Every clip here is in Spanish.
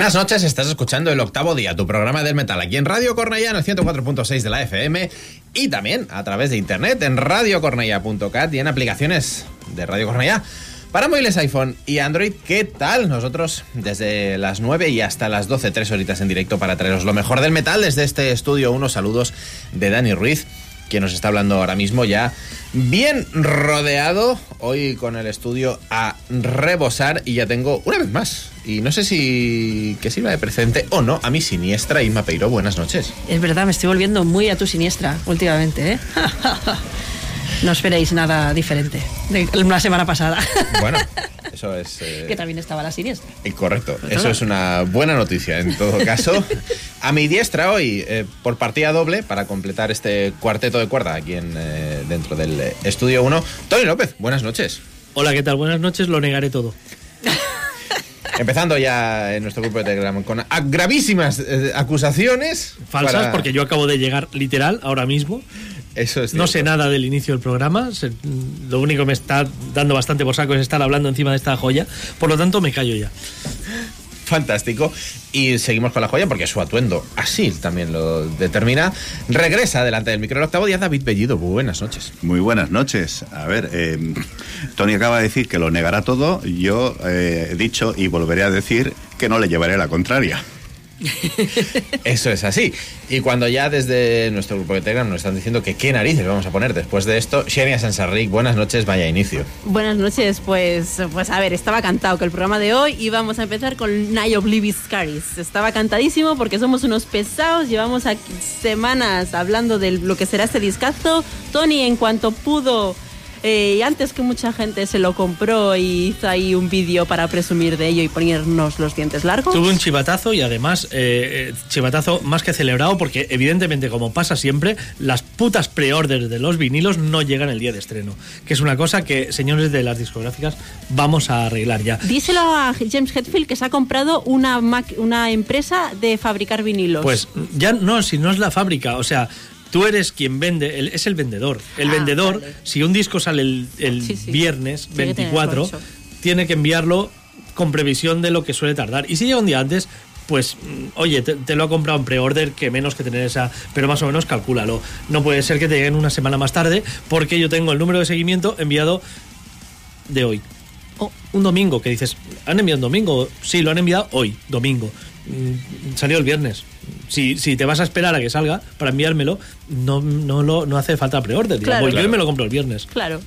Buenas noches, estás escuchando el octavo día, tu programa del metal, aquí en Radio Cornellá, en el 104.6 de la FM y también a través de internet en radiocornellá.cat y en aplicaciones de Radio Cornellá. Para móviles iPhone y Android, ¿qué tal? Nosotros desde las 9 y hasta las 12, tres horitas en directo para traeros lo mejor del metal desde este estudio. Unos saludos de Dani Ruiz, quien nos está hablando ahora mismo ya bien rodeado, hoy con el estudio a rebosar y ya tengo una vez más. Y no sé si que sirva de presente o no a mi siniestra Inma Peiro. Buenas noches. Es verdad, me estoy volviendo muy a tu siniestra últimamente, ¿eh? no esperéis nada diferente de la semana pasada. Bueno, eso es... Eh, que también estaba la siniestra. eh, correcto, eso es una buena noticia en todo caso. A mi diestra hoy, eh, por partida doble, para completar este cuarteto de cuerda aquí en, eh, dentro del eh, Estudio 1, Tony López, buenas noches. Hola, ¿qué tal? Buenas noches, lo negaré todo. Empezando ya en nuestro grupo de Telegram con gravísimas eh, acusaciones. Falsas, para- porque yo acabo de llegar literal ahora mismo. Eso es No sé nada del inicio del programa. se- lo único que me está dando bastante por saco es estar hablando encima de esta joya. Por lo tanto, me callo ya. Fantástico. Y seguimos con la joya porque su atuendo así también lo determina. Regresa delante del micro el octavo día David Bellido. Buenas noches. Muy buenas noches. A ver, eh, Tony acaba de decir que lo negará todo. Yo eh, he dicho y volveré a decir que no le llevaré la contraria. Eso es así. Y cuando ya desde nuestro grupo de Telegram nos están diciendo que qué narices vamos a poner después de esto, Xenia Sansarric, buenas noches, vaya inicio. Buenas noches, pues, pues a ver, estaba cantado que el programa de hoy íbamos a empezar con Night of Libis Caris. Estaba cantadísimo porque somos unos pesados, llevamos aquí semanas hablando de lo que será este discazo. Tony, en cuanto pudo, eh, y antes que mucha gente se lo compró y hizo ahí un vídeo para presumir de ello y ponernos los dientes largos. Tuve un chivatazo y además, eh, eh, chivatazo más que celebrado, porque evidentemente, como pasa siempre, las putas pre-orders de los vinilos no llegan el día de estreno. Que es una cosa que, señores de las discográficas, vamos a arreglar ya. Díselo a James Hetfield que se ha comprado una, una empresa de fabricar vinilos. Pues ya no, si no es la fábrica, o sea, tú eres quien vende, el- es el vendedor. El Ah, vendedor, vale. si un disco sale el, el Sí, sí. viernes Tiene que tenerlo 24, hecho. tiene que enviarlo con previsión de lo que suele tardar. Y si llega un día antes, pues, mm, oye, te, te lo ha comprado en pre-order, que menos que tener esa, pero más o menos calcúlalo. No puede ser que te lleguen una semana más tarde, porque yo tengo el número de seguimiento enviado de hoy. O un domingo, que dices, ¿han enviado un domingo? Sí, lo han enviado hoy, domingo. Mm, Salió el viernes. Si, si te vas a esperar a que salga para enviármelo, no, no, lo, no hace falta digamos. Claro. Yo me lo compro el viernes. Claro.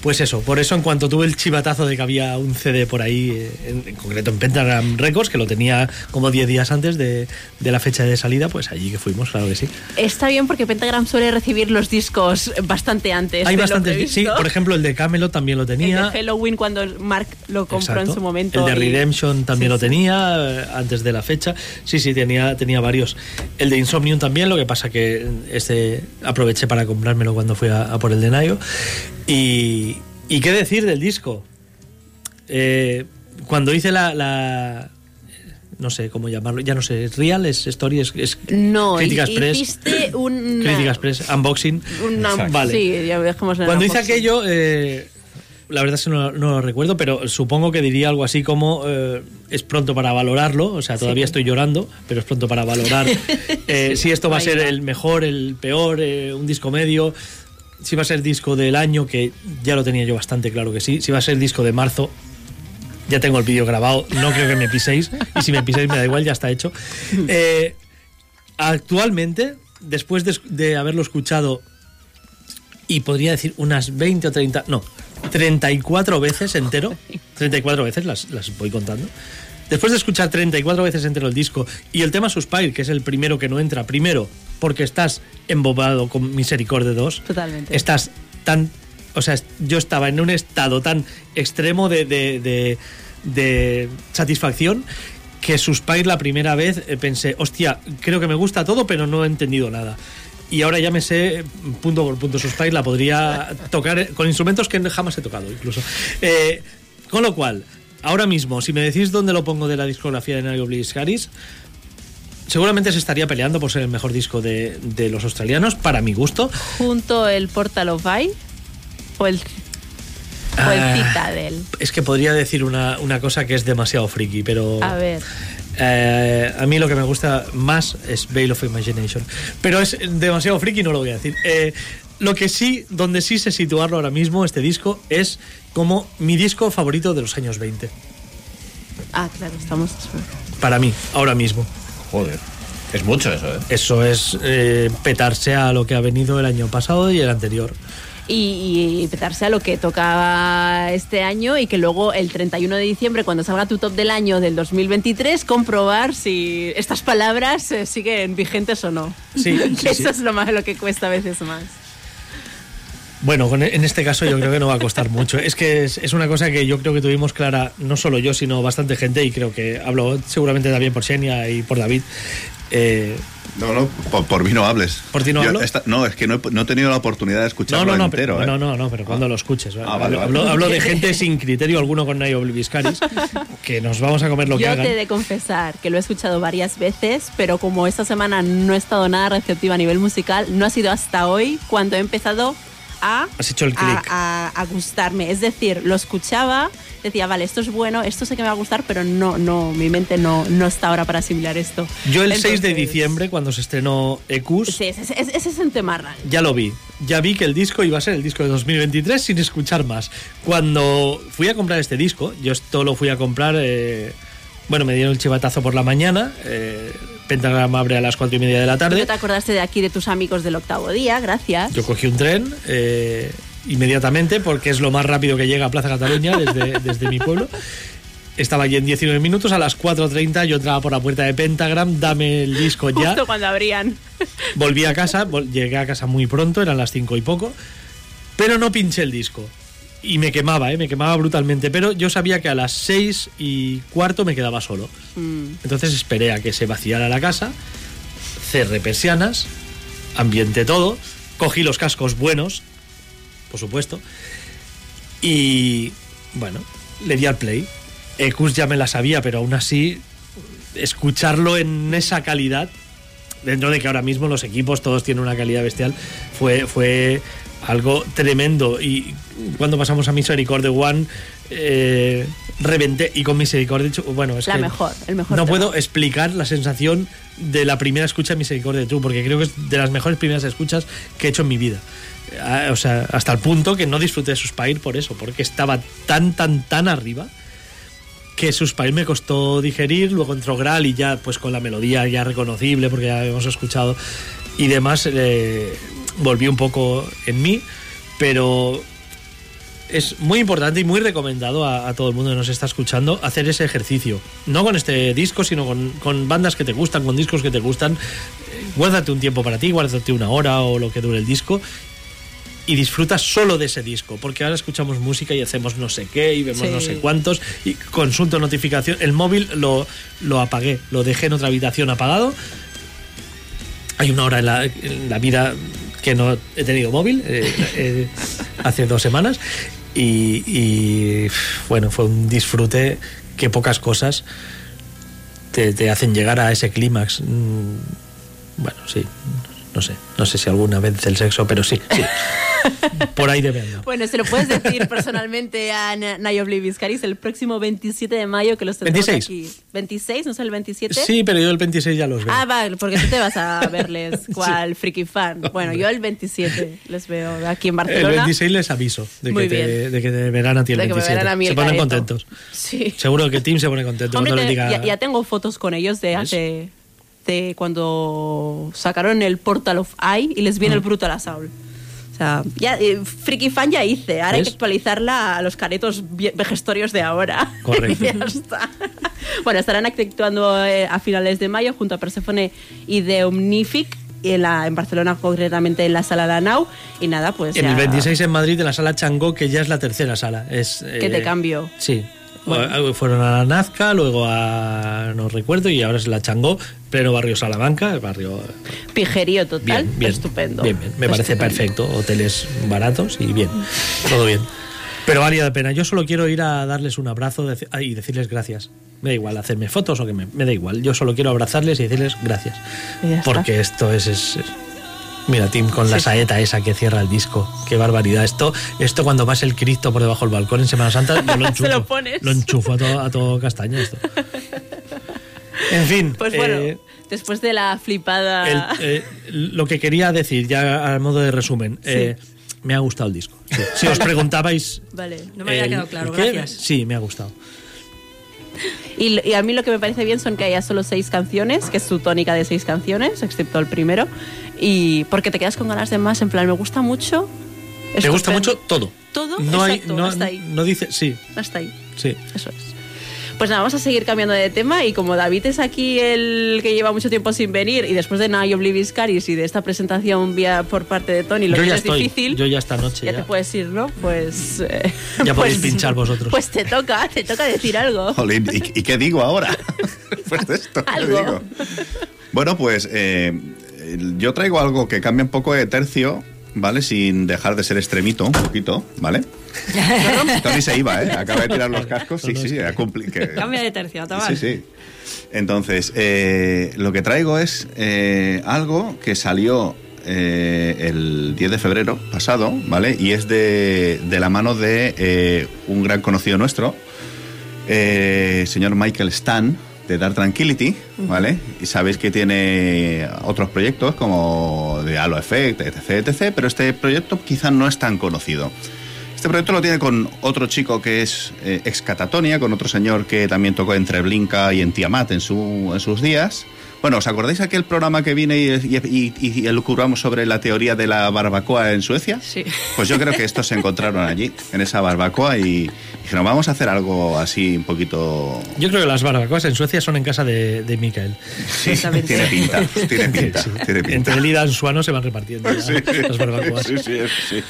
Pues eso, por eso en cuanto tuve el chivatazo de que había un CD por ahí, eh, en, en concreto en Pentagram Records, que lo tenía como 10 días antes de, de la fecha de salida, pues allí que fuimos, claro que sí. Está bien porque Pentagram suele recibir los discos bastante antes. Hay de lo bastantes, sí, por ejemplo el de Camelot también lo El tenía. de Halloween cuando Mark lo compró Exacto. en su momento. El de y- Redemption también Sí, lo tenía eh, antes de la fecha. Sí, sí, tenía, tenía varios. El de Insomnium también, lo que pasa que este aproveché para comprármelo cuando fui a, a por el de Nayo. Y, y qué decir del disco. Eh, cuando hice la, la- no sé cómo llamarlo, ya no sé, ¿es Real, es Story, es, es No, Crítica y- Express. hiciste un. Crítica Express, Unboxing. Una, Vale. Sí, ya el Cuando hice unboxing. aquello, eh, la verdad es que no, no lo recuerdo, pero supongo que diría algo así como eh, es pronto para valorarlo, o sea, todavía estoy llorando, pero es pronto para valorar eh, si esto va a ser va. el mejor, el peor, eh, un disco medio, si va a ser disco del año, que ya lo tenía yo bastante claro que sí, si va a ser disco de marzo. Ya tengo el vídeo grabado, no creo que me piséis. Y si me piséis me da igual, ya está hecho. Eh, actualmente, después de, de haberlo escuchado y podría decir unas 20 o 30, no, 34 veces entero, 34 veces las, las voy contando. Después de escuchar 34 veces entero el disco y el tema Suspire, que es el primero que no entra, primero porque estás embobado con Misericordia 2, Totalmente. estás tan, o sea, yo estaba en un estado tan extremo de, de, de- de satisfacción que Suspire la primera vez eh, pensé, hostia, creo que me gusta todo, pero no he entendido nada. Y ahora ya me sé punto por punto Suspire, la podría tocar con instrumentos que jamás he tocado incluso. Eh, con lo cual, ahora mismo, si me decís dónde lo pongo de la discografía de Nario Bliss Harris, seguramente se estaría peleando por ser el mejor disco de, de los australianos, para mi gusto. Junto el Portal of Eye o el. o el Ah. Citadel. Es que podría decir una, una cosa que es demasiado friki, pero... A ver. Eh, a mí lo que me gusta más es Veil of Imagination. Pero es demasiado friki, no lo voy a decir. Eh, lo que sí, donde sí sé situarlo ahora mismo, este disco, es como mi disco favorito de los años 20. Ah, claro, estamos. Para mí, ahora mismo. Joder. Es mucho eso, ¿eh? Eso es eh, petarse a lo que ha venido el año pasado y el anterior. Y, y petarse a lo que tocaba este año y que luego el 31 de diciembre, cuando salga tu top del año del 2023, comprobar si estas palabras eh, siguen vigentes o no. Sí, sí, Que sí. Eso es lo más lo que cuesta a veces más. Bueno, con- en este caso yo creo que no va a costar mucho. Es que es, es una cosa que yo creo que tuvimos clara, no solo yo, sino bastante gente, y creo que hablo seguramente también por Xenia y por David. Eh, No, no, por, por mí no hables. ¿Por ti no Yo hablo? esta- no, es que no he, no he tenido la oportunidad de no, escucharlo no, no, entero. pero, ¿eh? no, no, no, pero cuando lo escuches. ¿vale? Ah, vale, vale. Hablo, hablo de gente sin criterio alguno con Nayo Obliviscaris, que nos vamos a comer lo que Yo hagan. te he de confesar que lo he escuchado varias veces, pero como esta semana no he estado nada receptiva a nivel musical, no ha sido hasta hoy cuando he empezado a, Has hecho el a, clic. a- a gustarme. Es decir, lo escuchaba, decía, vale, esto es bueno, esto sé que me va a gustar, pero no, no, mi mente no, no está ahora para asimilar esto. Yo el 6 de Entonces, diciembre, cuando se estrenó Ecus, Sí, ese, ese- ese es en Temarra. ya lo vi. Ya vi que el disco iba a ser el disco de 2023 sin escuchar más. Cuando fui a comprar este disco, yo esto lo fui a comprar. eh, bueno, me dieron el chivatazo por la mañana. eh, Pentagram abre a las cuatro y media de la ¿No tarde. te acordaste de aquí de tus amigos del octavo día? Gracias. Yo cogí un tren eh, inmediatamente porque es lo más rápido que llega a Plaza Cataluña desde, desde mi pueblo. Estaba allí en 19 minutos, a las 4.30 yo entraba por la puerta de Pentagram, dame el disco ya. Justo cuando abrían. Volví a casa, llegué a casa muy pronto, eran las 5 y poco, pero no pinché el disco. Y me quemaba, ¿eh? me quemaba brutalmente, pero yo sabía que a las 6 y cuarto me quedaba solo. Mm. Entonces esperé a que se vaciara la casa, cerré persianas, ambienté todo, cogí los cascos buenos, por supuesto, y bueno, le di al play. Ecus ya me la sabía, pero aún así, escucharlo en esa calidad, dentro de que ahora mismo los equipos todos tienen una calidad bestial, fue, fue algo tremendo. Y cuando pasamos a Misericordia One, eh, reventé. Y con Misericordia, bueno, es La que mejor, el mejor No tema. puedo explicar la sensación de la primera escucha de Misericordia True, porque creo que es de las mejores primeras escuchas que he hecho en mi vida. Ah, O sea, hasta el punto que no disfruté de Suspire por eso, porque estaba tan, tan, tan arriba que Suspire me costó digerir, luego entró Graal y ya pues con la melodía ya reconocible porque ya habíamos escuchado y demás eh, volví un poco en mí, pero es muy importante y muy recomendado a, a todo el mundo que nos está escuchando hacer ese ejercicio. No con este disco, sino con, con bandas que te gustan, con discos que te gustan. Eh, Guárdate un tiempo para ti, guárdate una hora o lo que dure el disco y disfruta solo de ese disco, porque ahora escuchamos música y hacemos no sé qué y vemos Sí. no sé cuántos y consulto notificación. El móvil lo, lo apagué, lo dejé en otra habitación apagado. Hay una hora en la, en la vida que no he tenido móvil, eh, eh, hace dos semanas, y, bueno, fue un disfrute que pocas cosas te, te hacen llegar a ese clímax. Mm, Bueno, sí, no sé, no sé si alguna vez el sexo, pero sí, sí. Por ahí debe andar. Bueno, se lo puedes decir personalmente a Na- Nayo Bliviscaris el próximo 27 de mayo que los tendremos 26. aquí. ¿26? ¿No es el 27? Sí, pero yo el 26 ya los veo. Ah, vale, porque tú te vas a verles cual friki fan. Bueno, yo el 27 les veo aquí en el Barcelona. 26 les aviso de Muy que, te, de que te verán a ti el De que me 27. verán a mí se el ponen careto. contentos. Sí. Seguro que el team se pone contento Hombre, cuando les te- diga. ya, ya tengo fotos con ellos de hace de cuando sacaron el Portal of Eye y les viene Mm. el Brutal Assault. O sea, ya, eh, Freaky Fan ya hice, ahora hay que actualizarla a los caretos vejestorios de ahora. Correcto. ya está. Bueno, estarán actuando eh, a finales de mayo junto a Persephone y The Omnific en, la, en Barcelona, concretamente en la sala La Nau. Y nada, pues. En ya- el 26 en Madrid, en la sala Changó, que ya es la tercera sala. Es, Que te eh, cambio. Sí. Fueron a la Nazca, luego a. No recuerdo, y ahora es la Changó, pleno barrio Salamanca, el barrio. Pijerío total. Bien, bien. Estupendo. Bien, bien. Me parece Estupendo. perfecto. Hoteles baratos y bien. Todo bien. Pero valía la pena. Yo solo quiero ir a darles un abrazo deci- y decirles gracias. Me da igual hacerme fotos o que me, me da igual. Yo solo quiero abrazarles y decirles gracias. Y ya está. Porque esto es, es, Mira, Tim, con la saeta esa que cierra el disco. Qué barbaridad. Esto, esto cuando vas el Cristo por debajo del balcón en Semana Santa, yo lo Se enchufo. lo pones. Lo enchufo a todo, a todo castaña esto. En fin. Pues bueno, eh, después de la flipada... el- eh, lo que quería decir, ya a modo de resumen, eh, me ha gustado el disco. Sí. Si os preguntabais. Vale. No me había quedado claro, gracias. Sí, me ha gustado. Y, y a mí lo que me parece bien son que haya solo seis canciones, que es su tónica de seis canciones, excepto el primero. Y porque te quedas con ganas de más, en plan, me gusta mucho. Me gusta mucho todo. Todo, No, hay, exacto, no, hasta ahí. no dice. Sí, Hasta ahí, sí. eso es. Pues nada, vamos a seguir cambiando de tema y como David es aquí el que lleva mucho tiempo sin venir y después de Now Oblivious Caris y de esta presentación vía por parte de Tony, lo Yo que ya es estoy. difícil, Yo ya esta noche. ya ya. te puedes ir, ¿no? Pues... eh, Ya podéis pues- pinchar vosotros. Pues te toca, te toca decir algo. Jolín, ¿y, y qué digo ahora? Después de esto, ¿qué Algo. digo? Bueno, pues eh, yo traigo algo que cambia un poco de tercio, ¿vale? Sin dejar de ser extremito, un poquito, ¿vale? Tony se iba, ¿eh? Acaba de tirar los cascos. Sí, sí, que- Cambia de tercio, Sí, Tabal. sí. Entonces, eh, lo que traigo es eh, algo que salió eh, el 10 de febrero pasado, ¿vale? Y es de, de la mano de eh, un gran conocido nuestro, eh, señor Michael Stan, de Dark Tranquility, ¿vale? Y sabéis que tiene otros proyectos como de Halo Effect, etc, etc, pero este proyecto quizá no es tan conocido. Este proyecto lo tiene con otro chico que es eh, ex Catatonia, con otro señor que también tocó entre Blinka y en Tiamat en, su, en sus días. Bueno, ¿os acordáis aquel programa que vine y, y, y, y elucubramos sobre la teoría de la barbacoa en Suecia? Sí. Pues yo creo que estos se encontraron allí, en esa barbacoa, y dijeron, vamos a hacer algo así un poquito... Yo creo que las barbacoas en Suecia son en casa de, de Michael. Sí, tiene pinta, tiene pinta, Sí. tiene pinta. Entre él y Dan Suano se van repartiendo ya Sí, las barbacoas. sí, sí, es, sí.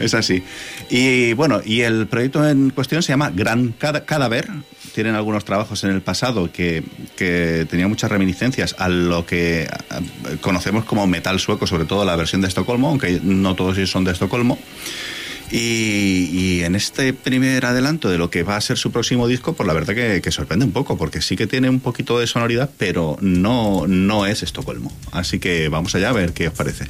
Es así. Y bueno, y el proyecto en cuestión se llama Gran Cadáver. Tienen algunos trabajos en el pasado que, que tenían muchas reminiscencias a lo que conocemos como metal sueco, sobre todo la versión de Estocolmo, aunque no todos ellos son de Estocolmo. Y, y en este primer adelanto de lo que va a ser su próximo disco, pues la verdad que, que sorprende un poco, porque sí que tiene un poquito de sonoridad, pero no, no es Estocolmo. Así que vamos allá a ver qué os parece.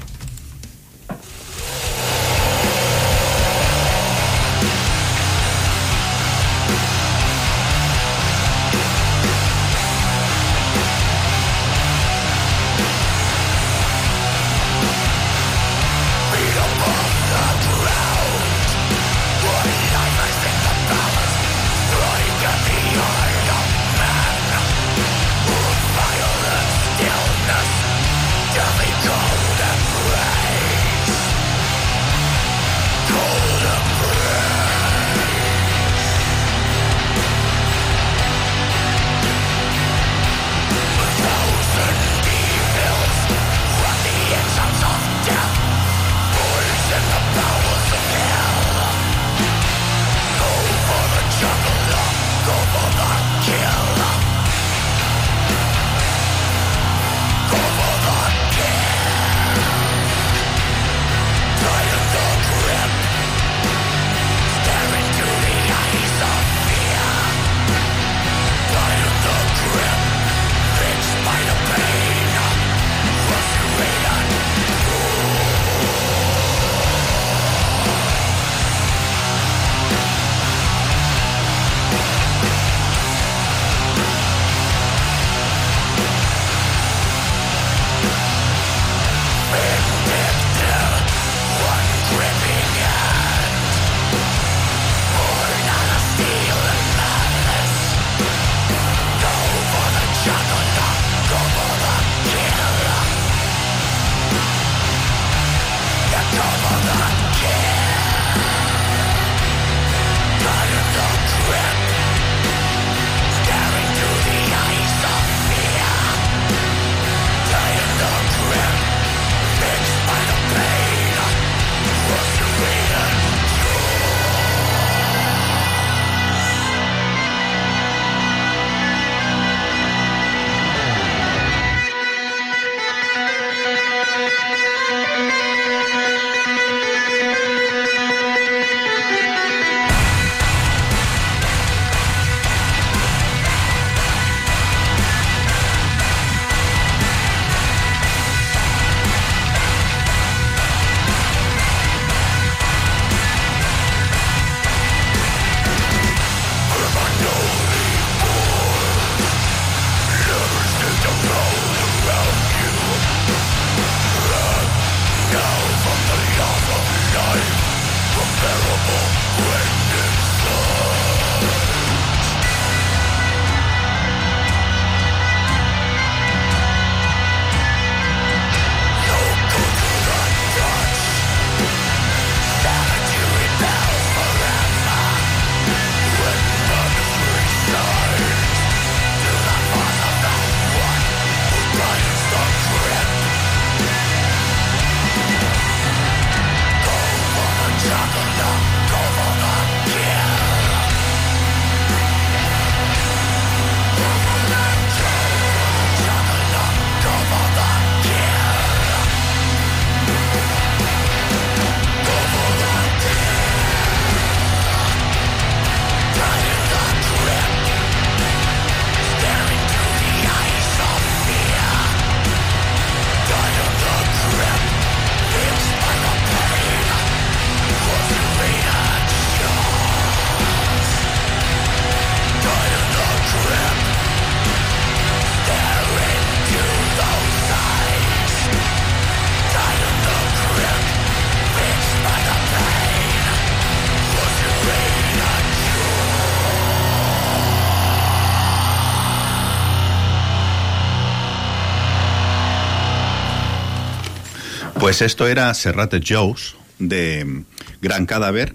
Pues esto era Serrate Joe's de Gran Cadáver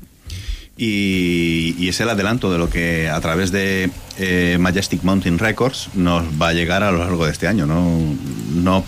y, y es el adelanto de lo que a través de eh, Majestic Mountain Records nos va a llegar a lo largo de este año. No, no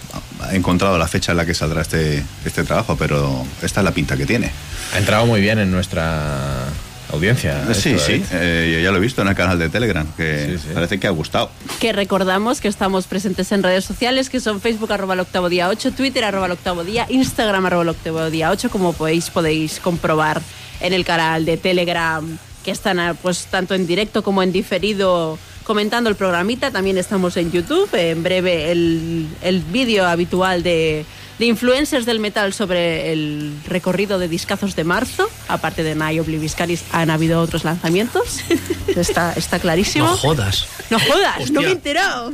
he encontrado la fecha en la que saldrá este, este trabajo, pero esta es la pinta que tiene. Ha entrado muy bien en nuestra audiencia. Sí, esto, sí, eh, yo ya lo he visto en el canal de Telegram, que Sí, sí. parece que ha gustado. Que recordamos que estamos presentes en redes sociales, que son Facebook arroba el octavo día 8, Twitter arroba el octavo día, Instagram arroba el octavo día 8, como podéis, podéis comprobar en el canal de Telegram, que están ah, pues tanto en directo como en diferido comentando el programita. También estamos en YouTube, en breve el, el vídeo habitual de, de influencers del metal sobre el recorrido de discazos de marzo. Aparte de Night Obliviscaris han habido otros lanzamientos. Está, está clarísimo. No jodas. No jodas, no me he enterado.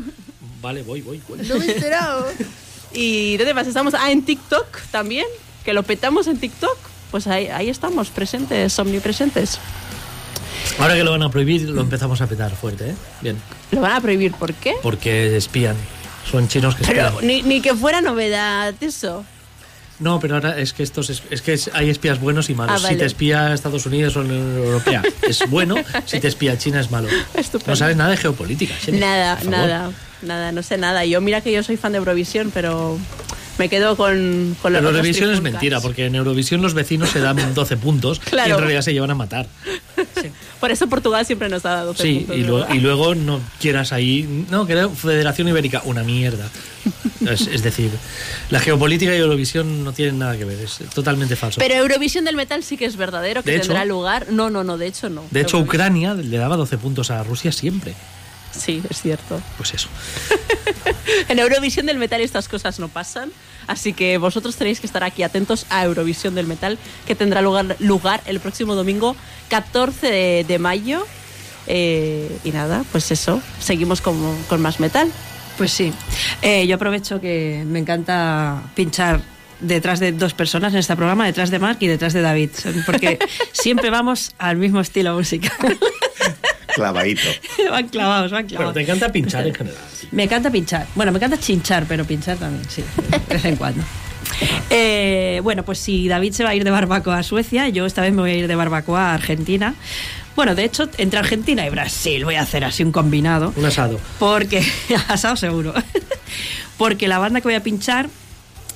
Vale, voy, voy. voy. No me he enterado. ¿Y dónde más estamos? Ah, en TikTok también, que lo petamos en TikTok. Pues ahí, ahí estamos, presentes, omnipresentes. Ahora que lo van a prohibir, lo empezamos a petar fuerte, ¿eh? Bien. ¿Lo van a prohibir por qué? Porque espían. Son chinos que ni, ni que fuera novedad eso. No, pero ahora es que estos es, es que es- hay espías buenos y malos. Ah, vale. Si te espía Estados Unidos o la Unión Europea es bueno, si te espía China es malo. Estupendo. No sabes nada de geopolítica. Nada, nada, nada, no sé nada. Yo mira que yo soy fan de Eurovisión, pero me quedo con, con Pero los Eurovisión es mentira, porque en Eurovisión los vecinos se dan 12 puntos y Claro. en realidad se llevan a matar. Por eso Portugal siempre nos ha dado 12 Sí, puntos, y, luego- ¿verdad? y luego no quieras ahí. No, que era Federación Ibérica, una mierda. Es, es decir, la geopolítica y Eurovisión no tienen nada que ver, es totalmente falso. Pero Eurovisión del metal sí que es verdadero, que De hecho- tendrá lugar. No, no, no, de hecho no. de hecho, Ucrania le daba 12 puntos a Rusia siempre. Sí, es cierto. Pues eso. En Eurovisión del Metal estas cosas no pasan, así que vosotros tenéis que estar aquí atentos a Eurovisión del Metal, que tendrá lugar, lugar el próximo domingo 14 de, de mayo. Eh, y nada, pues eso, seguimos con, con más metal. Pues sí. Eh, yo aprovecho que me encanta pinchar detrás de dos personas en este programa, detrás de Mark y detrás de David, porque siempre vamos al mismo estilo musical. Clavadito. van clavados, van clavados. te encanta pinchar en general. Me encanta pinchar. Bueno, me encanta chinchar, pero pinchar también, sí, de vez en cuando. Eh, bueno, pues si David se va a ir de barbacoa a Suecia, yo esta vez me voy a ir de barbacoa a Argentina. Bueno, de hecho, entre Argentina y Brasil voy a hacer así un combinado. Un asado. Porque, asado seguro. Porque la banda que voy a pinchar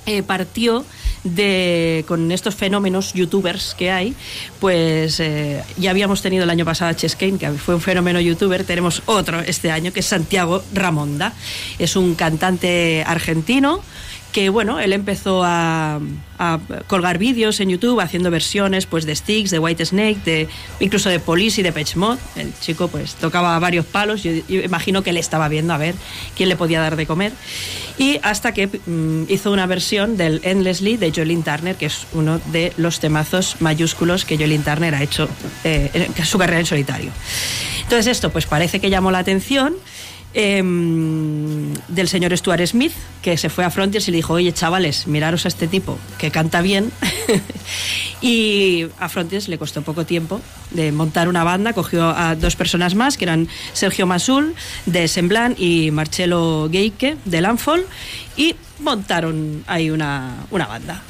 eh, partió de con estos fenómenos youtubers que hay, pues eh, ya habíamos tenido el año pasado a Chescain, que fue un fenómeno youtuber, tenemos otro este año que es Santiago Ramonda. Es un cantante argentino que bueno, él empezó a, a colgar vídeos en YouTube haciendo versiones pues de Styx, de White Snake, de, incluso de Police y de Pitch Mod. El chico pues tocaba varios palos, yo, yo imagino que le estaba viendo a ver quién le podía dar de comer. Y hasta que mm, hizo una versión del Endlessly de Jolene Turner, que es uno de los temazos mayúsculos que Jolene Turner ha hecho eh, en su carrera en solitario. Entonces esto pues parece que llamó la atención em, del señor Stuart Smith, que se fue a Frontiers y le dijo, oye chavales, miraros a este tipo que canta bien. y a Frontiers le costó poco tiempo de montar una banda, cogió a dos personas más, que eran Sergio Masul de Semblant y Marcelo Geike de Landfall, y montaron ahí una, una banda.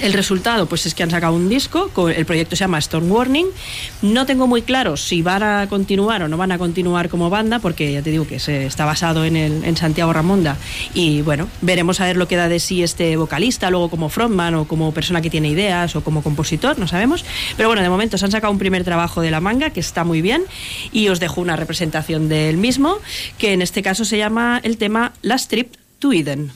El resultado, pues es que han sacado un disco, co- el proyecto se llama Storm Warning. No tengo muy claro si van a continuar o no van a continuar como banda, porque ya te digo que se está basado en, el, en Santiago Ramonda. Y bueno, veremos a ver lo que da de sí este vocalista, luego como frontman o como persona que tiene ideas o como compositor, no sabemos. Pero bueno, de momento se han sacado un primer trabajo de la manga que está muy bien y os dejo una representación del mismo, que en este caso se llama el tema Last Trip to Eden.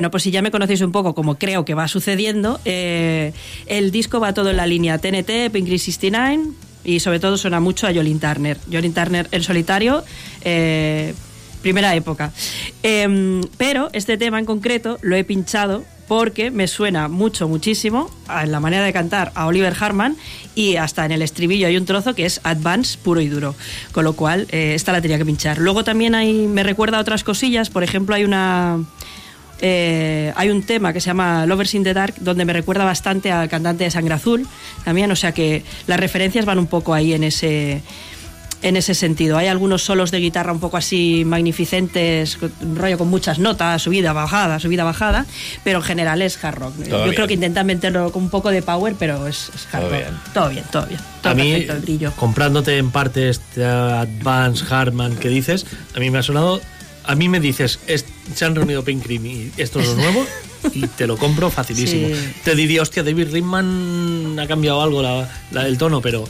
Bueno, pues si ya me conocéis un poco como creo que va sucediendo, eh, el disco va todo en la línea TNT, Pink 69 y sobre todo suena mucho a Jolin Turner. Jolin Turner en solitario, eh, primera época. Em, pero este tema en concreto lo he pinchado porque me suena mucho, muchísimo en la manera de cantar a Oliver Harman y hasta en el estribillo hay un trozo que es Advance puro y duro, con lo cual eh, esta la tenía que pinchar. Luego también hay, me recuerda a otras cosillas, por ejemplo hay una... eh, hay un tema que se llama Lovers in the Dark donde me recuerda bastante al cantante de Sangre Azul también, o sea que las referencias van un poco ahí en ese, en ese sentido. Hay algunos solos de guitarra un poco así magnificentes, un rollo con muchas notas, subida, bajada, subida, bajada, pero en general es hard rock. Yo bien. creo que intentan meterlo con un poco de power, pero es, es hard Todo rock. bien. Todo bien, todo bien. Todo a mí, el comprándote en parte este Advance Harman que dices, a mí me ha sonado. A mí me dices, es- se han reunido Pink Cream y esto es lo nuevo, y te lo compro facilísimo. Sí. Te diría, hostia, David Ritman ha cambiado algo la, la- el tono, pero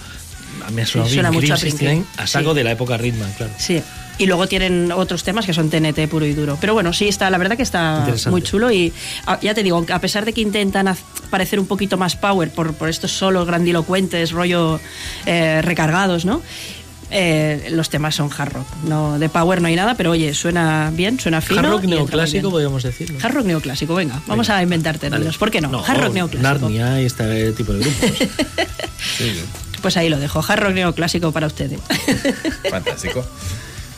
a mí sonado Sí, suena Pink mucho a Pink 69 Cream. a saco Sí. de la época Ritman, claro. Sí. Y luego tienen otros temas que son TNT puro y duro. Pero bueno, sí, está, la verdad que está muy chulo y ah, ya te digo, a pesar de que intentan parecer un poquito más power por, por estos solos grandilocuentes, rollo eh, recargados, ¿no? Eh, los temas son hard rock. No, de power no hay nada, pero oye, suena bien, suena fino. Hard rock neoclásico, podríamos decir. ¿no? Hard rock neoclásico, venga, vamos a inventar términos. ¿Por qué no? No, hard rock neoclásico. Narnia y este tipo de grupos. Pues ahí lo dejo, hard rock neoclásico para ustedes. Fantástico.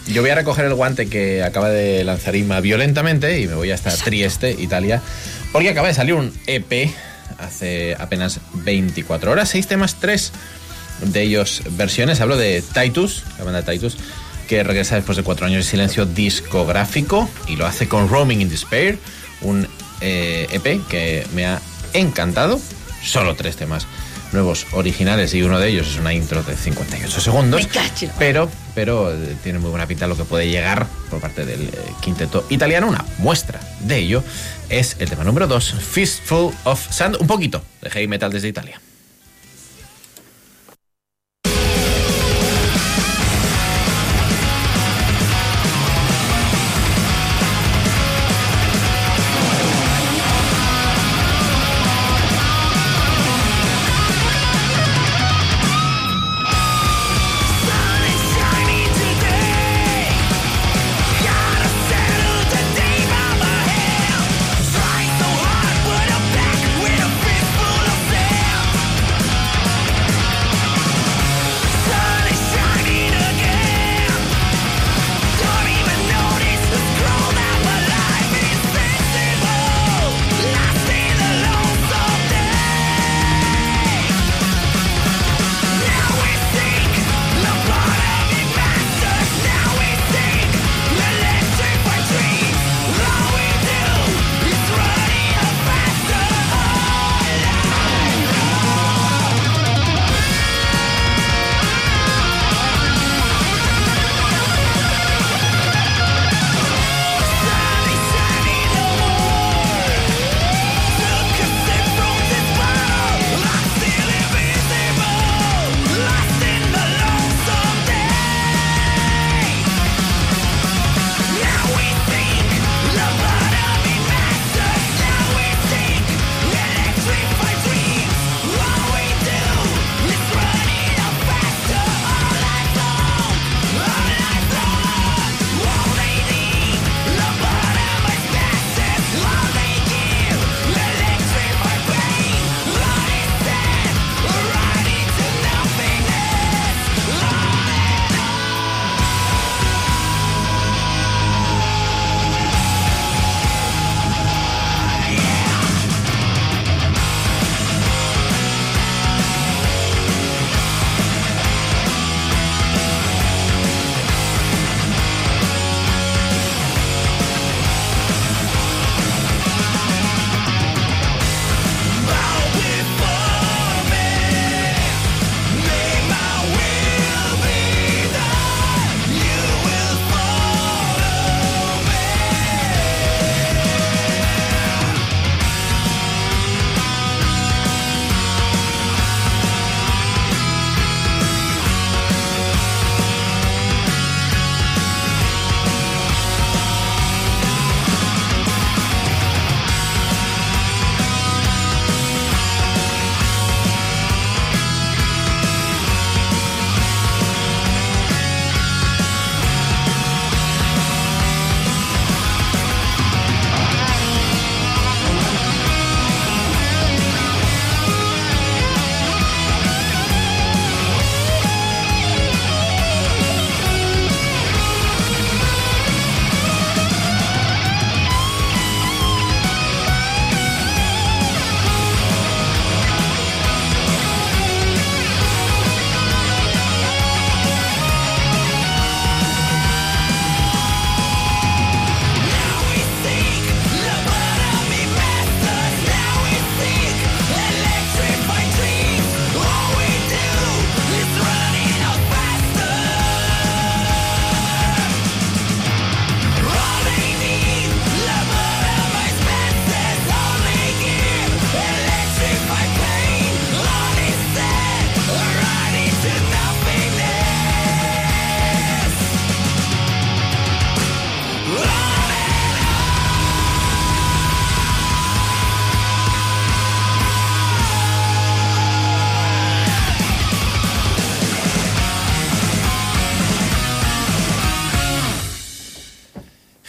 Yo voy a recoger el guante que acaba de lanzar Inma violentamente y me voy hasta Trieste, Italia, porque acaba de salir un EP hace apenas 24 horas, seis temas, tres de ellos versiones. Hablo de Titus, la banda Titus, que regresa después de cuatro años de silencio discográfico y lo hace con Roaming in Despair, un eh, EP que me ha encantado. Solo tres temas nuevos originales y uno de ellos es una intro de 58 segundos. Pero, pero eh, tiene muy buena pinta lo que puede llegar por parte del eh, quinteto italiano. Una muestra de ello es el tema número 2, Fistful of Sand, un poquito de heavy metal desde Italia.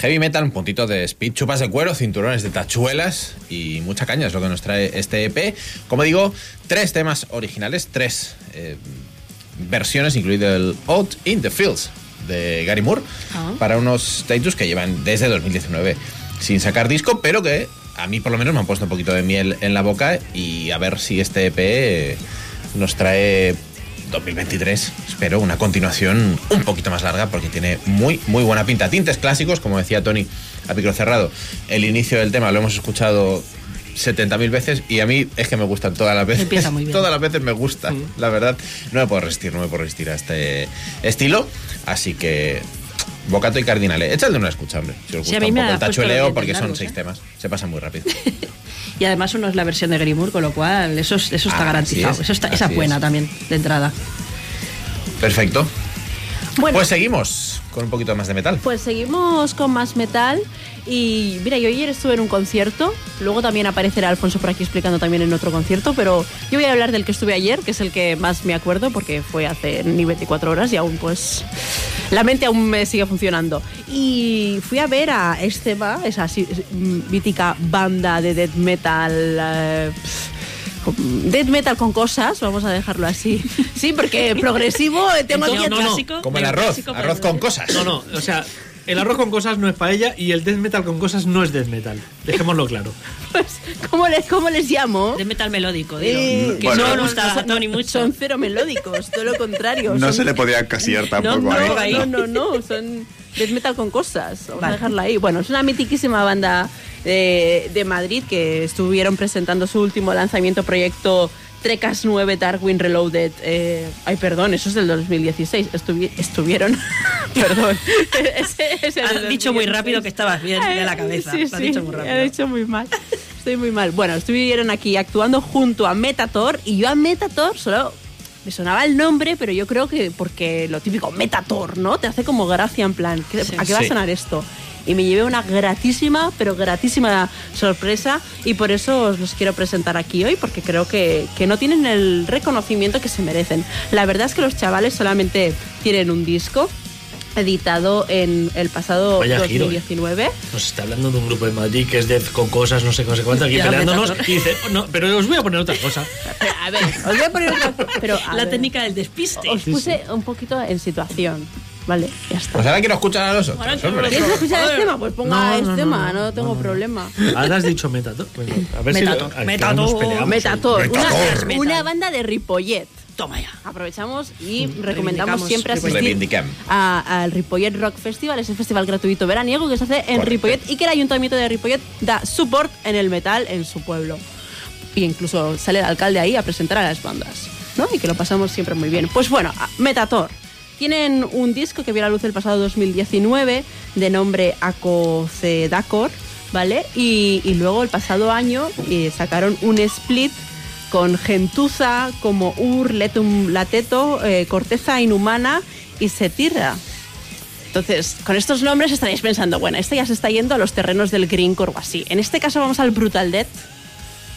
Heavy metal, un puntito de speed, chupas de cuero, cinturones de tachuelas y mucha caña es lo que nos trae este EP. Como digo, tres temas originales, tres eh, versiones, incluido el Out in the Fields de Gary Moore, Ah. para unos status que llevan desde 2019 sin sacar disco, pero que a mí por lo menos me han puesto un poquito de miel en la boca y a ver si este EP eh, nos trae 2023, espero, una continuación un poquito más larga porque tiene muy, muy buena pinta. Tintes clásicos, como decía Tony a micro cerrado, el inicio del tema lo hemos escuchado 70.000 veces y a mí es que me gustan todas las veces. Empieza muy bien. Todas las veces me gusta, la verdad. No me puedo resistir, no me puedo resistir a este estilo. Así que, Bocato y Cardinale, echadle una escucha, hombre. Si os Sí, gusta a mí un me poco el tachueleo, porque son seis ¿eh? temas. Se pasa muy rápido. Y además uno es la versión de Moore, con lo cual eso, es- eso está Ah, garantizado. es, eso está, esa es buena también, de entrada. Perfecto. Bueno, Pues seguimos con un poquito más de metal. Pues seguimos con más metal. Y mira, yo ayer estuve en un concierto. Luego también aparecerá Alfonso por aquí explicando también en otro concierto. Pero yo voy a hablar del que estuve ayer, que es el que más me acuerdo, porque fue hace ni 24 horas y aún, pues. La mente aún me sigue funcionando. Y fui a ver a Esteba, esa mítica banda de death metal. eh, Death metal con cosas, vamos a dejarlo así. Sí, porque progresivo eh, tengo aquí No, no, no. clásico, Como el arroz, arroz con cosas. No, no, o sea, el arroz con cosas no es paella y el death metal con cosas no es death metal. Dejémoslo claro. Pues, ¿cómo, les, ¿Cómo les llamo? De metal melódico, digo. Eh, que Bueno. no no, gusta a Tony mucho. Son cero melódicos, todo lo contrario. No son- se le podía encasillar tampoco no, ahí. no, ahí. no, no, no, son death metal con cosas. Vamos Vale. a dejarla ahí. Bueno, es una mitiquísima banda de, de Madrid que estuvieron presentando su último lanzamiento proyecto Trecas 9 Darwin Reloaded. eh, ay, perdón, eso es del 2016. Estuvi- estuvieron. perdón. Ese- ese Has dicho muy 2016. rápido que estabas bien de la cabeza. Sí, Lo has sí, dicho muy rápido. He dicho muy mal. Estoy muy mal. Bueno, estuvieron aquí actuando junto a Metator y yo a Metator solo me sonaba el nombre, pero yo creo que porque lo típico, Metator, ¿no? Te hace como gracia en plan, ¿qué- ¿a qué va a sonar esto? Y me llevé una gratísima, pero gratísima sorpresa y por eso os los quiero presentar aquí hoy porque creo que, que no tienen el reconocimiento que se merecen. La verdad es que los chavales solamente tienen un disco editado en el pasado Vaya giro, eh. 2019. Nos está hablando de un grupo de Madrid que es death con cosas, no sé, no sé cuánto, aquí Ya, peleándonos. Y dice, no, pero os voy a poner otra cosa. A ver, os voy a poner otra- pero a La ver, técnica del despiste. Os puse un poquito en situación. Vale, ya está. Pues ahora quiero escuchar a los otros, Ahora quiero hombre. ¿Quieres escuchar el tema? Pues ponga No, el no, no, tema, no, no, tengo no, no. problema. Ahora has dicho Metator. Venga, a ver Metator, si al Metator, final nos peleamos. Metator, una, Metator. una banda de Ripollet. Toma ya. Aprovechamos y recomendamos reivindicamos siempre asistir Reivindicam. a- al Ripollet Rock Festival, ese festival gratuito veraniego que se hace en Correcto. Ripollet y que el ayuntamiento de Ripollet da support en el metal en su pueblo. Y incluso sale el alcalde ahí a presentar a las bandas, ¿no? Y que lo pasamos siempre muy bien. Pues bueno, a- Metator. Tienen un disco que vio la luz el pasado 2019 de nombre Acocedacor, ¿vale? Y, luego el pasado año eh, sacaron un split con gentuza como Ur, Letum Lateto, eh, Corteza Inhumana y Setirra. Entonces, con estos nombres estaréis pensando, bueno, este ya se está yendo a los terrenos del greencore o así. En este caso vamos al Brutal Death,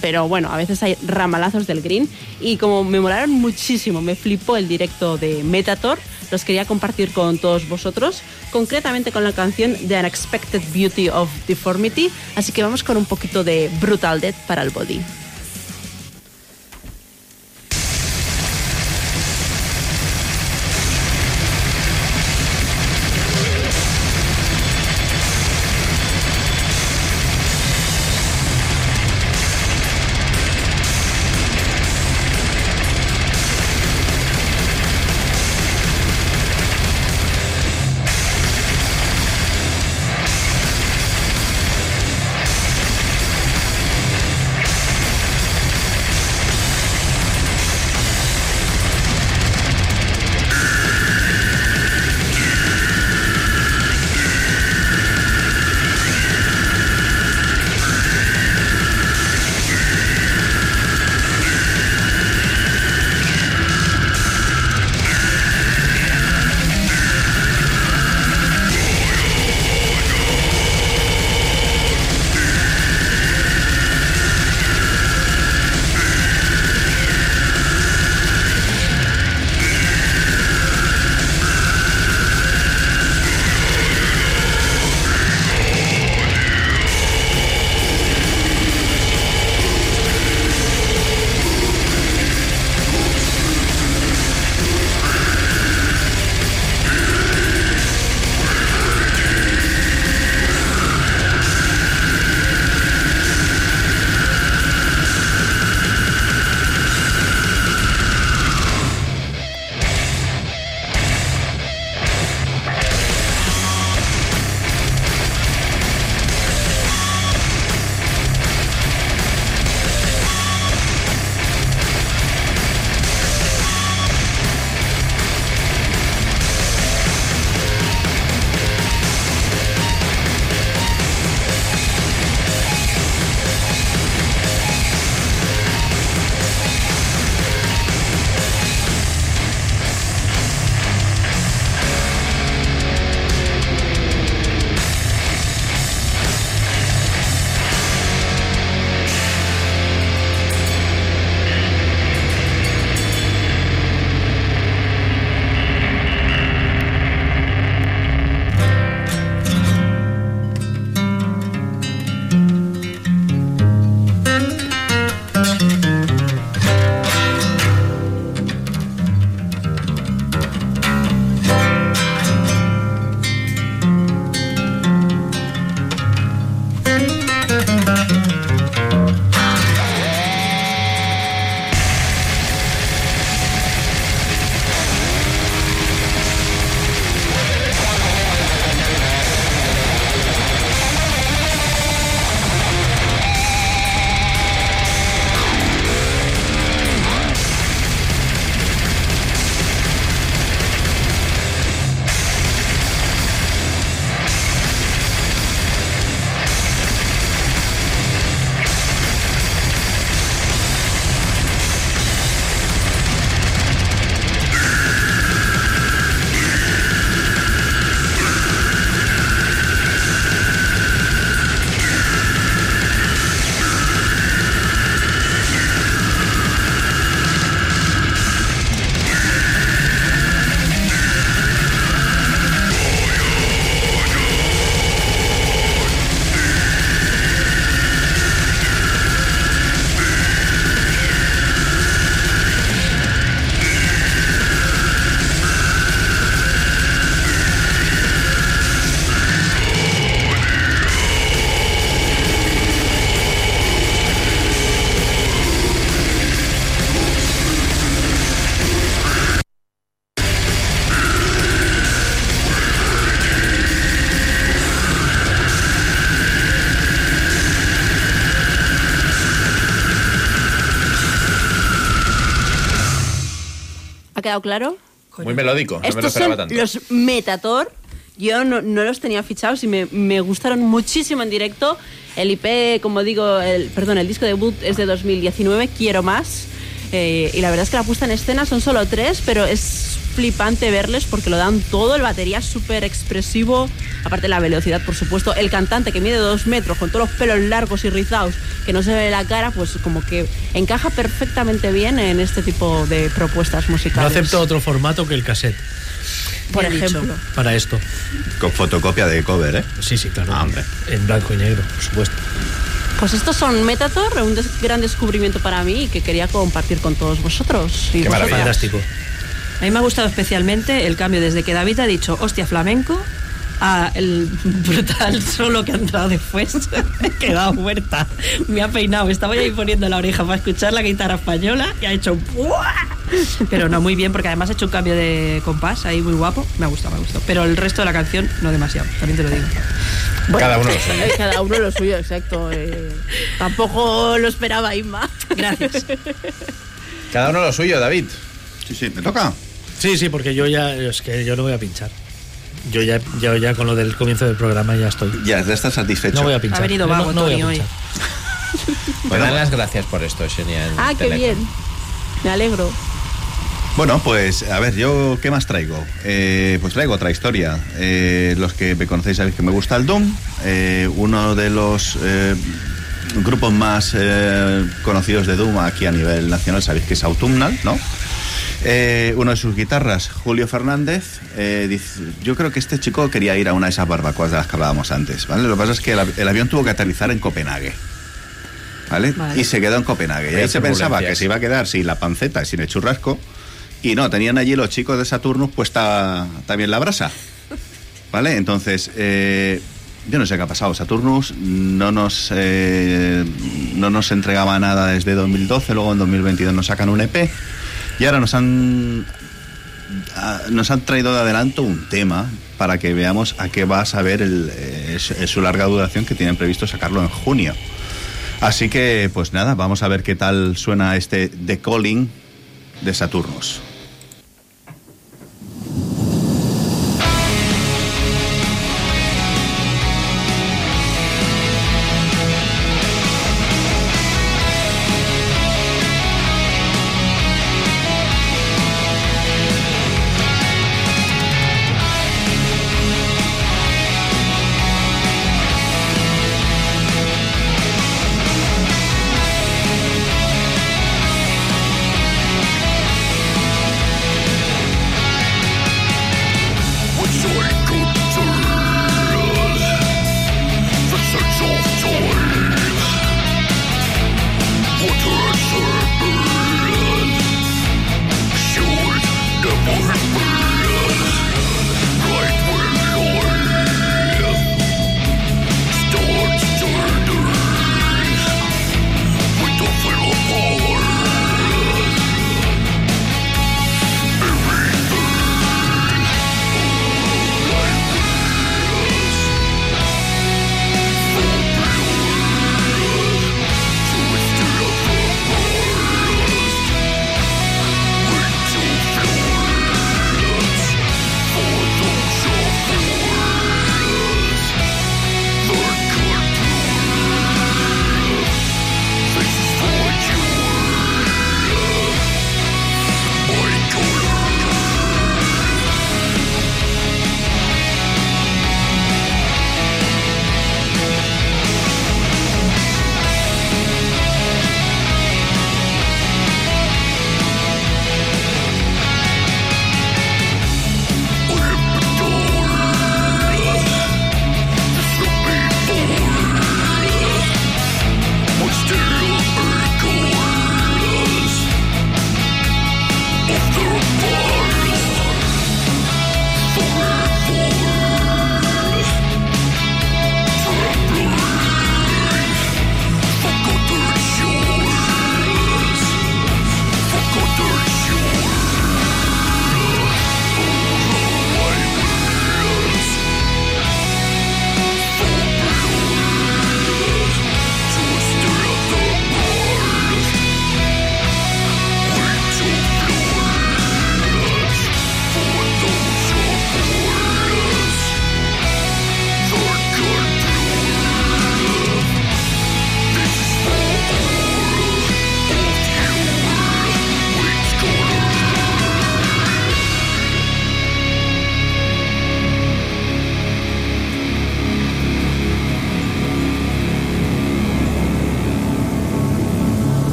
pero bueno, a veces hay ramalazos del green. Y como me molaron muchísimo, me flipó el directo de Metator, los quería compartir con todos vosotros, concretamente con la canción The Unexpected Beauty of Deformity. Así que vamos con un poquito de Brutal Death para el body. Quedado claro? Muy melódico, no me lo Estos esperaba son tanto. los Metator. Yo no, no los tenía fichados y me, me gustaron muchísimo en directo. El IP, como digo, el, perdón, el disco debut es de 2019, Quiero Más. Eh, y la verdad es que la puesta en escena son solo tres, pero es flipante verles porque lo dan todo. El batería es súper expresivo, aparte la velocidad, por supuesto. El cantante que mide dos metros, con todos los pelos largos y rizados, que no se ve la cara, pues como que encaja perfectamente bien en este tipo de propuestas No musicales. acepto otro formato que el cassette por Bien dicho. ejemplo. para esto. Con fotocopia de cover, ¿eh? Sí, sí, claro. Ah, hombre. En blanco y negro, por supuesto. Pues estos son Metator, un des- gran descubrimiento para mí y que quería compartir con todos vosotros. Y Qué vosotras. maravilla. Fantástico. A mí me ha gustado especialmente el cambio desde que David ha dicho hostia flamenco a el brutal solo que ha entrado después. He quedado muerta. Me ha peinado. Estaba yo ahí poniendo la oreja para escuchar la guitarra española y ha hecho. Pero no muy bien, porque además ha hecho un cambio de compás ahí muy guapo. Me ha gustado, me ha gustado. Pero el resto de la canción no demasiado, también te lo digo. Cada uno lo suyo. Cada uno lo suyo, exacto. eh, tampoco lo esperaba Inma. Gracias. Cada uno lo suyo, David. Sí, sí, me toca. Sí, sí, porque yo ya, es que yo no voy a pinchar. Yo ya, yo ya con lo del comienzo del programa ya estoy. Ya, ya estás satisfecho. No voy a pinchar. Ha venido No, vago no voy a Tony hoy. pinchar. Dan las gracias por esto, Xenia. en Ah, qué bien. Me alegro. Bueno, pues a ver, yo qué más traigo. Eh, pues traigo otra historia. Eh, los que me conocéis sabéis que me gusta el Doom. Eh, uno de los eh, grupos más eh, conocidos de Doom aquí a nivel nacional sabéis que es Autumnal, ¿no? Eh, uno de sus guitarras, Julio Fernández, eh, dice- yo creo que este chico quería ir a una de esas barbacoas de las que hablábamos antes, ¿vale? Lo que pasa es que el, av- el avión tuvo que aterrizar en Copenhague. ¿Vale? Vale. Y se quedó en Copenhague. Y ahí se pensaba que se iba a quedar sin la panceta y sin el churrasco. Y no, tenían allí los chicos de Saturnus puesta también la brasa. ¿Vale? Entonces, eh, yo no sé qué ha pasado. Saturnus no nos, eh, no nos entregaba nada desde 2012, luego en 2022 nos sacan un EP. Y ahora nos han, ah, nos han traído de adelanto un tema para que veamos a qué va a saber el, eh, su- larga duración que tienen previsto sacarlo en junio. Así que, pues nada, vamos a ver qué tal suena este The Calling de Saturnus.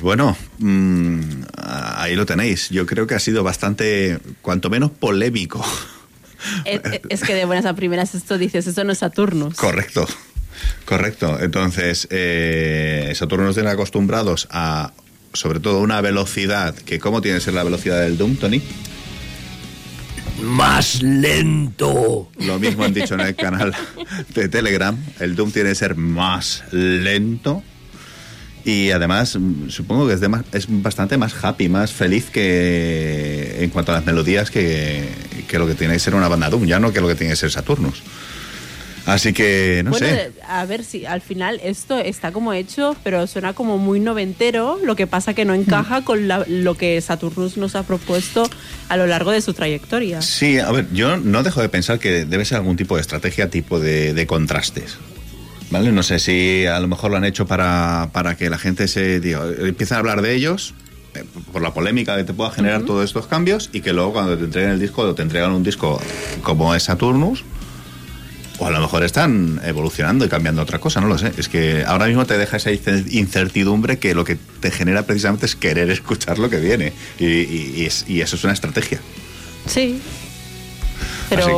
Pues bueno, mm, ahí lo tenéis. Yo creo que ha sido bastante, cuanto menos polémico. Es, es- es que de buenas a primeras esto dices, eso no es Saturnus. Correcto, correcto. Entonces, eh, Saturno nos tiene acostumbrados a, sobre todo, una velocidad, que ¿cómo tiene que ser la velocidad del Doom, Tony? Más lento. Lo mismo han dicho en el canal de Telegram. El Doom tiene que ser más lento. Y además, mm, supongo que es, de más- es bastante más happy, más feliz que en cuanto a las melodías que, que lo que tiene que ser una banda Doom, ya no que lo que tiene que ser Saturnus. Así que, no bueno, sé. de- a ver si al final esto está como hecho, pero suena como muy noventero, lo que pasa que no encaja con la- lo que Saturnus nos ha propuesto a lo largo de su trayectoria. Sí, a ver, yo no dejo de pensar que debe ser algún tipo de estrategia, tipo de, de contrastes. ¿Vale? No sé si a lo mejor lo han hecho para, para que la gente se diga, empiece a hablar de ellos eh, por la polémica que te pueda generar todos estos cambios y que luego cuando te entreguen el disco o te entregan un disco como es Saturnus o a lo mejor están evolucionando y cambiando otra cosa, no lo sé. Es que ahora mismo te deja esa incer- incertidumbre que lo que te genera precisamente es querer escuchar lo que viene. Y, y- y es- y eso es una estrategia. Sí. Pero. Así que-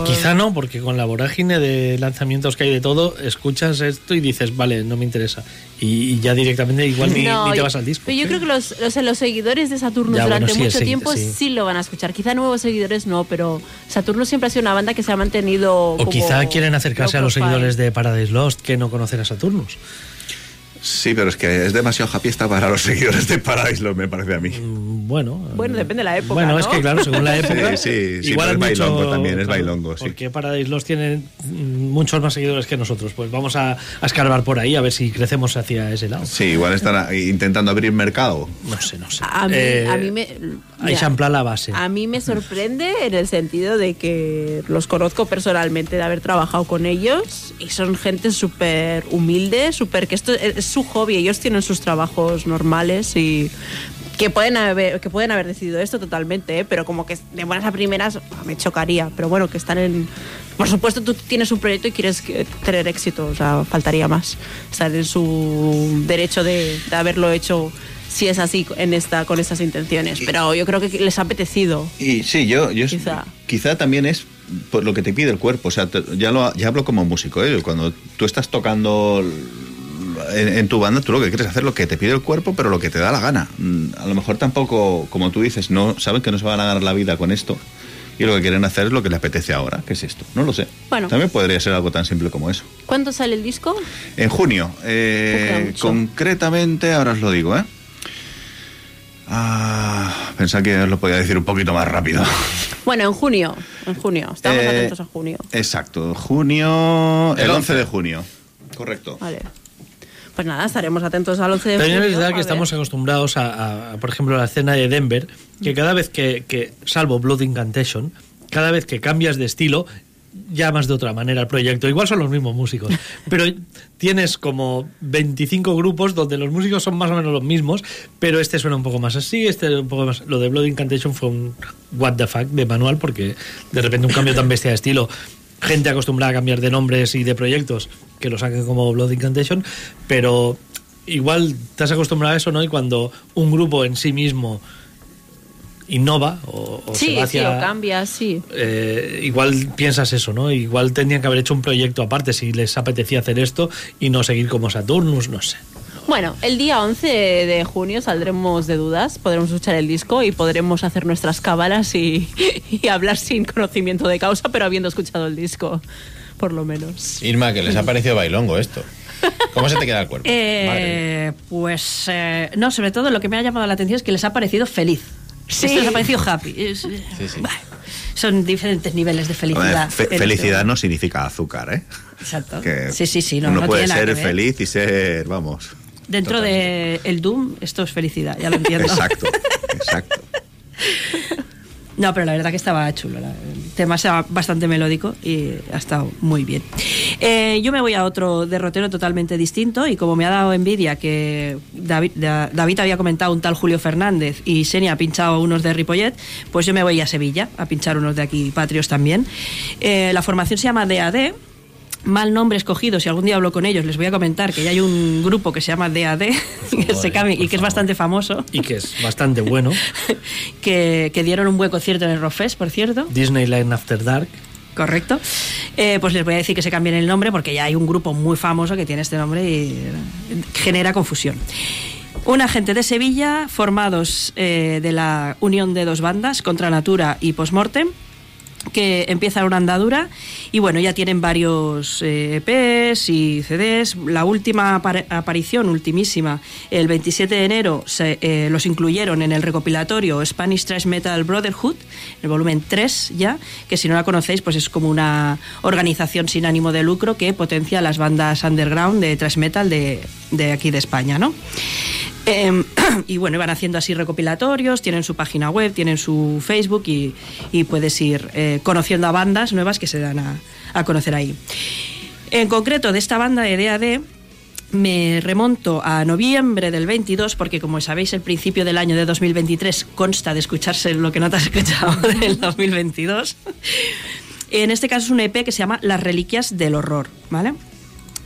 O quizá no, porque con la vorágine de lanzamientos que hay de todo, escuchas esto y dices, vale, no me interesa. Y, y ya directamente igual ni, No, ni te vas al disco. Pero yo creo que los, los, los seguidores de Ya, bueno, durante sí, mucho tiempo sí. sí. lo van a escuchar. Quizá nuevos seguidores no, pero Saturnus siempre ha sido una banda que se ha mantenido. O como quizá quieren acercarse a los profile. seguidores de Paradise Lost que no conocen a Saturnus. Sí, pero es que es demasiado happy esta para los seguidores de Paradise, Lost, me parece a mí. Mm, Bueno. Bueno, eh, depende de la época. Bueno, ¿no? es que claro, según la época. Sí, sí, sí, igual pero hay es bailongo también, es bailongo, sí. Porque Paradise Lost tiene muchos más seguidores que nosotros. Pues vamos a, a escarbar por ahí a ver si crecemos hacia ese lado. Sí, igual están intentando abrir mercado. No sé, no sé. A mí, Eh, a mí me. Champla la base. A mí me sorprende en el sentido de que los conozco personalmente de haber trabajado con ellos y son gente súper humilde, súper que esto es su hobby, ellos tienen sus trabajos normales y que pueden haber que pueden haber decidido esto totalmente, ¿eh? pero como que de buenas a primeras me chocaría, pero bueno, que están en por supuesto tú tienes un proyecto y quieres tener éxito, o sea, faltaría más. Estar en su derecho de, de haberlo hecho si es así en esta con estas intenciones, pero yo creo que les ha apetecido. Y sí, yo, yo Quizá. quizá también es por lo que te pide el cuerpo. O sea, te- ya, lo, ya hablo como músico. ¿eh? Cuando tú estás tocando en, en tu banda, tú lo que quieres hacer lo que te pide el cuerpo, pero lo que te da la gana. Mm, A lo mejor tampoco, como tú dices, no saben que no se van a ganar la vida con esto. Y lo que quieren hacer es lo que les apetece ahora, que es esto. No lo sé. Bueno. También podría ser algo tan simple como eso. ¿Cuándo sale el disco? En junio, eh, concretamente, ahora os lo digo, ¿eh? Ah, pensaba que os lo podía decir un poquito más rápido. Bueno, en junio, en junio. Estamos Eh, atentos a junio. Exacto, junio, el El 11 de 11. junio. Correcto. Vale. Pues nada, estaremos atentos al 11 de junio. es verdad que estamos acostumbrados a, a- a, por ejemplo, a la escena de Denver, que cada vez que, que, salvo Blood Incantation, cada vez que cambias de estilo, llamas de otra manera al proyecto. Igual son los mismos músicos, pero tienes como 25 grupos donde los músicos son más o menos los mismos, pero este suena un poco más así, este un poco más... Lo de Blood Incantation fue un what the fuck de manual, porque de repente un cambio tan bestia de estilo gente acostumbrada a cambiar de nombres y de proyectos que lo saquen como Blood Incantation, pero igual te has acostumbrado a eso, ¿no? Y cuando un grupo en sí mismo innova o, o se va sí, hacia... o cambia, sí. eh, igual piensas eso, ¿no? Igual tendrían que haber hecho un proyecto aparte si les apetecía hacer esto y no seguir como Saturnus, no sé. Bueno, el día 11 de junio saldremos de dudas, podremos escuchar el disco y podremos hacer nuestras cábalas y, y hablar sin conocimiento de causa, pero habiendo escuchado el disco, por lo menos. Irma, que les ha parecido bailongo esto. ¿Cómo se te queda el cuerpo? Eh, pues eh, no, sobre todo lo que me ha llamado la atención es que les ha parecido feliz. Sí. Esto happy. Es- Sí, sí. Bueno, son diferentes niveles de felicidad. ver, fe- En felicidad no significa azúcar, ¿eh? Exacto. Que sí, sí, sí. No, uno no puede ser feliz y ser, vamos. Dentro totalmente. de el Doom, esto es felicidad, ya lo entiendo. Exacto, exacto. No, pero la verdad que estaba chulo. El tema estaba bastante melódico y ha estado muy bien. Eh, yo me voy a otro derrotero totalmente distinto y como me ha dado envidia que David, Da- David había comentado un tal Julio Fernández y Senia ha pinchado unos de Ripollet, pues yo me voy a Sevilla a pinchar unos de aquí, Patrios también. Eh, la formación se llama DAD mal nombre escogido, si algún día hablo con ellos, les voy a comentar que ya hay un grupo que se llama DAD que se cambia- y que es bastante famoso, Y que es bastante bueno. que, que dieron un buen concierto en el Rockfest, por cierto. Disneyland After Dark. Correcto. Eh, pues les voy a decir que se cambien el nombre porque ya hay un grupo muy famoso que tiene este nombre y eh, genera confusión. Una gente de Sevilla, formados eh, de la unión de dos bandas, Contra Natura y Postmortem, que empieza una andadura y bueno, ya tienen varios eh, EPs y CDs. La última apar- aparición, ultimísima, el 27 de enero, se, eh, los incluyeron en el recopilatorio Spanish Thrash Metal Brotherhood, el volumen 3 ya, que si no la conocéis, pues es como una organización sin ánimo de lucro que potencia las bandas underground de thrash metal de, de aquí de España, ¿no? Eh, y bueno, van haciendo así recopilatorios, tienen su página web, tienen su Facebook y, y puedes ir eh, conociendo a bandas nuevas que se dan a, a conocer ahí. En concreto, de esta banda de DAD, me remonto a noviembre del 22, porque como sabéis, el principio del año de 2023 consta de escucharse lo que no te has escuchado del 2022. En este caso es un EP que se llama Las Reliquias del Horror, ¿vale?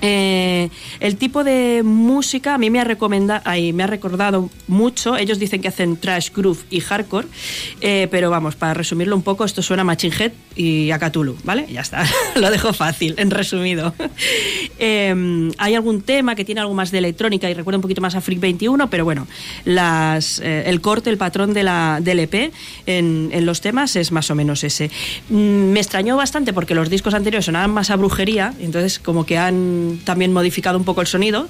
Eh, el tipo de música a mí me ha, recomenda, ay, me ha recordado mucho. Ellos dicen que hacen trash, groove y hardcore, eh, pero vamos, para resumirlo un poco, esto suena a Machine Head y a Cthulhu, ¿vale? Ya está, lo dejo fácil, en resumido. Eh, hay algún tema que tiene algo más de electrónica y recuerda un poquito más a Freak 21, pero bueno, las, eh, el corte, el patrón de la, del EP en, en los temas es más o menos ese. Mm, me extrañó bastante porque los discos anteriores sonaban más a brujería, entonces como que han también modificado un poco el sonido.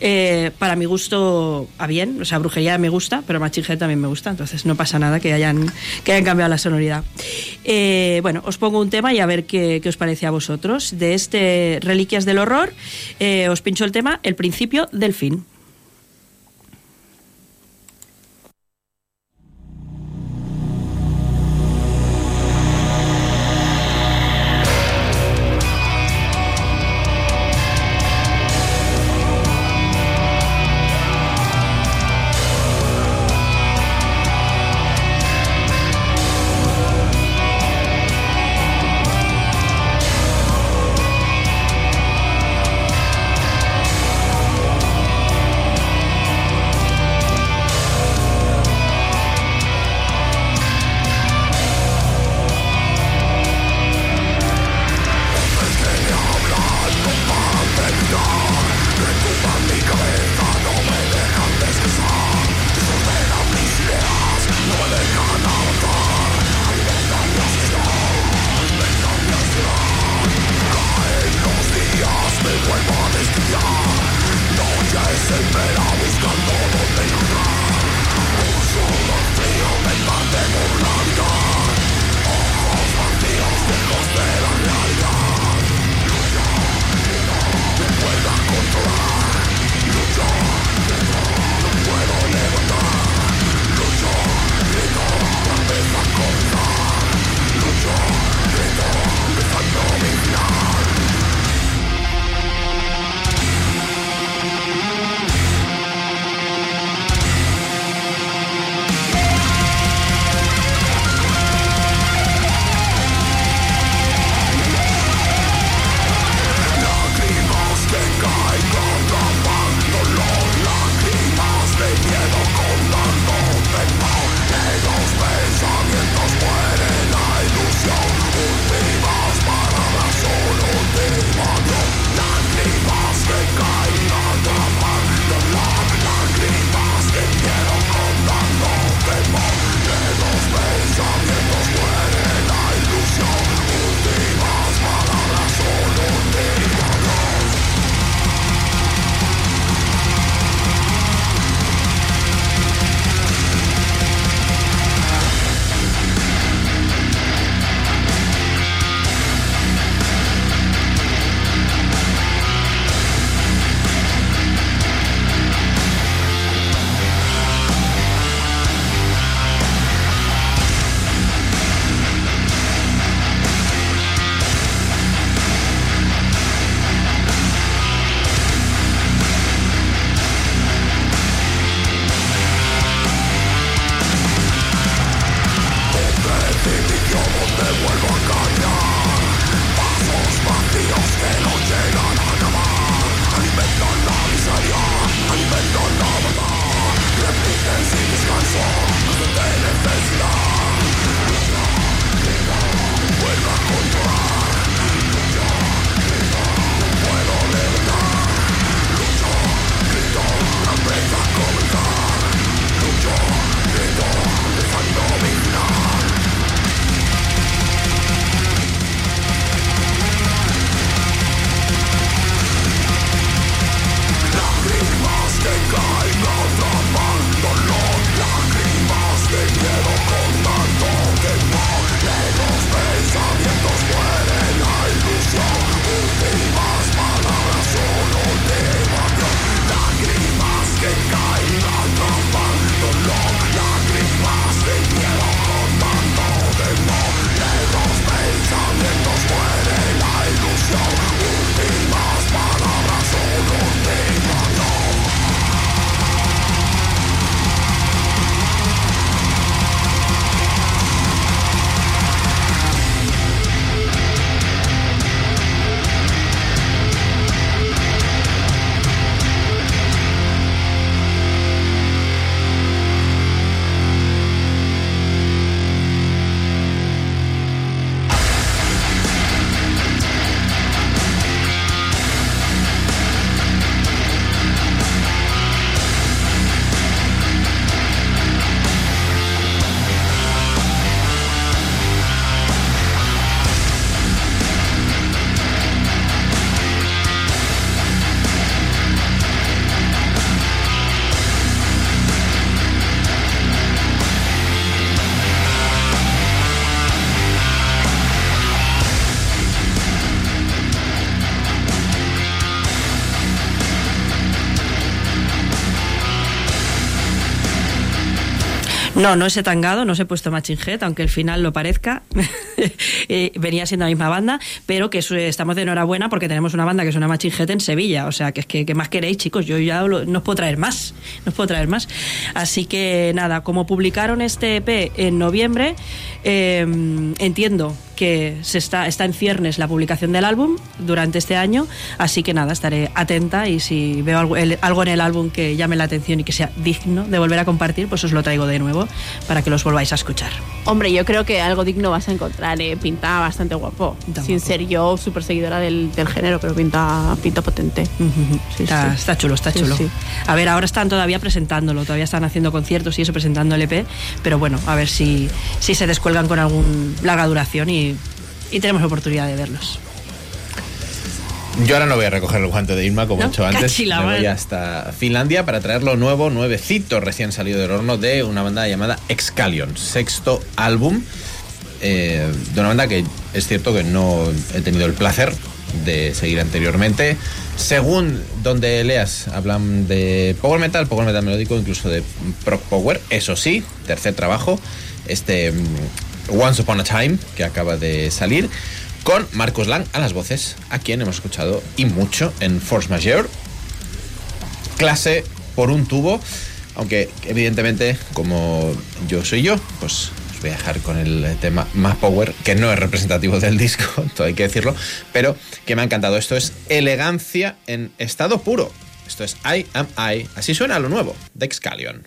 Eh, para mi gusto, a bien, o sea, brujería me gusta, pero Machine también me gusta, entonces no pasa nada que hayan, que hayan cambiado la sonoridad. Eh, bueno, os pongo un tema y a ver qué, qué os parece a vosotros. De este Reliquias del Horror, eh, os pincho el tema El principio del fin. No, no es tangado, no se he puesto Machine Head, aunque el final lo parezca. Eh, venía siendo la misma banda, pero que estamos de enhorabuena porque tenemos una banda que Machine Head en Sevilla. O sea, que es que ¿qué más queréis, chicos? Yo ya lo- no os puedo traer más. No os puedo traer más. Así que nada, como publicaron este EP en noviembre, eh, entiendo que se está, está en ciernes la publicación del álbum durante este año. Así que nada, estaré atenta y si veo algo en el álbum que llame la atención y que sea digno de volver a compartir, pues os lo traigo de nuevo para que los volváis a escuchar. Hombre, yo creo que algo digno vas a encontrar, eh. pinta bastante guapo. Pinta Sin guapo. ser yo súper seguidora del, del género, pero pinta, pinta potente. Sí, está, sí. está chulo, está Sí, chulo. sí. A ver, ahora están todavía presentándolo, todavía están haciendo conciertos y eso, presentando el EP, pero bueno, a ver si, si se descuelgan con algún larga duración y, y tenemos oportunidad de verlos. Yo ahora no voy a recoger el guante de Irma, como he No, hecho antes. cachila, Me voy hasta Finlandia para traer lo nuevo, nuevecito, recién salido del horno, de una banda llamada Excalion, sexto álbum. Eh, de una banda que es cierto que no he tenido el placer de seguir anteriormente. Según donde leas, hablan de power metal, power metal melódico, incluso de prog power. Eso sí, tercer trabajo, este mm, Once Upon a Time, que acaba de salir, con Marcos Lang a las voces, a quien hemos escuchado y mucho en Force Majeure. Clase por un tubo, aunque evidentemente, como yo soy yo, pues voy a dejar con el tema más power, que no es representativo del disco, todo hay que decirlo, pero que me ha encantado. Esto es elegancia en estado puro. Esto es I Am I. Así suena lo nuevo de Excalion.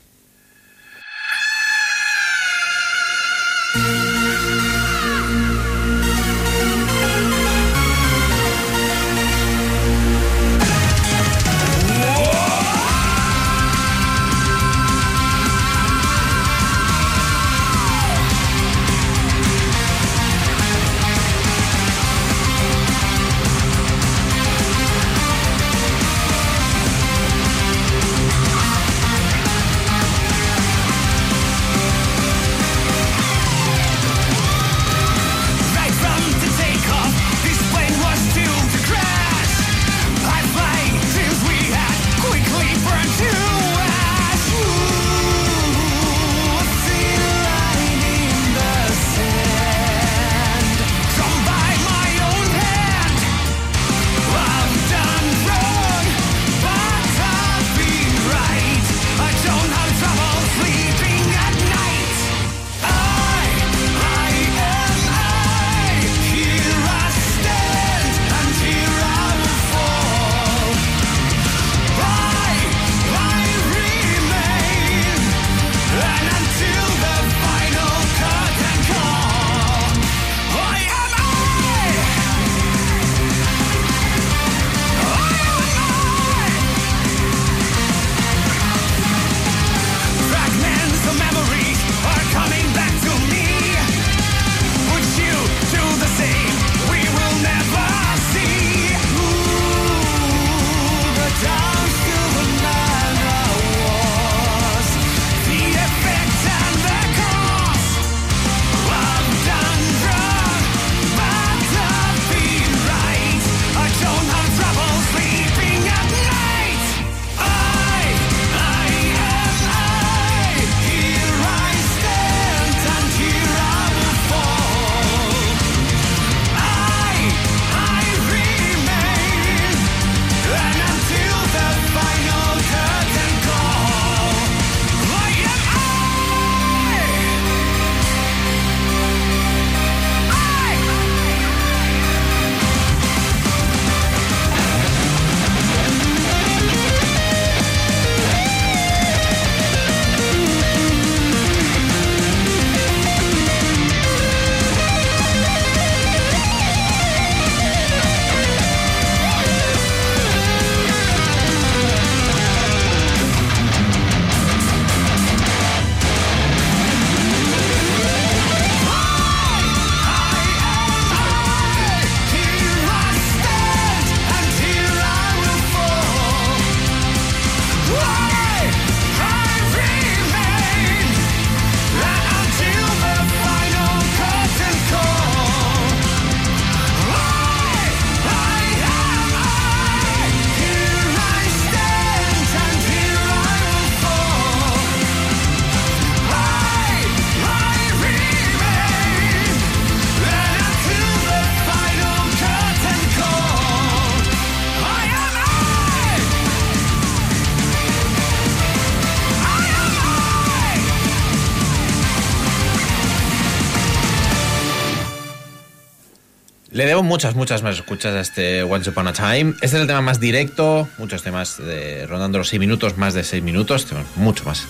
Muchas, muchas más escuchas a este Once Upon a Time. Este es el tema más directo, muchos temas de, rondando los 6 minutos, más de 6 minutos, temas mucho más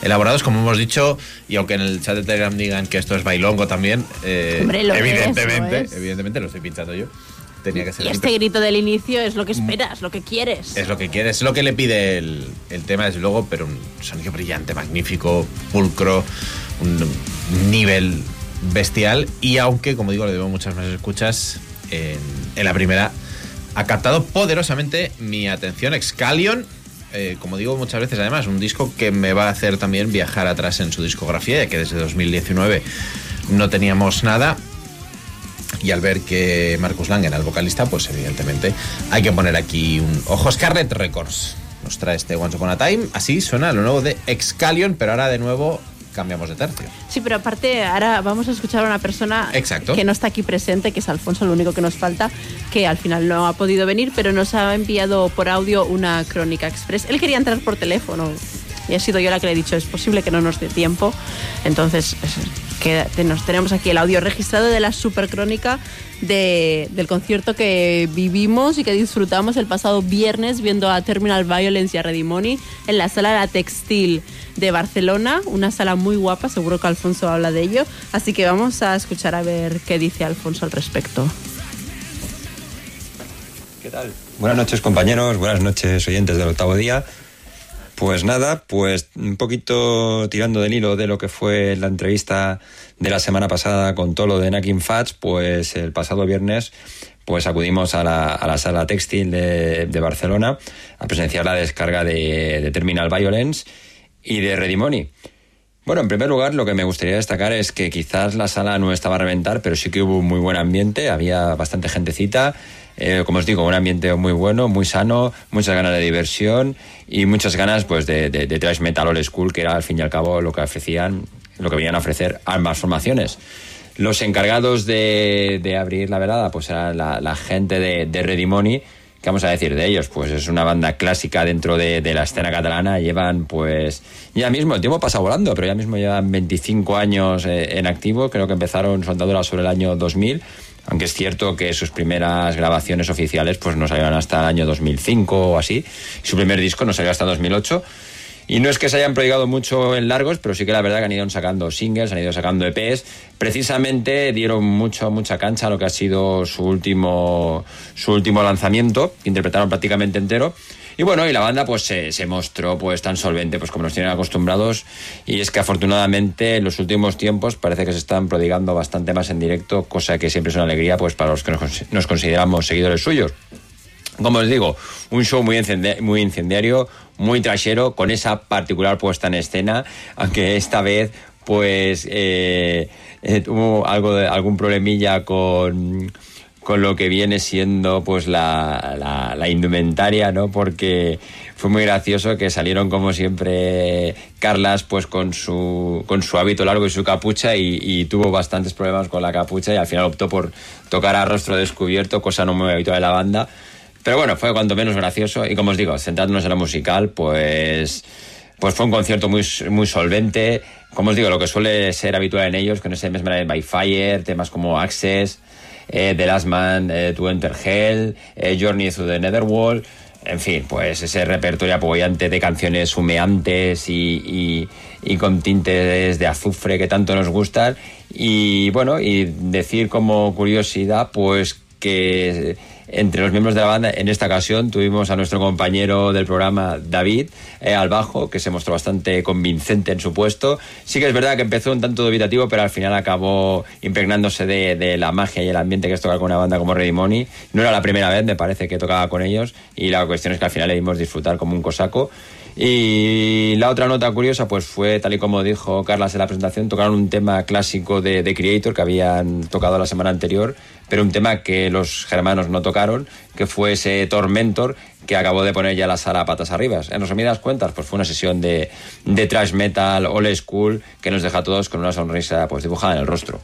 elaborados, como hemos dicho, y aunque en el chat de Telegram digan que esto es bailongo también, eh, Hombre, lo es, evidentemente, lo es. evidentemente lo estoy pinchando yo. Tenía que ser Y este grito del inicio es lo que esperas, lo que quieres. es lo que quieres, es lo que le pide el, el tema, desde luego, pero un sonido brillante, magnífico, pulcro, un nivel bestial, y aunque, como digo, le debo muchas más escuchas, en, la primera ha captado poderosamente mi atención. Excalion, eh, como digo muchas veces, además, un disco que me va a hacer también viajar atrás en su discografía, ya que desde 2019 no teníamos nada. Y al ver que Marcus Lang era el vocalista, pues evidentemente hay que poner aquí un ojo. Scarlet Records nos trae este Once Upon a Time. Así suena lo nuevo de Excalion, pero ahora de nuevo cambiamos de tercio. Sí, pero aparte ahora vamos a escuchar a una persona Exacto. que no está aquí presente, que es Alfonso, lo único que nos falta, que al final no ha podido venir, pero nos ha enviado por audio una crónica express. Él quería entrar por teléfono y ha sido yo la que le he dicho, es posible que no nos dé tiempo. Entonces, es- que nos tenemos aquí el audio registrado de la super crónica de- del concierto que vivimos y que disfrutamos el pasado viernes viendo a Terminal Violence y a Ready Money en la sala La Textil de Barcelona, una sala muy guapa, seguro que Alfonso habla de ello, así que vamos a escuchar a ver qué dice Alfonso al respecto. ¿Qué tal? Buenas noches compañeros, buenas noches oyentes del octavo día. Pues nada, pues un poquito tirando del hilo de lo que fue la entrevista de la semana pasada con Tolo de Nakin Fats, pues el pasado viernes pues acudimos a la, a la sala textil de, de Barcelona a presenciar la descarga de, de Terminal Violence y de Ready Money. Bueno, en primer lugar, lo que me gustaría destacar es que quizás la sala no estaba a reventar, pero sí que hubo un muy buen ambiente, había bastante gentecita, eh, como os digo, un ambiente muy bueno, muy sano, muchas ganas de diversión y muchas ganas pues de, de, de metal old school, que era al fin y al cabo lo que ofrecían, lo que venían a ofrecer ambas formaciones. Los encargados de, de abrir la velada, pues era la, gente de, de Ready Money, ¿Qué vamos a decir de ellos? Pues es una banda clásica dentro de, la escena catalana. Llevan, pues, ya mismo, el tiempo pasa volando, pero ya mismo llevan 25 años eh, en activo. Creo que empezaron su sobre el año 2000. Aunque es cierto que sus primeras grabaciones oficiales pues no salieron hasta el año 2005 o así. Su primer disco no salió hasta 2008. Y no es que se hayan prodigado mucho en largos, pero sí que la verdad que han ido sacando singles, han ido sacando EPs. Precisamente dieron mucho, mucha cancha a lo que ha sido su último, su último lanzamiento, que interpretaron prácticamente entero. Y bueno, y la banda pues se, se mostró pues tan solvente pues como nos tienen acostumbrados y es que afortunadamente en los últimos tiempos parece que se están prodigando bastante más en directo, cosa que siempre es una alegría pues para los que nos, cons- nos consideramos seguidores suyos. Como os digo, un show muy, incende- muy incendiario, muy trashero, con esa particular puesta en escena, aunque esta vez pues eh, eh, tuvo algo de, algún problemilla con, con lo que viene siendo pues la, la, la indumentaria, ¿no? Porque fue muy gracioso que salieron como siempre Carlas pues con su, con su hábito largo y su capucha y, y tuvo bastantes problemas con la capucha y al final optó por tocar a rostro descubierto, cosa no muy habitual de la banda. Pero bueno, fue cuanto menos gracioso y como os digo, centrándonos en la musical, pues, pues fue un concierto muy, muy solvente. Como os digo, lo que suele ser habitual en ellos, con ese mismo by Fire, temas como Access, eh, The Last Man eh, to Enter Hell, eh, Journey Through the Netherworld. En fin, pues ese repertorio apoyante de canciones humeantes y, con tintes de azufre que tanto nos gustan. Y bueno, y decir como curiosidad, pues que entre los miembros de la banda, en esta ocasión tuvimos a nuestro compañero del programa, David, eh, al bajo, que se mostró bastante convincente en su puesto. Sí que es verdad que empezó un tanto dubitativo, pero al final acabó impregnándose de, la magia y el ambiente que es tocar con una banda como Ready Money. No era la primera vez, me parece, que tocaba con ellos, y la cuestión es que al final le dimos disfrutar como un cosaco. Y la otra nota curiosa, pues fue, tal y como dijo Carlas en la presentación, tocaron un tema clásico de, de Creator que habían tocado la semana anterior, pero un tema que los germanos no tocaron, que fue ese Tormentor, que acabó de poner ya la sala a patas arriba. En resumidas cuentas, pues fue una sesión de, de trash metal, old school, que nos deja a todos con una sonrisa pues dibujada en el rostro.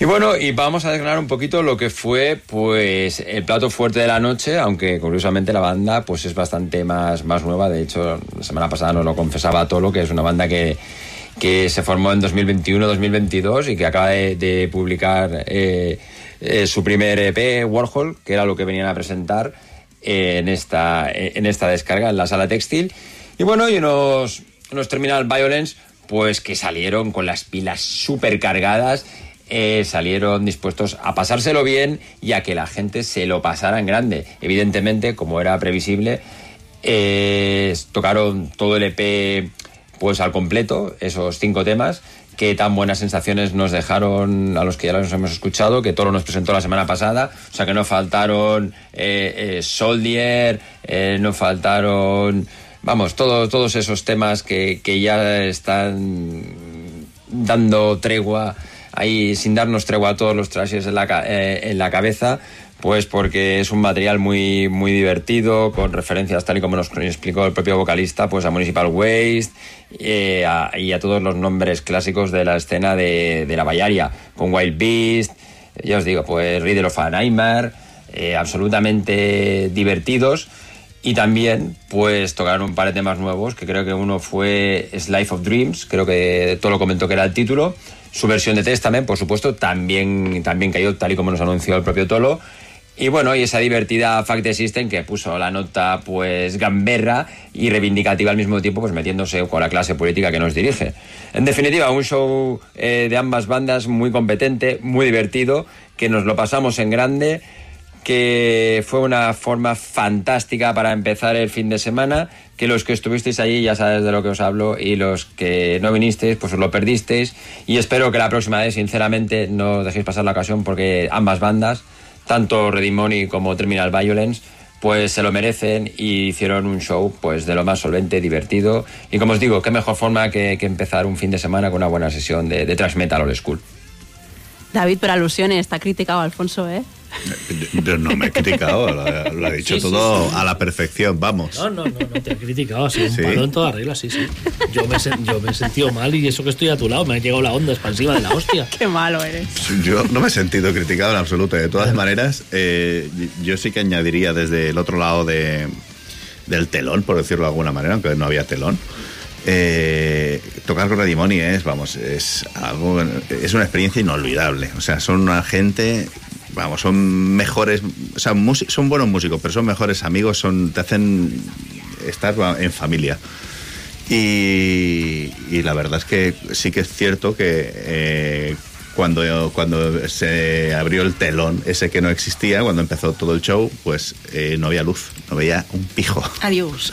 Y bueno, y vamos a desgranar un poquito lo que fue pues el plato fuerte de la noche, aunque curiosamente la banda pues es bastante más, más nueva. De hecho, la semana pasada nos lo confesaba Tolo, que es una banda que, que se formó en 2021-2022 y que acaba de, publicar eh, eh, su primer EP, Warhol, que era lo que venían a presentar eh, en, esta, en esta descarga en la sala textil. Y bueno, y unos, unos Terminal Violence, pues que salieron con las pilas súper cargadas. Eh, salieron dispuestos a pasárselo bien y a que la gente se lo pasara en grande. Evidentemente, como era previsible, eh, tocaron todo el EP pues al completo, esos cinco temas, que tan buenas sensaciones nos dejaron a los que ya los hemos escuchado, que Toro nos presentó la semana pasada, o sea que no faltaron eh, Soldier, no faltaron, vamos, todo- todos esos temas que, que ya están dando tregua ahí sin darnos tregua a todos los trashes en la, eh, en la cabeza, pues porque es un material muy, muy divertido, con referencias tal y como nos explicó el propio vocalista, pues a Municipal Waste eh, y a todos los nombres clásicos de la escena de, de la Bayaria, con Wild Beast, ya os digo, pues Riddle of a Nightmare, eh, absolutamente divertidos. Y también, pues, tocaron un par de temas nuevos, que creo que uno fue Life of Dreams, creo que todo lo comentó que era el título. Su versión de Testament, por supuesto, también, también cayó tal y como nos anunció el propio Tolo. Y bueno, y esa divertida Fact System que puso la nota, pues, gamberra y reivindicativa al mismo tiempo, pues metiéndose con la clase política que nos dirige. En definitiva, un show eh, de ambas bandas muy competente, muy divertido, que nos lo pasamos en grande que fue una forma fantástica para empezar el fin de semana, que los que estuvisteis allí ya sabes de lo que os hablo y los que no vinisteis pues os lo perdisteis y espero que la próxima vez sinceramente no dejéis pasar la ocasión porque ambas bandas, tanto Redimoni como Terminal Violence, pues se lo merecen y hicieron un show pues de lo más solvente, divertido y como os digo, qué mejor forma que, que empezar un fin de semana con una buena sesión de, de old school. David, por alusiones, está criticado Alfonso, ¿eh? Yo no me he criticado, lo, lo ha dicho Sí, todo sí. a la perfección, vamos. No, no, no, no te he criticado, ha sido un ¿Sí? palo en toda regla, sí, sí. Yo me, he yo me he sentido mal y eso que estoy a tu lado, me ha llegado la onda expansiva de la hostia. Qué malo eres. Yo no me he sentido criticado en absoluto. De todas maneras, eh, yo sí que añadiría desde el otro lado de, del telón, por decirlo de alguna manera, aunque no había telón. eh, tocar con Redimoni es, vamos, es algo, es una experiencia inolvidable. O sea, son una gente, vamos, son mejores, o sea, son buenos músicos, pero son mejores amigos, son, te hacen estar en familia. Y, y la verdad es que sí que es cierto que eh, cuando, cuando se abrió el telón, ese que no existía, cuando empezó todo el show, pues eh, no había luz, no veía un pijo. Adiós.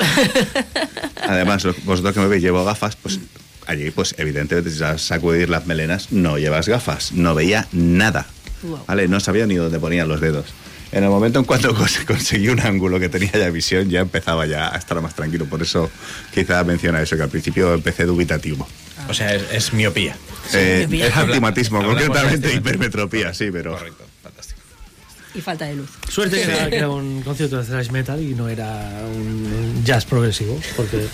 Además, vosotros que me veis llevo gafas, pues allí, pues evidentemente, si vas a sacudir las melenas, no llevas gafas, no veía nada. Wow. ¿Vale? No sabía ni dónde ponía los dedos. En el momento en cuanto cons- conseguí un ángulo que tenía ya visión, ya empezaba ya a estar más tranquilo. Por eso quizá menciona eso, que al principio empecé dubitativo. O sea, es, es miopía. Eh, miopía. es antimatismo, concretamente hipermetropía, sí, pero... Correcto, fantástico. Y falta de luz. Suerte que era, que era un concierto de thrash metal y no era un jazz progresivo, porque...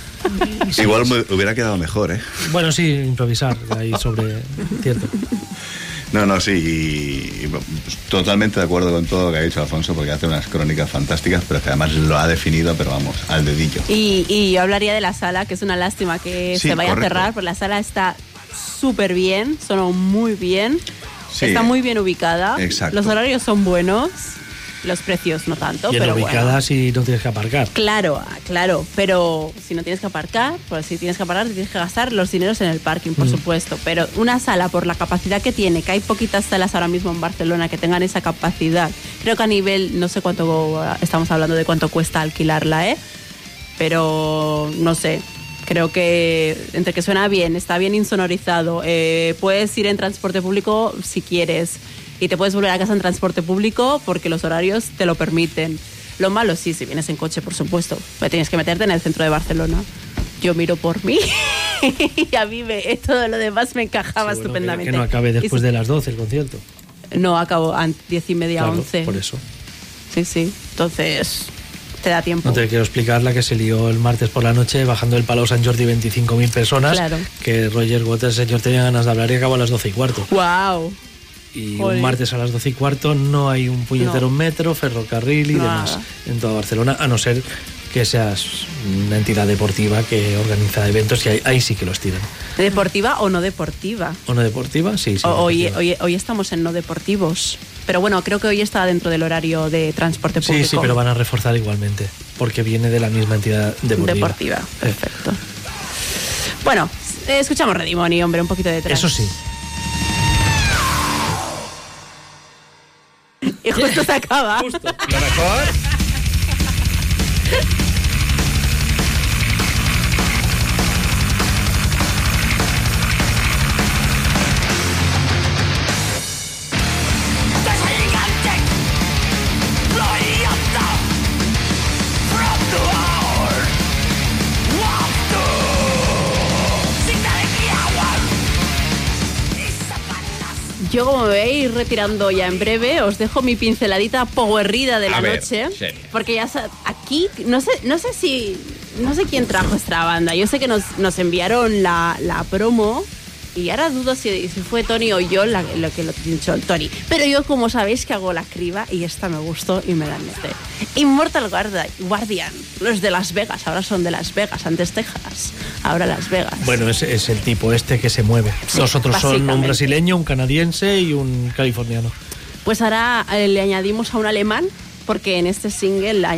Igual me hubiera quedado mejor, ¿eh? Bueno, sí, improvisar ahí sobre... Cierto. No, no, sí, y, y, pues, totalmente de acuerdo con todo lo que ha dicho Alfonso, porque hace unas crónicas fantásticas, pero que además lo ha definido, pero vamos, al dedillo. Y, y yo hablaría de la sala, que es una lástima que Sí, se vaya correcto. a cerrar, porque la sala está súper bien, sonó muy bien, Sí. está muy bien ubicada, Exacto. los horarios son buenos, los precios no tanto, Bien pero ubicada bueno. si no tienes que aparcar. Claro, claro, pero si no tienes que aparcar, pues si tienes que aparcar, te tienes que gastar los dineros en el parking, por supuesto. Pero una sala, por la capacidad que tiene, que hay poquitas salas ahora mismo en Barcelona que tengan esa capacidad, creo que a nivel, no sé cuánto, estamos hablando de cuánto cuesta alquilarla, ¿eh? Pero no sé, creo que entre que suena bien, está bien insonorizado, eh, puedes ir en transporte público si quieres y te puedes volver a casa en transporte público porque los horarios te lo permiten. Lo malo sí, si vienes en coche, por supuesto, pero tienes que meterte en el centro de Barcelona. Yo miro por mí y a mí me, todo lo demás me encajaba Sí, bueno, estupendamente. Que no acabe después de las 12 el concierto. No, acabo a 10 y media, Claro, 11. Por eso. Sí, sí. Entonces, te da tiempo. No te quiero explicar la que se lió el martes por la noche bajando el Palau San Jordi 25.000 personas. Claro. Que Roger Waters, señor, tenía ganas de hablar y acabó a las 12 y cuarto. ¡Wow! Y Joder. un martes a las 12 y cuarto no hay un puñetero No. metro, ferrocarril y Nada. demás en toda Barcelona, a no ser que seas una entidad deportiva que organiza eventos y ahí, ahí sí que los tiran. ¿Deportiva o no deportiva? ¿O no deportiva? Sí, sí. O- hoy, deportiva. hoy, hoy estamos en no deportivos. Pero bueno, creo que hoy está dentro del horario de transporte público. Sí, sí, pero van a reforzar igualmente, porque viene de la misma entidad deportiva. Deportiva, perfecto. Bueno, escuchamos Redimoni, hombre, un poquito de Eso sí. Y justo se acaba. Lo mejor. Yo, como ir retirando ya en breve, os dejo mi pinceladita powerrida de la A ver, noche. serio. Porque ya aquí, no sé, no sé si. No sé quién trajo esta banda. Yo sé que nos, nos enviaron la, la promo. Y ahora dudo si, si fue Tony o yo la- lo que lo dicho el Tony. Pero yo, como sabéis, que hago la criba y esta me gustó y me la anoté. Immortal Guarda- Guardian. Los de Las Vegas. Ahora son de Las Vegas. Antes Texas. Ahora Las Vegas. Bueno, es, es el tipo este que se mueve. Sí, Los otros son un brasileño, un canadiense y un californiano. Pues ahora eh, le añadimos a un alemán, porque en este single ha,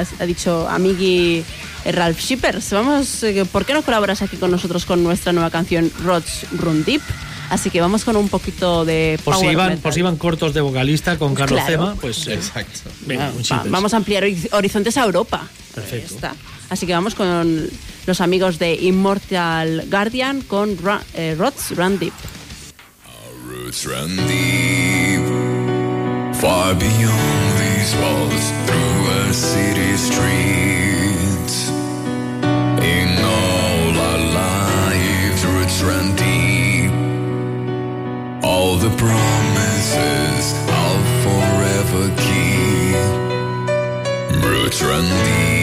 ha- ha dicho Amigui eh, Ralph Shippers. Vamos, eh, ¿por qué no colaboras aquí con nosotros con nuestra nueva canción Rods Run Deep? Así que vamos con un poquito de Por si, power iban, metal. por si iban cortos de vocalista con Carlos Claro. Cema, pues eh, Exacto. venga, Va- vamos a ampliar horiz- horizontes a Europa. Perfecto. Ahí está. Así que vamos con los amigos de Immortal Guardian con Ra- eh, Rods Run Deep. Roots run deep, far beyond these walls, through our city streets. In all our lives, roots run deep. All the promises I'll forever keep. Roots run deep,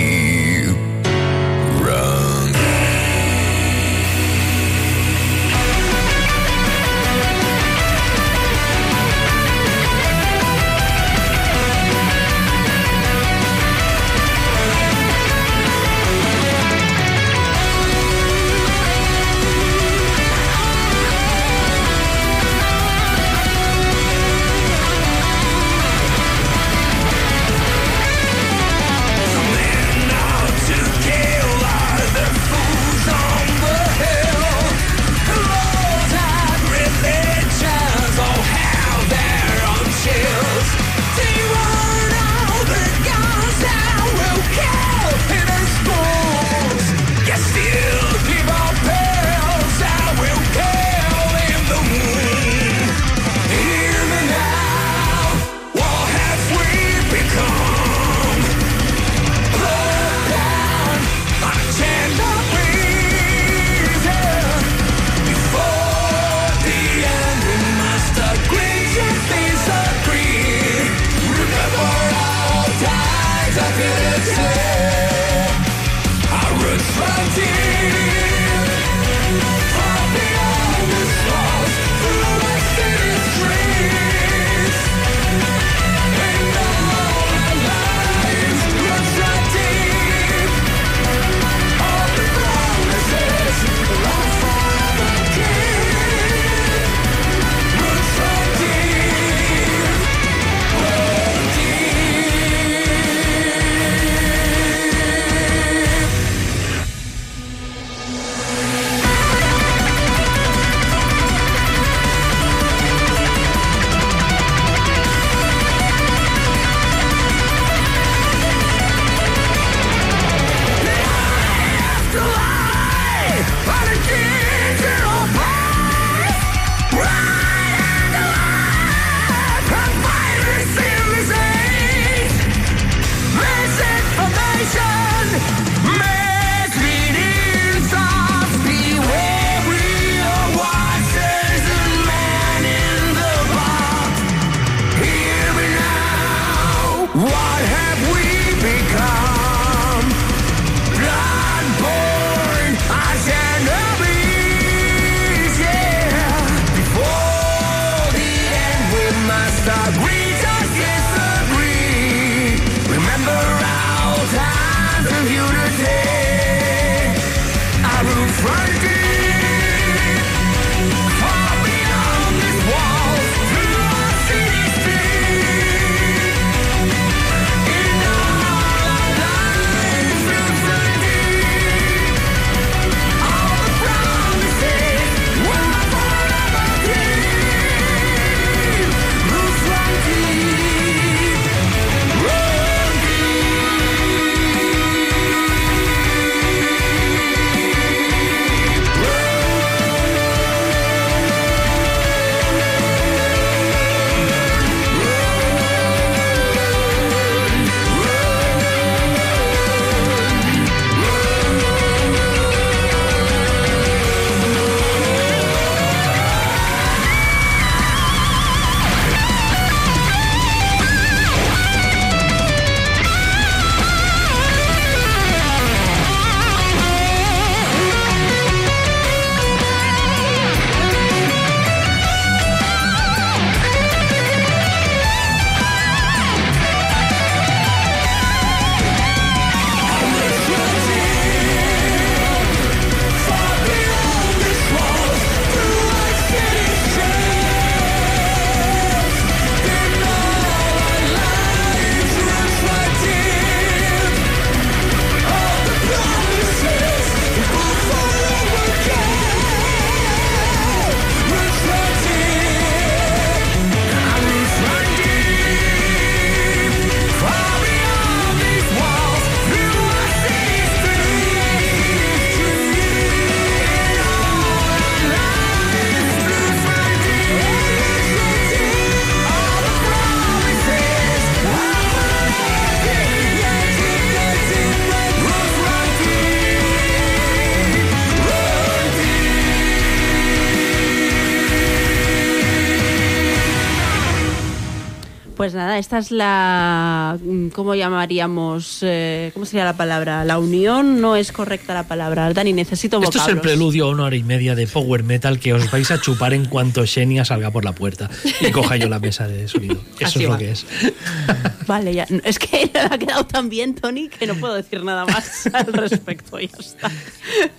esta es la. mm, ¿Cómo llamaríamos? eh, ¿Cómo sería la palabra? La unión no es correcta la palabra. Dani, necesito Esto vocablos. es el preludio a una hora y media de Power Metal que os vais a chupar en cuanto Xenia salga por la puerta y coja yo la mesa de sonido. Eso Así es va. lo que es. Vale, ya. Es que me ha quedado tan bien, Tony, que no puedo decir nada más al respecto. Ya está.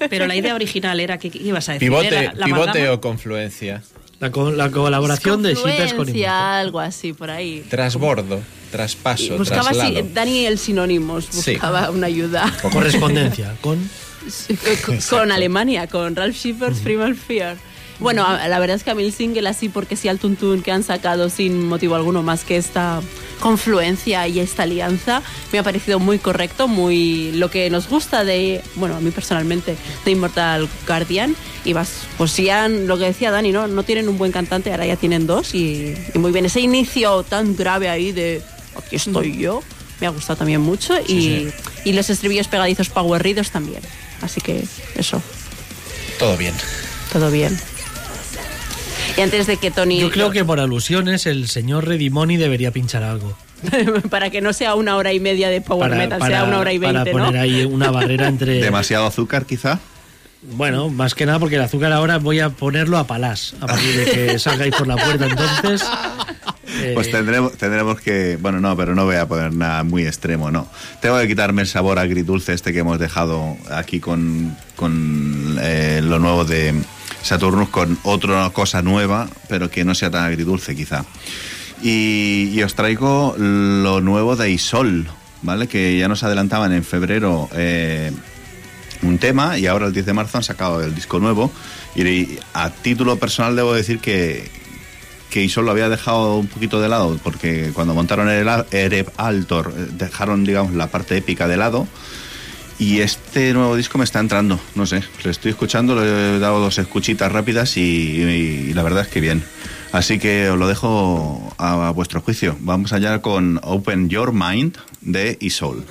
Pero la idea original era que ¿qué ibas a decir. Pivote, Era la pivote amalgama. o confluencia. La, co- la colaboración de Shippers con algo así, por ahí. Trasbordo, traspaso, Buscaba traslado. así, Dani el sinónimos, Sí. buscaba una ayuda. correspondencia con con, con Alemania, con Ralph Shippers, Primal Fear. Bueno, la verdad es que a mí el single así porque sí al tuntún que han sacado sin motivo alguno más que esta confluencia y esta alianza me ha parecido muy correcto, muy lo que nos gusta de, bueno, a mí personalmente, de Immortal Guardian y vas, pues ya lo que decía Dani, ¿no? No tienen un buen cantante, ahora ya tienen dos y, y muy bien. Ese inicio tan grave ahí de aquí estoy yo, me ha gustado también mucho y, y los estribillos pegadizos power readers también. Así que eso, Todo bien. todo bien. Y antes de que Tony... Yo creo que por alusiones el señor Redimoni debería pinchar algo. para que no sea una hora y media de power metal, sea una hora y para veinte, ¿no? poner ahí una barrera entre... Demasiado azúcar, quizá. Bueno, más que nada porque el azúcar ahora voy a ponerlo a palás a partir de que salgáis por la puerta. Entonces, eh, Pues tendremos, tendremos que. Bueno, no, pero no voy a poner nada muy extremo, no. Tengo que quitarme el sabor agridulce este que hemos dejado aquí con, con eh, lo nuevo de Saturnus, con otra cosa nueva, pero que no sea tan agridulce, quizá. Y, os traigo lo nuevo de Isol, ¿vale? Que ya nos adelantaban en febrero. eh, un tema y ahora el 10 de marzo han sacado el disco nuevo y a título personal debo decir que que Isol lo había dejado un poquito de lado porque cuando montaron el Ereb Altor eh, dejaron digamos la parte épica de lado y este nuevo disco me está entrando, no sé, lo estoy escuchando, le he dado dos escuchitas rápidas y, la verdad es que bien. Así que os lo dejo a, vuestro juicio. Vamos allá con Open Your Mind de Isol.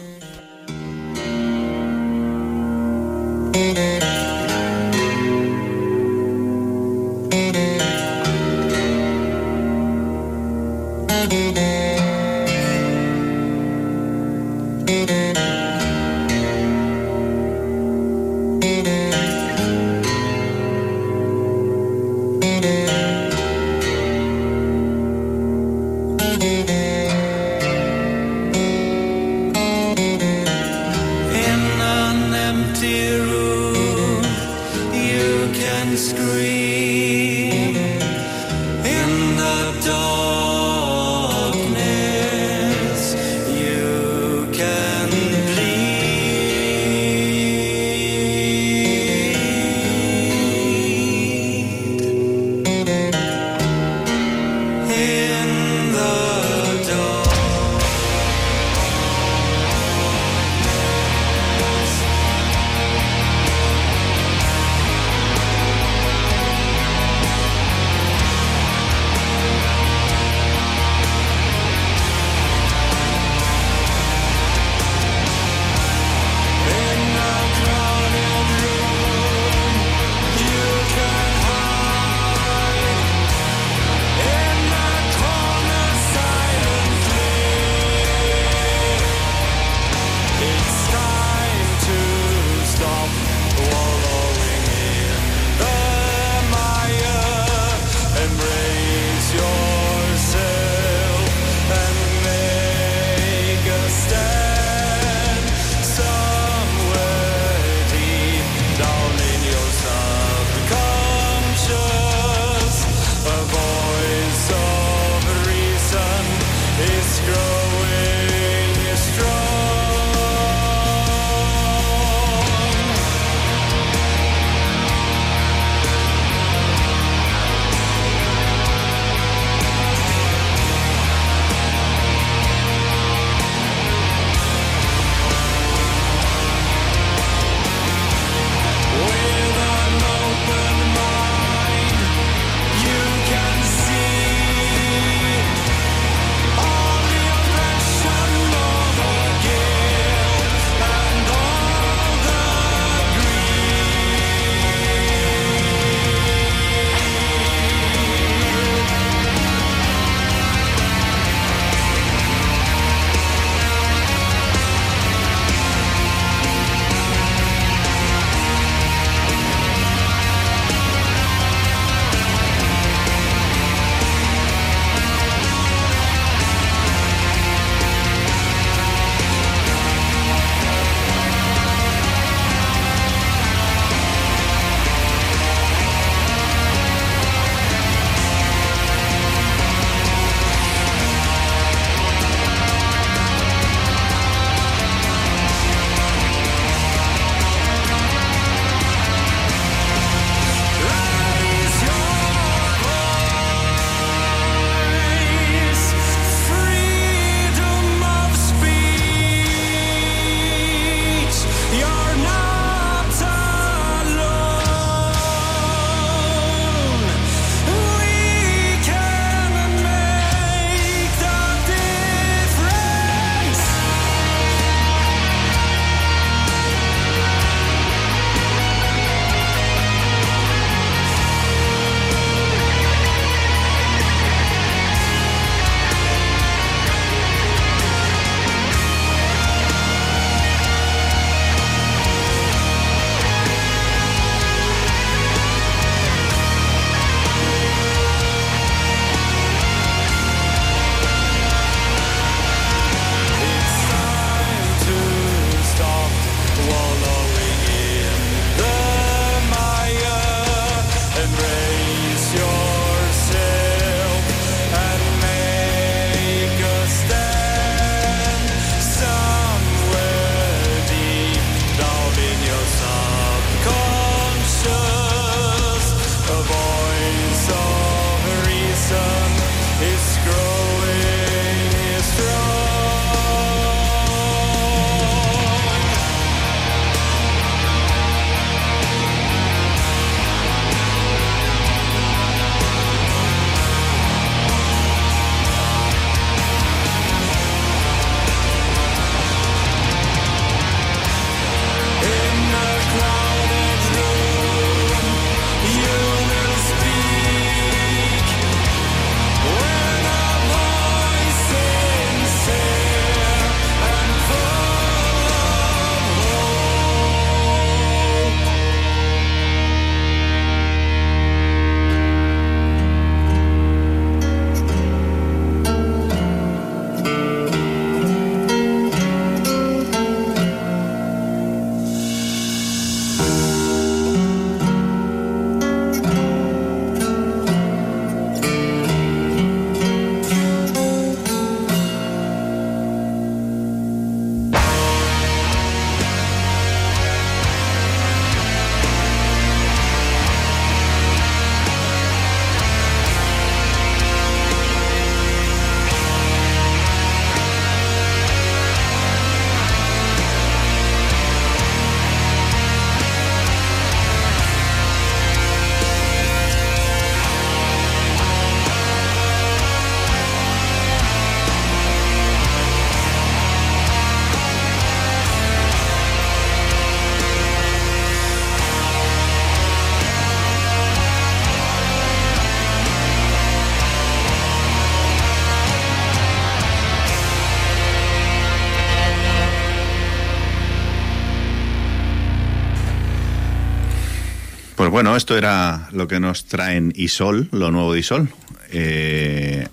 Pues bueno, esto era lo que nos traen Isol, lo nuevo de Isol. Eh,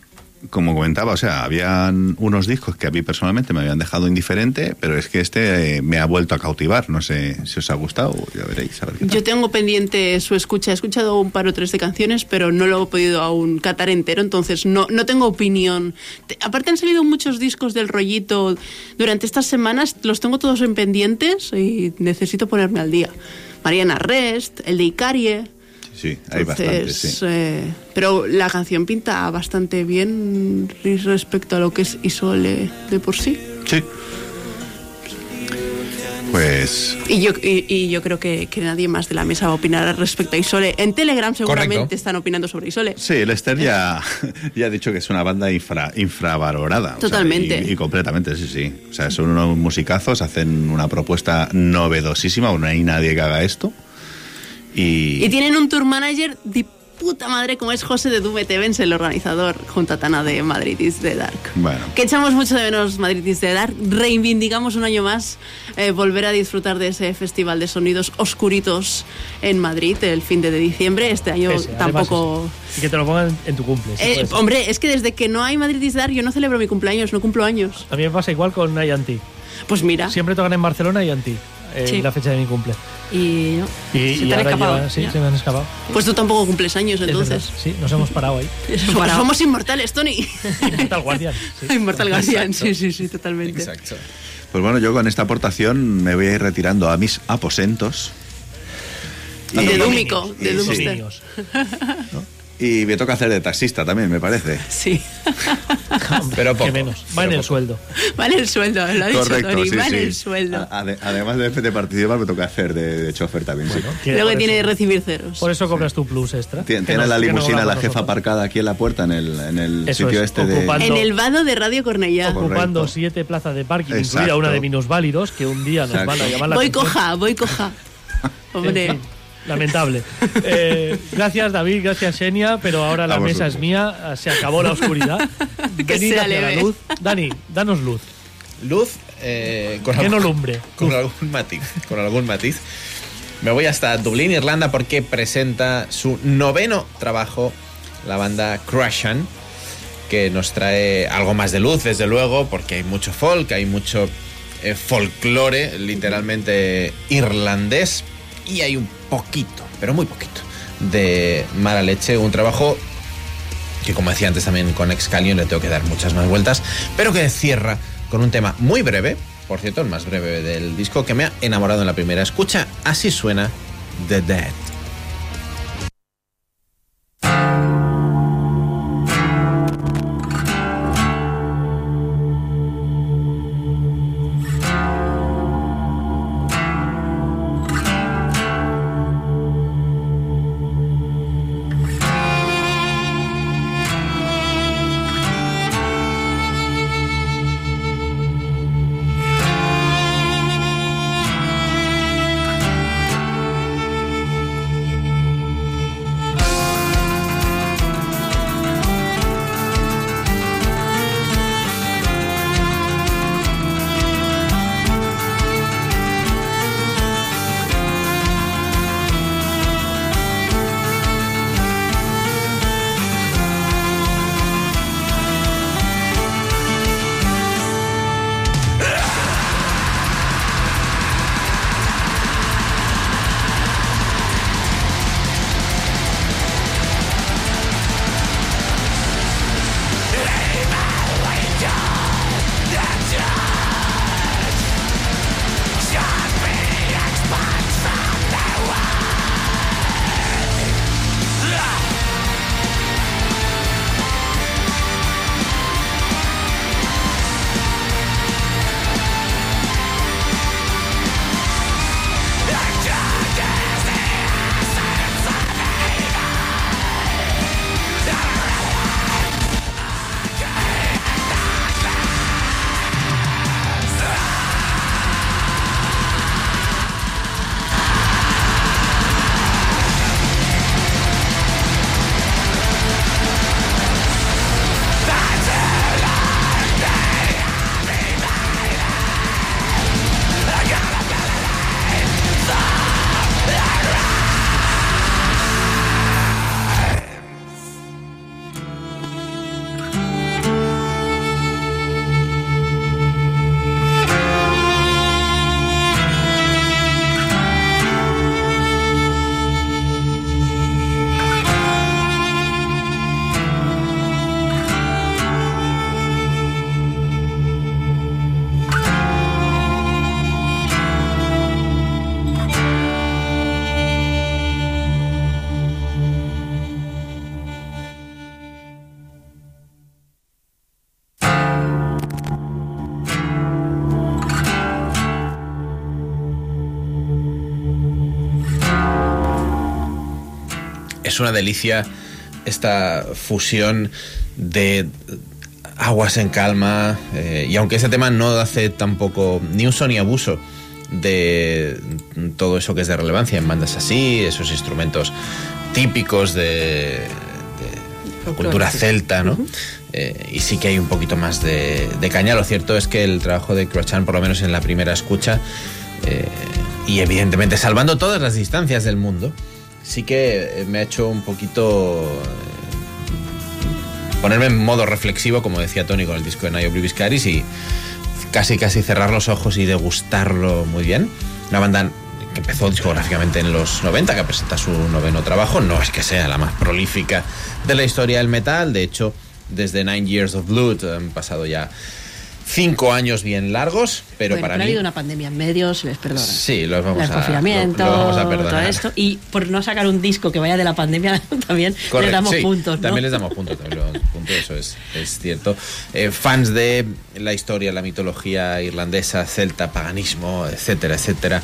como comentaba, o sea, habían unos discos que a mí personalmente me habían dejado indiferente, pero es que este eh, me ha vuelto a cautivar. No sé si os ha gustado, ya veréis. Yo tengo pendiente su escucha. He escuchado un par o tres de canciones, pero no lo he podido aún catar entero, entonces no, no tengo opinión. Te- aparte han salido muchos discos del rollito durante estas semanas, los tengo todos en pendientes y necesito ponerme al día. Mariana Rest, el de Icarie. Sí, hay bastante, sí. Entonces, eh, pero la canción pinta bastante bien respecto a lo que es Isole de por sí. Sí. Pues Y yo, y, y yo creo que, que nadie más de la mesa va a opinar respecto a Isole. En Telegram seguramente Correcto. están opinando sobre Isole. sí, Lester ya, ya ha dicho que es una banda infra, infravalorada. o sea, Totalmente. y, y completamente, sí, sí. O sea, son unos musicazos, hacen una propuesta novedosísima, no hay nadie que haga esto. Y, Y tienen un tour manager puta madre como es José de Dume Tevens, el organizador, junto a Tana de Madrid is the Dark. bueno, Que echamos mucho de menos Madrid is the Dark. Reivindicamos un año más eh, volver a disfrutar de ese festival de sonidos oscuritos en Madrid el fin de diciembre. Este año Ese, tampoco... Y que te lo pongan en tu cumple. sí, Eh, hombre, es que desde que no hay Madrid is the Dark yo no celebro mi cumpleaños, no cumplo años. A mí me pasa igual con Nayanti. Pues mira. Siempre tocan en Barcelona y Anti, en Sí. la fecha de mi cumple. Y, no, Y, se y te han escapado. lleva- sí, ya. se me han escapado. Pues tú tampoco cumples años Es entonces. verdad, sí, nos hemos parado ahí. Somos, somos inmortales, Tony. Immortal Guardian. sí. Immortal Guardian, sí, sí, sí, totalmente. Exacto. pues bueno, yo con esta aportación me voy a ir retirando a mis aposentos. Y de Dúmico, de. Niños. Y me toca hacer de taxista también, me parece. Sí. Pero poco. Que menos. Va en el sueldo. Vale el sueldo, lo ha dicho Correcto, Tony, sí, vale sí. el sueldo. A- ade- además de, de participar, me toca hacer de, de chofer también, sí. Tiene- Luego por tiene eso- recibir ceros. Por eso cobras tu plus extra. Tien- Tiene nos- la que no limusina, la jefa nosotros. aparcada aquí en la puerta, en el, en el Eso sitio es, este de... ocupando- En el vado de Radio Cornellá. Correcto. Ocupando siete plazas de parking, Exacto. incluida una de minusválidos, que un día nos Exacto. van a llamar la Voy atención. coja, voy coja. Hombre. Lamentable. Eh, gracias David, gracias Xenia, pero ahora la mesa es mía, se acabó la oscuridad. Que Venid sea hacia la luz. Dani, danos luz. Luz eh, con, Que algún, no lumbre. con algún matiz. Con algún matiz. Me voy hasta Dublín, Irlanda, porque presenta su noveno trabajo, la banda Crushan, que nos trae algo más de luz, desde luego, porque hay mucho folk, hay mucho eh, folclore, literalmente irlandés, y hay un poquito, pero muy poquito, de mala leche, un trabajo que como decía antes también con Excalion le tengo que dar muchas más vueltas, pero que cierra con un tema muy breve, por cierto, el más breve del disco, que me ha enamorado en la primera escucha. Así suena The Dead. Es una delicia esta fusión de aguas en calma eh, y aunque ese tema no hace tampoco ni uso ni abuso de todo eso que es de relevancia en bandas así, esos instrumentos típicos de, de cultura celta, ¿no? Eh, y sí que hay un poquito más de, de caña. Lo cierto es que el trabajo de Croachan, por lo menos en la primera escucha, eh, y evidentemente salvando todas las distancias del mundo, sí que eh, me ha hecho un poquito eh, ponerme en modo reflexivo, como decía Tony con el disco de Nayo Caris y casi casi cerrar los ojos y degustarlo muy bien. Una banda que empezó discográficamente en los 90, que presenta su noveno trabajo, no es que sea la más prolífica de la historia del metal, de hecho, desde Nine Years of Blood han pasado ya cinco años bien largos, pero Bueno, para pero ha mí... habido una pandemia en medio, se les perdona. Sí, los vamos el a, confinamiento, lo- lo vamos a todo perdonar. esto. Y por no sacar un disco que vaya de la pandemia, también Correcto, le damos sí, puntos, ¿no? También les damos puntos, también les damos puntos, eso es, es cierto. Eh, fans de la historia, la mitología irlandesa, celta, paganismo, etcétera, etcétera.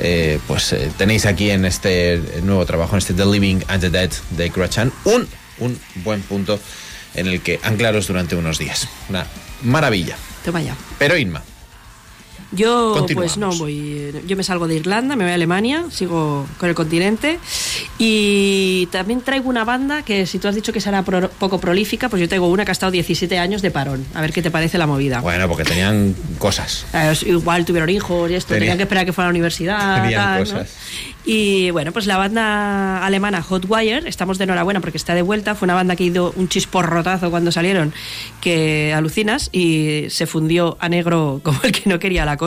eh, pues eh, tenéis aquí en este nuevo trabajo, en este The Living and the Dead de Grachan, un, un buen punto en el que anclaros durante unos días. Una maravilla. Pero Inma, Yo, pues no voy. Yo me salgo de Irlanda, me voy a Alemania, sigo con el continente. Y también traigo una banda que, si tú has dicho que será pro- poco prolífica, pues yo traigo una que ha estado 17 años de parón. A ver qué te parece la movida. bueno, porque tenían cosas. Eh, igual tuvieron hijos y esto, Tenía- tenían que esperar a que fuera a la universidad. Tenían tal, ¿no? cosas. Y bueno, pues la banda alemana Hotwire, estamos de enhorabuena porque está de vuelta. Fue una banda que hizo un chisporrotazo cuando salieron, que alucinas, y se fundió a negro como el que no quería la cosa.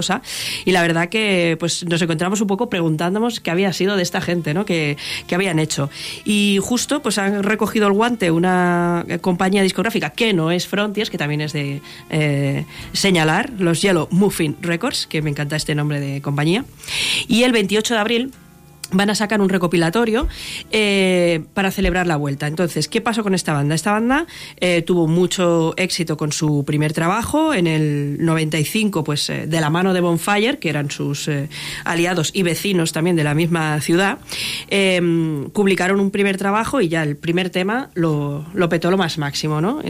Y la verdad que pues nos encontramos un poco preguntándonos qué había sido de esta gente, ¿no? ¿Qué, qué habían hecho? Y justo pues han recogido el guante una compañía discográfica que no es Frontiers, que también es de eh, señalar, los Yellow Muffin Records, que me encanta este nombre de compañía. Y el 28 de abril van a sacar un recopilatorio eh, para celebrar la vuelta. Entonces, ¿qué pasó con esta banda? Esta banda eh, tuvo mucho éxito con su primer trabajo. En el 95, pues eh, de la mano de Bonfire, que eran sus aliados y vecinos también de la misma ciudad, publicaron un primer trabajo y ya el primer tema lo, lo petó lo más máximo, ¿no?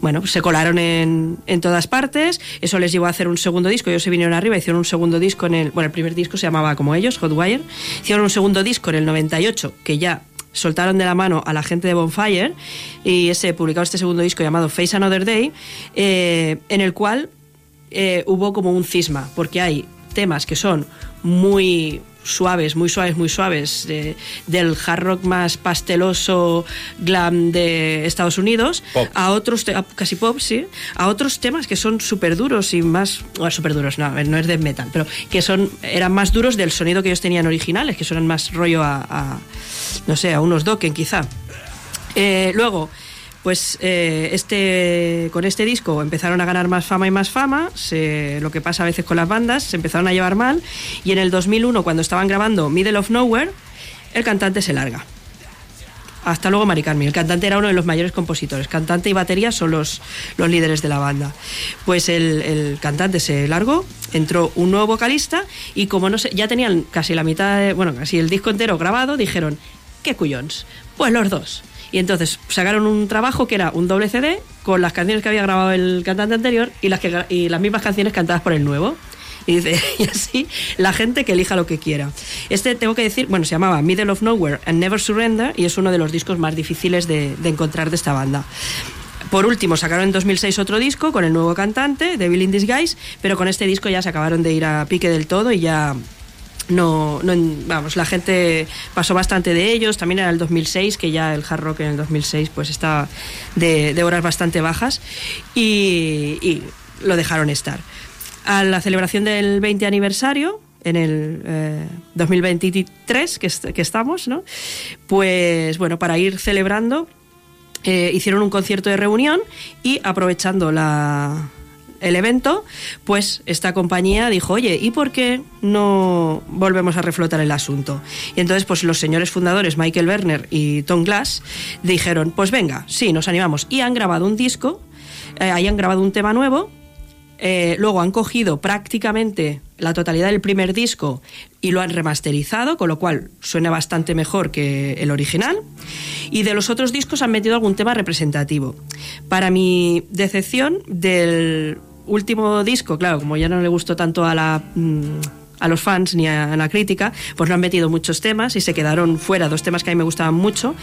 Bueno, se colaron en, en todas partes, eso les llevó a hacer un segundo disco, ellos se vinieron arriba, hicieron un segundo disco en el, bueno, el primer disco se llamaba como ellos, Hotwire, hicieron un segundo disco en el 98, que ya soltaron de la mano a la gente de Bonfire, y ese publicado este segundo disco llamado Face Another Day, eh, en el cual eh, hubo como un cisma, porque hay temas que son muy suaves, muy suaves, muy suaves, de- del hard rock más pasteloso, glam de Estados Unidos, Pop. a otros, a- casi pop, sí, a otros temas que son súper duros y más, bueno, súper duros, no, no es de metal, pero que son, eran más duros del sonido que ellos tenían originales, que suenan más rollo a, a, no sé, a unos Dokken quizá. Eh, luego, pues eh, este, con este disco empezaron a ganar más fama y más fama, se- lo que pasa a veces con las bandas, se empezaron a llevar mal y en el 2001 cuando estaban grabando Middle of Nowhere, el cantante se larga. Hasta luego, Mari Carmen. El cantante era uno de los mayores compositores. Cantante y batería son los, los líderes de la banda. Pues el, el cantante se largó, entró un nuevo vocalista y como no sé, ya tenían casi la mitad, de- bueno, casi el disco entero grabado, dijeron, ¿qué cuyons? Pues los dos. Y entonces sacaron un trabajo que era un doble CD con las canciones que había grabado el cantante anterior y las, y las mismas canciones cantadas por el nuevo. Y dice, y así la gente que elija lo que quiera. Este tengo que decir, bueno, se llamaba Middle of Nowhere and Never Surrender y es uno de los discos más difíciles de, de encontrar de esta banda. Por último, sacaron en 2006 otro disco con el nuevo cantante, Devil in Disguise, pero con este disco ya se acabaron de ir a pique del todo y ya no, no vamos, la gente pasó bastante de ellos, también era el 2006, que ya el hard rock en el 2006 pues estaba de, de horas bastante bajas y, lo dejaron estar. A la celebración del 20 aniversario, en el eh, 2023 que, est- que estamos, ¿no? Pues bueno, para ir celebrando, eh, hicieron un concierto de reunión y aprovechando la, el evento, pues esta compañía dijo, oye, ¿y por qué no volvemos a reflotar el asunto? Y entonces, pues los señores fundadores, Michael Werner y Tom Glass, dijeron, pues venga, sí, nos animamos. Y han grabado un disco, eh, ahí han grabado un tema nuevo, Eh, luego han cogido prácticamente la totalidad del primer disco y lo han remasterizado, con lo cual suena bastante mejor que el original. Y de los otros discos han metido algún tema representativo. Para mi decepción del último disco, claro, como ya no le gustó tanto a la... a los fans ni a, la crítica, pues no han metido muchos temas y se quedaron fuera dos temas que a mí me gustaban mucho,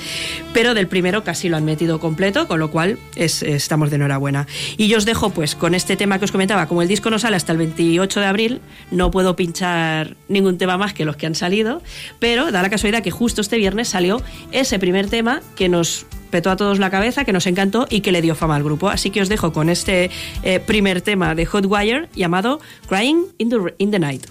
pero del primero casi lo han metido completo, con lo cual es- estamos de enhorabuena. Y yo os dejo pues con este tema que os comentaba, como el disco no sale hasta el 28 de abril, no puedo pinchar ningún tema más que los que han salido, pero da la casualidad que justo este viernes salió ese primer tema que nos petó a todos la cabeza, que nos encantó y que le dio fama al grupo. Así que os dejo con este eh, primer tema de Hotwire llamado Crying in the Night.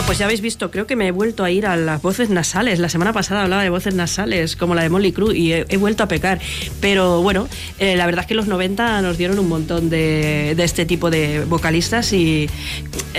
Bueno, pues ya habéis visto, creo que me he vuelto a ir a las voces nasales. La semana pasada hablaba de voces nasales, como la de Molly Cruz, y he, vuelto a pecar. Pero bueno, eh, la verdad es que los 90 nos dieron un montón de, este tipo de vocalistas y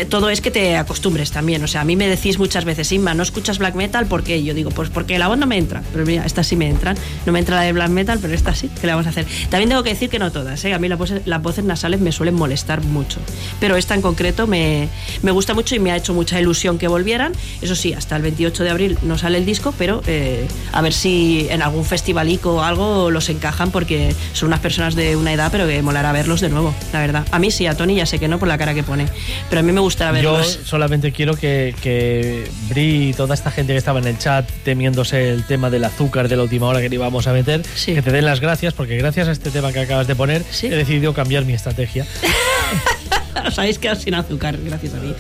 todo es que te acostumbres también. O sea, a mí me decís muchas veces, Inma, ¿no escuchas black metal? ¿Por qué? Yo digo, pues porque la voz no me entra. Pero mira, estas sí me entran. No me entra la de black metal, pero esta sí. ¿Qué le vamos a hacer? También tengo que decir que no todas. ¿eh? A mí las voces, las nasales me suelen molestar mucho. Pero esta en concreto me, me gusta mucho y me ha hecho mucha ilusión que volvieran. Eso sí, hasta el 28 de abril no sale el disco, pero eh, a ver si en algún festivalico o algo los encajan porque son unas personas de una edad, pero que molará verlos de nuevo, la verdad. A mí sí, a Tony ya sé que no por la cara que pone, pero a mí me gustará Yo verlos. solamente quiero que, que Bri y toda esta gente que estaba en el chat temiéndose el tema del azúcar de la última hora que le íbamos a meter, que te den las gracias, porque gracias a este tema que acabas de poner, he decidido cambiar mi estrategia. Os habéis quedado sin azúcar, gracias a mí.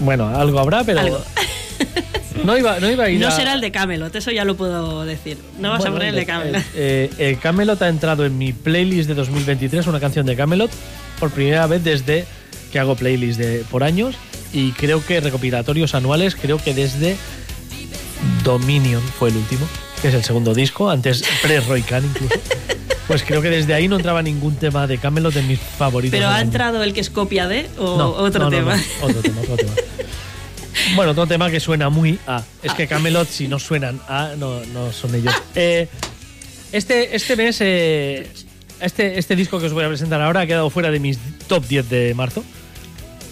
Bueno, algo habrá, pero. Algo. No iba, no iba a ir No a- será el de Camelot, eso ya lo puedo decir. No vas a poner el de Camelot. eh, eh, Camelot ha entrado en mi playlist de 2023, una canción de Camelot, por primera vez desde que hago playlist de, por años. Y creo que recopilatorios anuales, creo que desde Dominion fue el último, que es el segundo disco, antes pre-Roy Khan incluso. Pues creo que desde ahí no entraba ningún tema de Camelot en mis favoritos. Pero ha entrado el que es copia de o No, otro no, tema. no, otro tema, otro tema. Bueno, otro tema que suena muy a. Es que Camelot, si no suenan a, no, no son ellos. Eh, este, este mes, eh, este, este disco que os voy a presentar ahora ha quedado fuera de mis top 10 de marzo.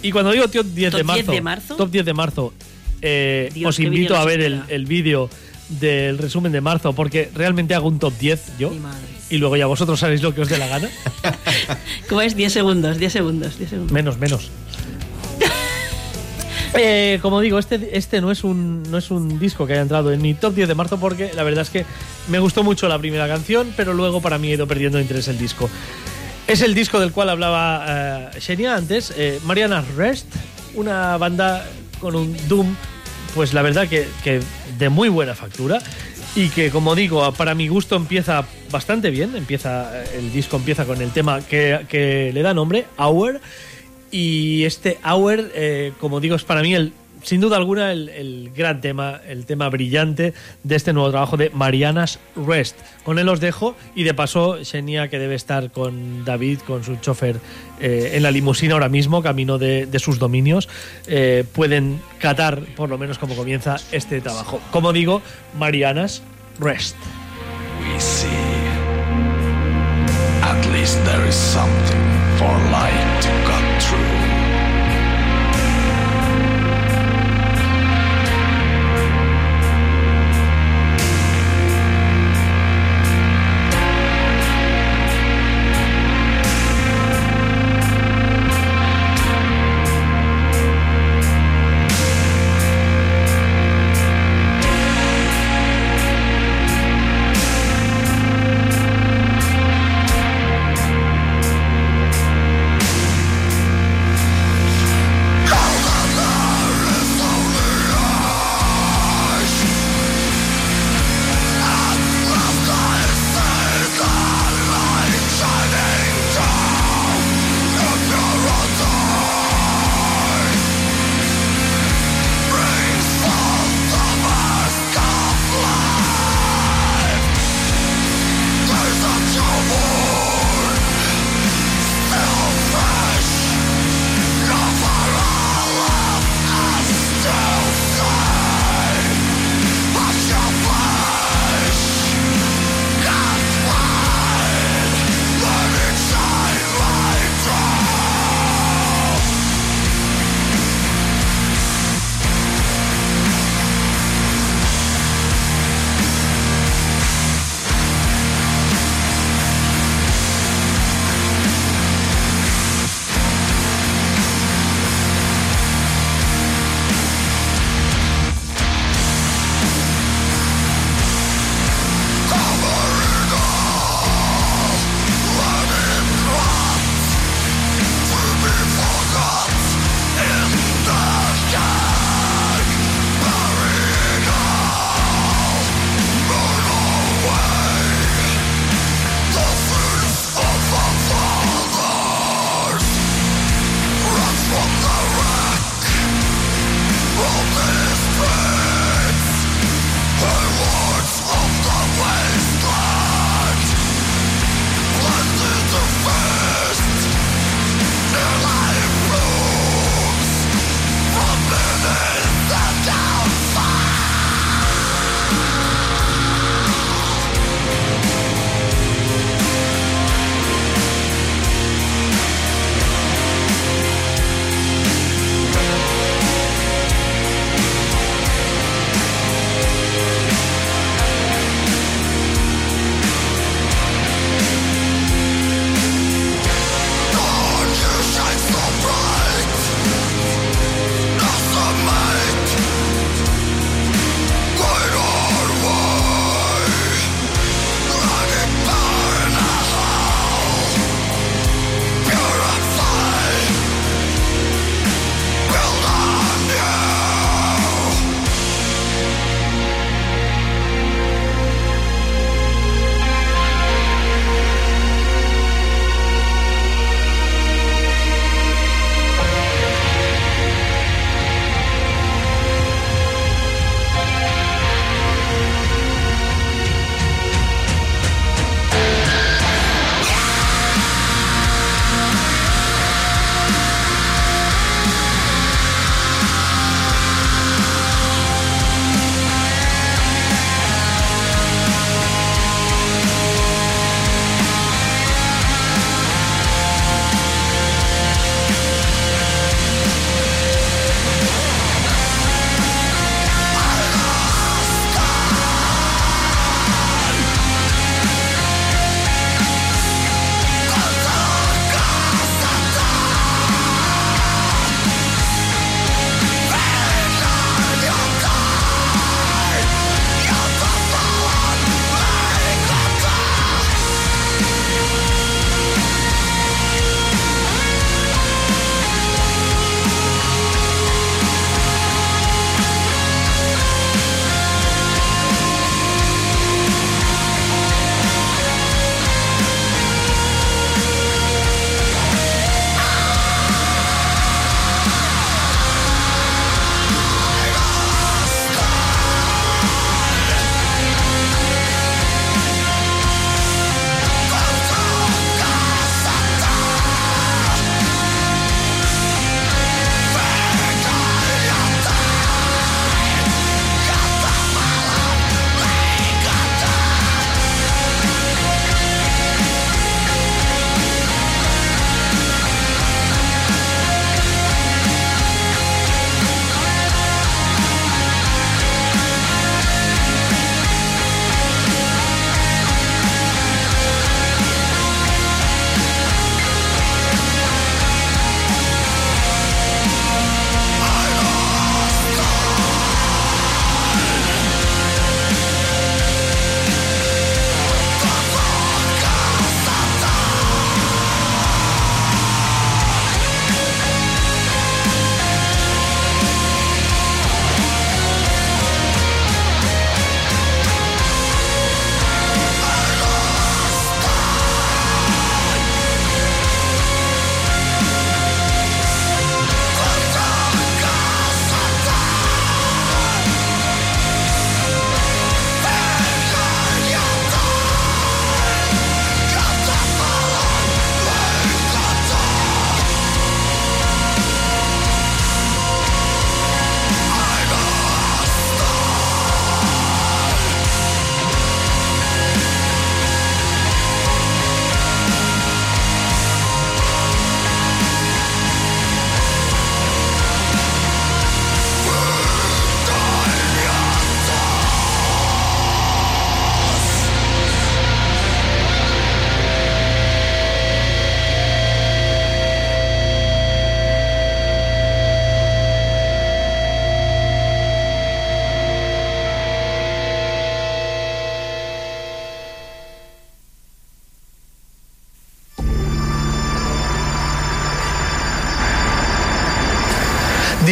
Y cuando digo top 10 ¿Top de 10 marzo, de marzo? top 10 de marzo, eh, Dios, os invito a ver el, el vídeo del resumen de marzo, porque realmente hago un top 10 yo. Y luego ya vosotros sabéis lo que os dé la gana. ¿Cómo es? 10 segundos, 10 segundos, 10 segundos. Menos, menos. Eh, como digo, este, este no, es un, no es un disco que haya entrado en mi top 10 de marzo porque la verdad es que me gustó mucho la primera canción, pero luego para mí ha ido perdiendo interés el disco. Es el disco del cual hablaba eh, antes, eh, Mariana Rest, una banda con un Doom, pues la verdad que, de muy buena factura y que como digo, para mi gusto empieza bastante bien, empieza el disco empieza con el tema que, que le da nombre, Hour, y este Hour, eh, como digo, es para mí el, sin duda alguna el, el gran tema, el tema brillante de este nuevo trabajo de Marianas Rest. Con él os dejo y de paso Xenia que debe estar con David, con su chofer eh, en la limusina ahora mismo, camino de, de sus dominios, eh, pueden catar por lo menos cómo comienza este trabajo. Como digo, Marianas Rest. At least there is something for light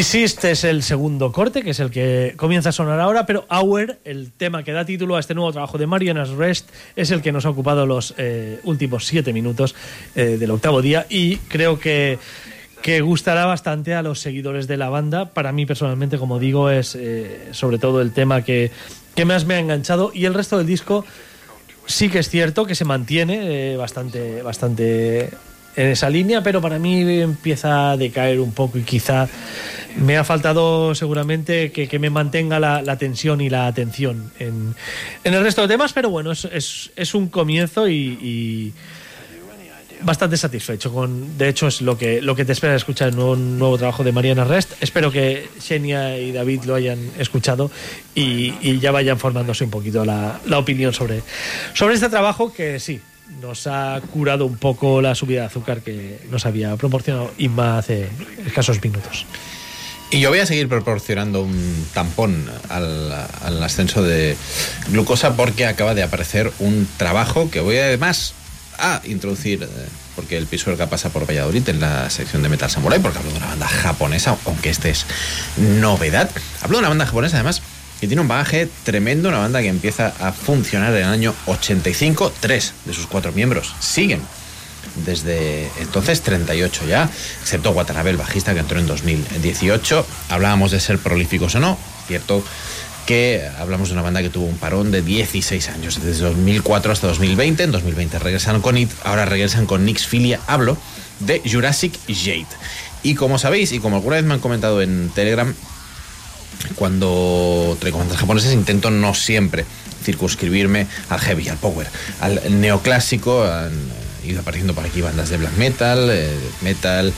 Desist es el segundo corte, que es el que comienza a sonar ahora, pero Hour, el tema que da título a este nuevo trabajo de Marianas Rest, es el que nos ha ocupado los eh, últimos siete minutos eh, del octavo día y creo que, que gustará bastante a los seguidores de la banda. Para mí personalmente, como digo, es eh, sobre todo el tema que, que más me ha enganchado y el resto del disco sí que es cierto que se mantiene eh, bastante, bastante en esa línea, pero para mí empieza a decaer un poco y quizá me ha faltado seguramente que, que me mantenga la, la tensión y la atención en, en el resto de temas, pero bueno, es, es, un comienzo y, y bastante satisfecho con de hecho es lo que lo que te espera escuchar el nuevo, nuevo trabajo de Mariana Rest. Espero que Xenia y David lo hayan escuchado y, y ya vayan formándose un poquito la, la opinión sobre sobre este trabajo que sí nos ha curado un poco la subida de azúcar que nos había proporcionado Inma hace escasos minutos Y yo voy a seguir proporcionando un tampón al, al ascenso de glucosa porque acaba de aparecer un trabajo que voy además a introducir, eh, porque el Pisuerga pasa por Valladolid en la sección de Metal Samurai, porque hablo de una banda japonesa, aunque este es novedad. Hablo de una banda japonesa además que tiene un bagaje tremendo, una banda que empieza a funcionar en el año 85. Tres de sus cuatro miembros siguen desde entonces 38 ya, excepto Watanabe, bajista que entró en 2018. Hablábamos de ser prolíficos o no, cierto que hablamos de una banda que tuvo un parón de 16 años, desde 2004 hasta 2020. En 2020 regresaron con It, ahora regresan con Nix Filia. Hablo de Jurassic Jade. Y como sabéis, y como alguna vez me han comentado en Telegram, cuando traigo bandas japonesas intento no siempre circunscribirme al heavy, al power, al neoclásico. Han ido apareciendo por aquí bandas de black metal, eh, metal,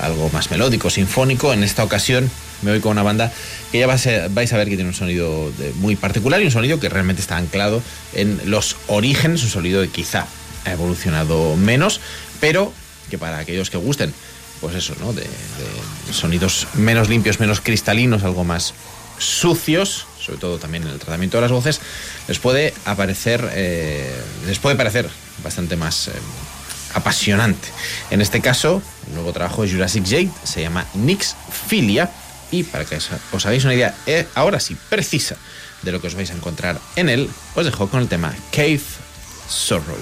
algo más melódico, sinfónico. En esta ocasión me voy con una banda que ya vais a, ver que tiene un sonido muy particular y un sonido que realmente está anclado en los orígenes, un sonido que quizá ha evolucionado menos, pero que para aquellos que gusten, pues eso, ¿no? De, sonidos menos limpios, menos cristalinos, algo más sucios, sobre todo también en el tratamiento de las voces, les puede aparecer, eh, les puede parecer bastante más eh, apasionante. En este caso, el nuevo trabajo de Jurassic Jade se llama Nix Filia y para que os- os hagáis una idea, eh, ahora sí, precisa de lo que os vais a encontrar en él, os dejo con el tema Cave Sorrow.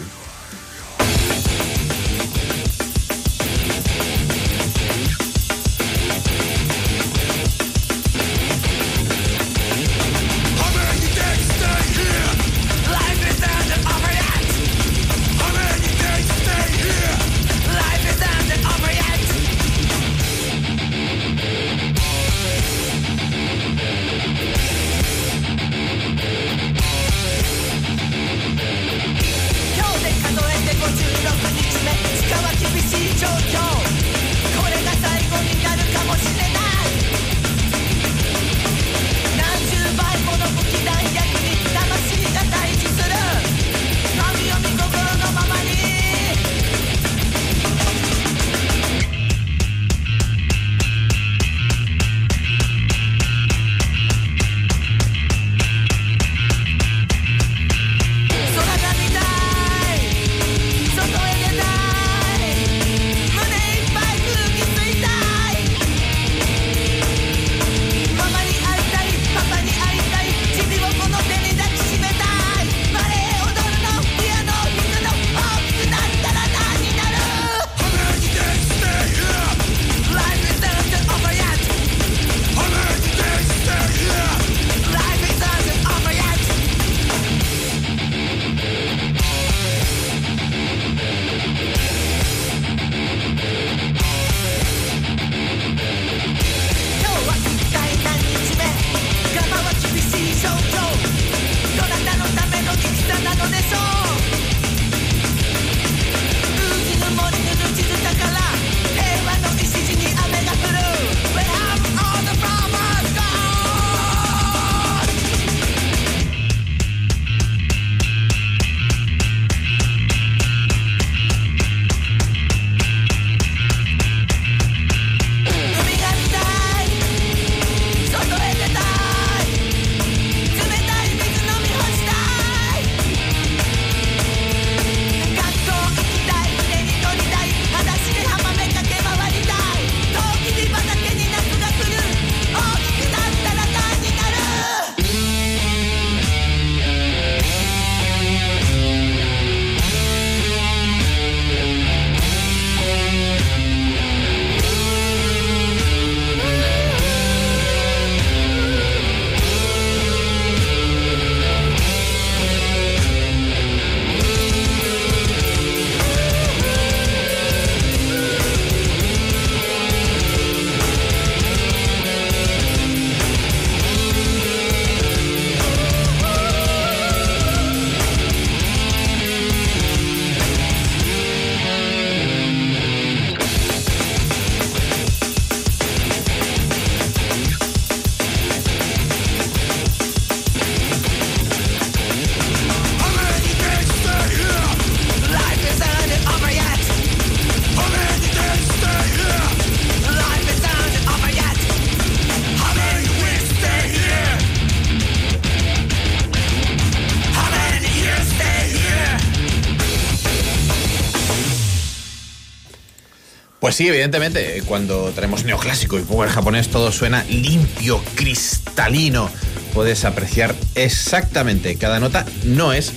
Sí, evidentemente, cuando traemos neoclásico y power japonés todo suena limpio, cristalino. Puedes apreciar exactamente cada nota. No es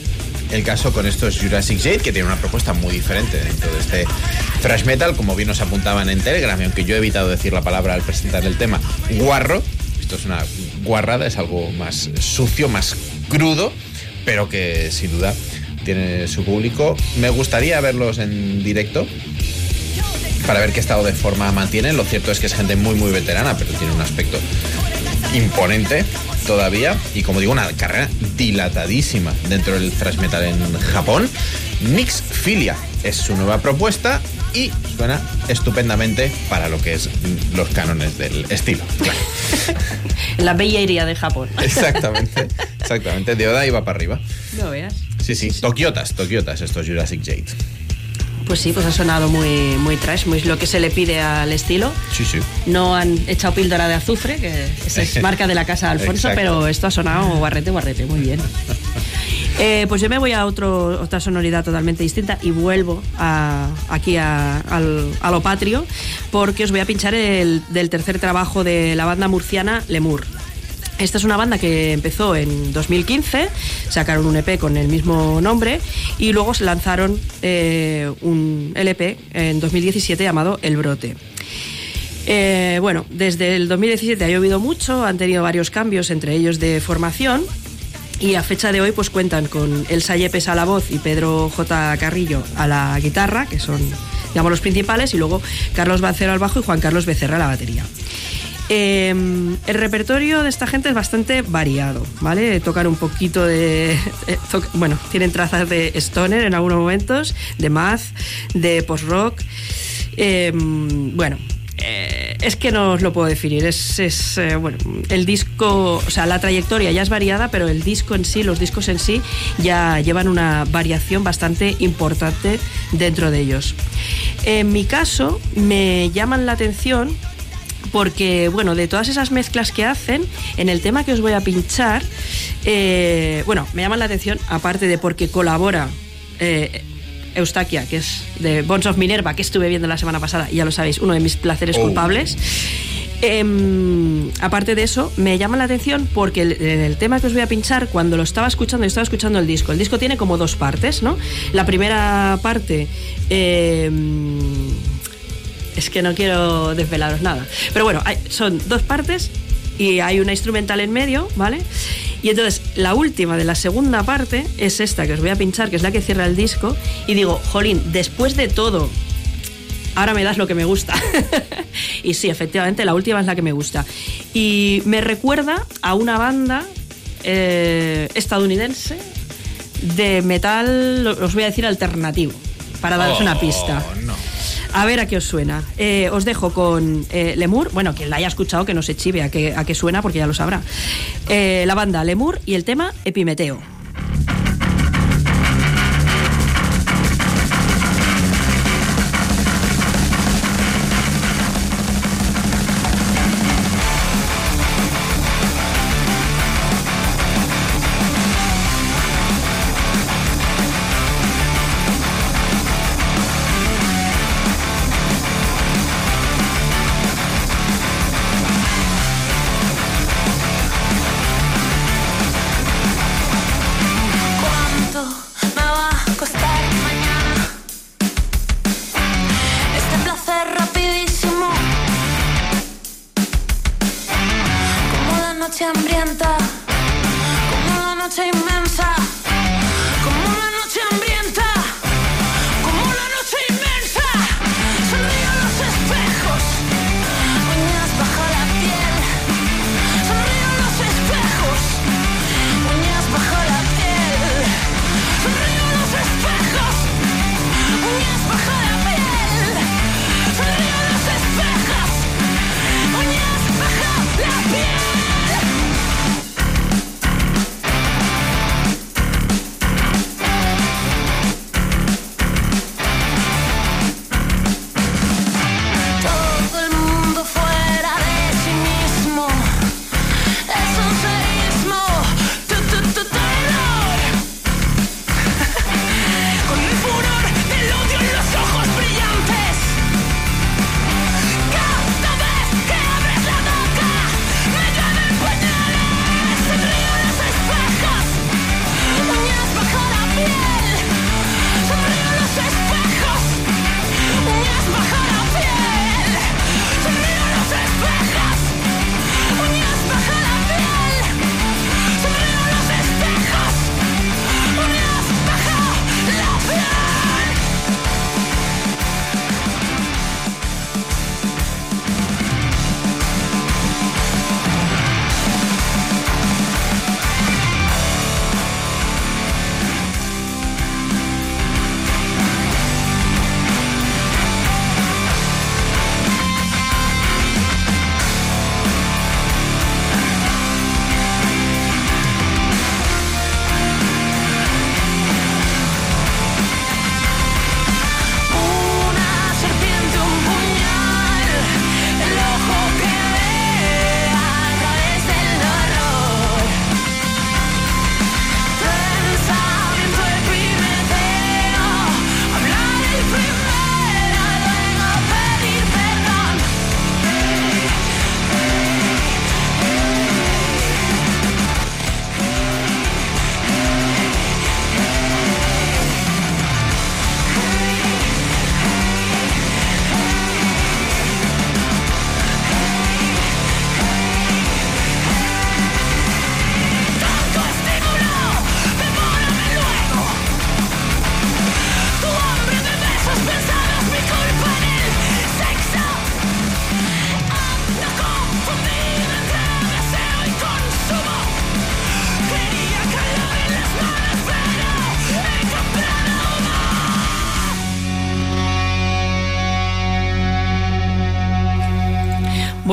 el caso con estos Jurassic Jade, que tiene una propuesta muy diferente dentro de este thrash metal, como bien nos apuntaban en Telegram, y aunque yo he evitado decir la palabra al presentar el tema, guarro. Esto es una guarrada, es algo más sucio, más crudo, pero que sin duda tiene su público. Me gustaría verlos en directo para ver qué estado de forma mantienen. Lo cierto es que es gente muy, muy veterana, pero tiene un aspecto imponente todavía. Y como digo, una carrera dilatadísima dentro del thrash metal en Japón. Nix Filia es su nueva propuesta y suena estupendamente para lo que es los cánones del estilo. Claro. La bella iría de Japón. Exactamente, exactamente. De Oda iba para arriba. No veas. Sí, sí, Tokiotas, Tokiotas, estos Jurassic Jade. Pues sí, pues ha sonado muy, muy trash, muy lo que se le pide al estilo. Sí, sí. No han echado píldora de azufre, que esa es marca de la casa de Alfonso, pero esto ha sonado guarrete, guarrete, muy bien. Eh, pues yo me voy a otro, otra sonoridad totalmente distinta y vuelvo a- aquí a, al- a lo patrio porque os voy a pinchar el del tercer trabajo de la banda murciana Lemur. Esta es una banda que empezó en 2015, sacaron un EP con el mismo nombre y luego se lanzaron eh, un LP en 2017 llamado El Brote. Eh, bueno, desde el 2017 ha llovido mucho, han tenido varios cambios, entre ellos de formación. Y a fecha de hoy pues cuentan con Elsa Yepes a la voz y Pedro J. Carrillo a la guitarra, que son digamos los principales, y luego Carlos Bancero al bajo y Juan Carlos Becerra a la batería. Eh, el repertorio de esta gente es bastante variado, ¿vale? Tocan un poquito de... eh, bueno, tienen trazas de stoner en algunos momentos, de math, de post-rock. Eh, bueno, eh, es que no os lo puedo definir. Es, es, eh, bueno, el disco, o sea, la trayectoria ya es variada, pero el disco en sí, los discos en sí, ya llevan una variación bastante importante dentro de ellos. En mi caso, me llaman la atención porque, bueno, de todas esas mezclas que hacen, en el tema que os voy a pinchar, eh, bueno, me llaman la atención, aparte de porque colabora eh, Eustaquia, que es de Bones of Minerva, que estuve viendo la semana pasada, y ya lo sabéis, uno de mis placeres Oh. culpables. Em, aparte de eso, me llama la atención porque el, en el tema que os voy a pinchar, cuando lo estaba escuchando, yo estaba escuchando el disco. El disco tiene como dos partes, ¿no? La primera parte. em, es que no quiero desvelaros nada. Pero bueno, hay- son dos partes y hay una instrumental en medio, ¿vale? Y entonces la última de la segunda parte es esta que os voy a pinchar, que es la que cierra el disco. Y digo, Jolín, después de todo, ahora me das lo que me gusta. y sí, efectivamente, la última es la que me gusta. Y me recuerda a una banda eh, estadounidense de metal, os voy a decir alternativo, para daros una pista. A ver a qué os suena. Eh, os dejo con eh, Lemur. Bueno, quien la haya escuchado que no se chive a qué, a qué suena porque ya lo sabrá. Eh, la banda Lemur y el tema Epimeteo.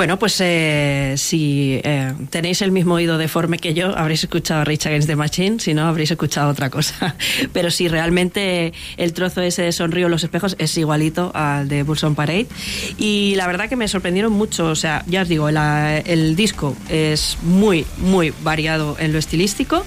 Bueno, pues eh, si eh, tenéis el mismo oído deforme que yo, habréis escuchado Rage Against the Machine, si no, habréis escuchado otra cosa. Pero si realmente el trozo ese de Sonrío los espejos es igualito al de Bulls on Parade. Y la verdad que me sorprendieron mucho, o sea, ya os digo, la- el disco es muy, muy variado en lo estilístico.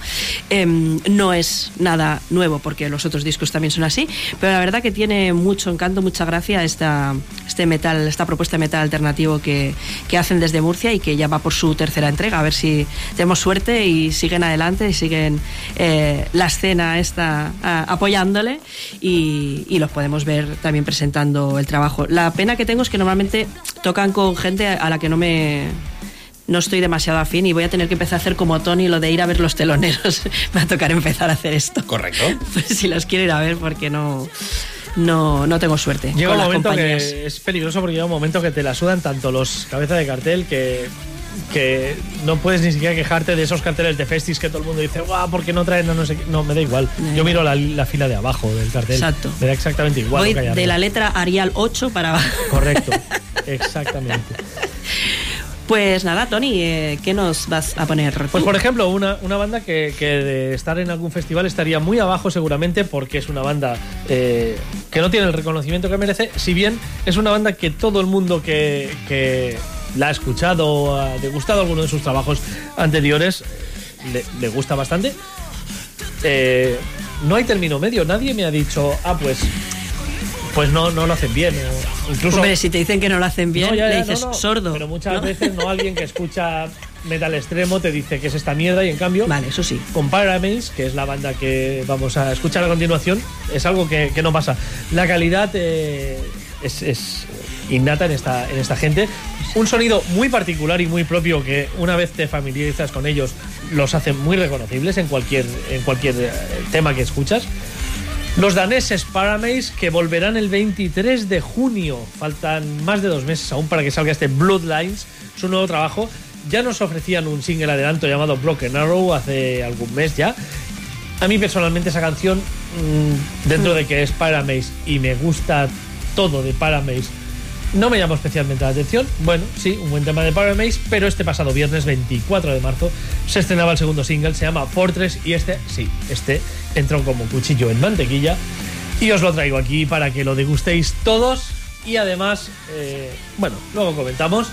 Em, no es nada nuevo porque los otros discos también son así, pero la verdad que tiene mucho encanto, mucha gracia esta, este metal, esta propuesta de metal alternativo que, que hacen desde Murcia y que ya va por su tercera entrega. A ver si tenemos suerte y siguen adelante y siguen eh, la escena esta ah, apoyándole y, y los podemos ver también presentando el trabajo. La pena que tengo es que normalmente tocan con gente a la que no me no estoy demasiado afín y voy a tener que empezar a hacer como Tony lo de ir a ver los teloneros. Me va a tocar empezar a hacer esto. Correcto. Pues si los quiero ir a ver porque no, no, no tengo suerte. Llega con un las momento compañías. que es peligroso porque llega un momento que te la sudan tanto los cabezas de cartel que, que no puedes ni siquiera quejarte de esos carteles de festis que todo el mundo dice, guau, ¿por qué no traen? No, no sé qué". No, me da igual. Yo miro la, la fila de abajo del cartel. Exacto. Me da exactamente igual. Voy de la letra Arial 8 para abajo. Correcto. Exactamente. Pues nada, Tony, eh, ¿qué nos vas a poner? Pues por ejemplo, una, una banda que, que de estar en algún festival estaría muy abajo seguramente porque es una banda eh, que no tiene el reconocimiento que merece, si bien es una banda que todo el mundo que, que la ha escuchado o ha degustado alguno de sus trabajos anteriores le, le gusta bastante. Eh, no hay término medio, nadie me ha dicho, ah, pues, pues no, no lo hacen bien. incluso Hombre, si te dicen que no lo hacen bien, no, ya, le ya, dices no, no, sordo. Pero muchas veces no alguien que escucha metal extremo te dice que es esta mierda y en cambio. Vale, eso sí. Con Pyramaze, que es la banda que vamos a escuchar a continuación, es algo que, que no pasa. La calidad eh, es, es innata en esta, en esta gente. Un sonido muy particular y muy propio que una vez te familiarizas con ellos los hace muy reconocibles en cualquier, en cualquier eh, tema que escuchas. Los daneses Paramaze que volverán el 23 de junio. Faltan más de dos meses aún para que salga este Bloodlines, su nuevo trabajo. Ya nos ofrecían un single adelanto llamado Broken Arrow hace algún mes ya. A mí personalmente esa canción, mm, dentro de que es Paramaze y me gusta todo de Paramaze, no me llamó especialmente la atención. Bueno, sí, un buen tema de Paramaze, pero este pasado viernes 24 de marzo se estrenaba el segundo single, se llama Fortress y este, sí, este entró como cuchillo en mantequilla y os lo traigo aquí para que lo degustéis todos y además, eh, bueno, luego comentamos.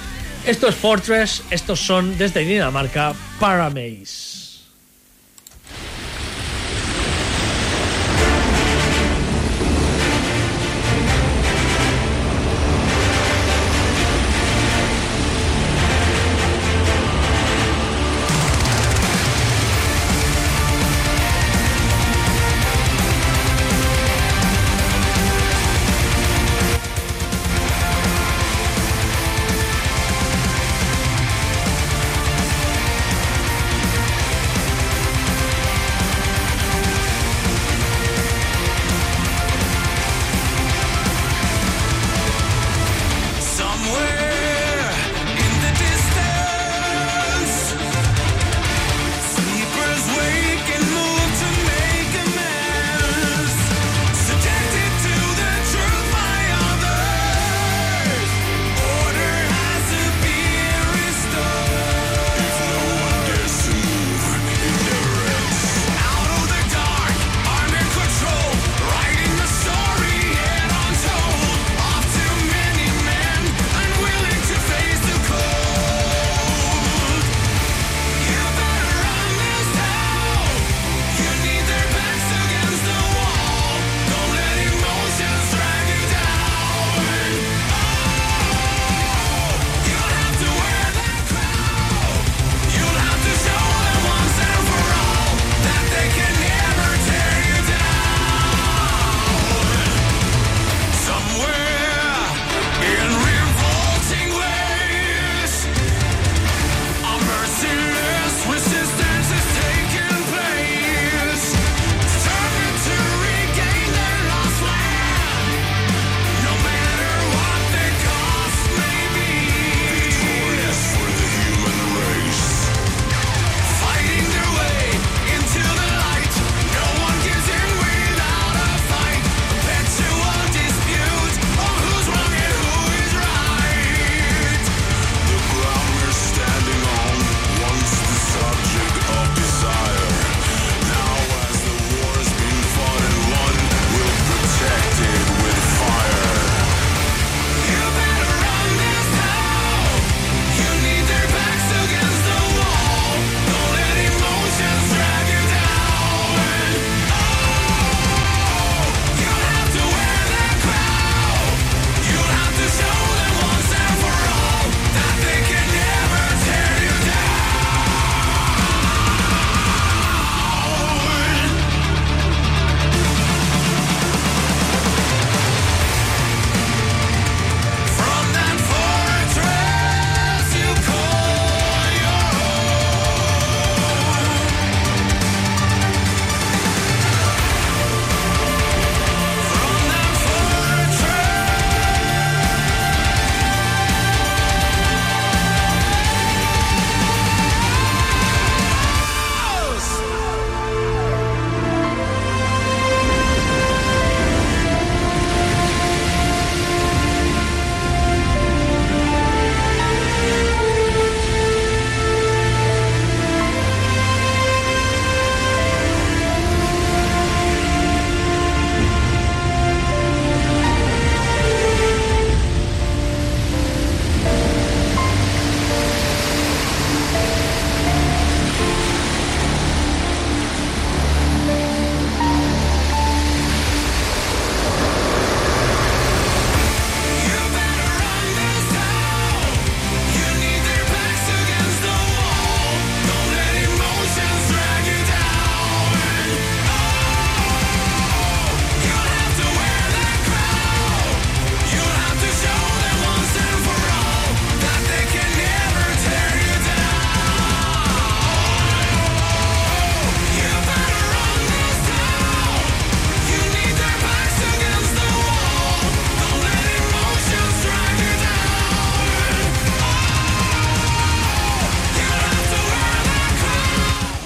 Esto es Fortress, estos son desde Dinamarca Paramaze.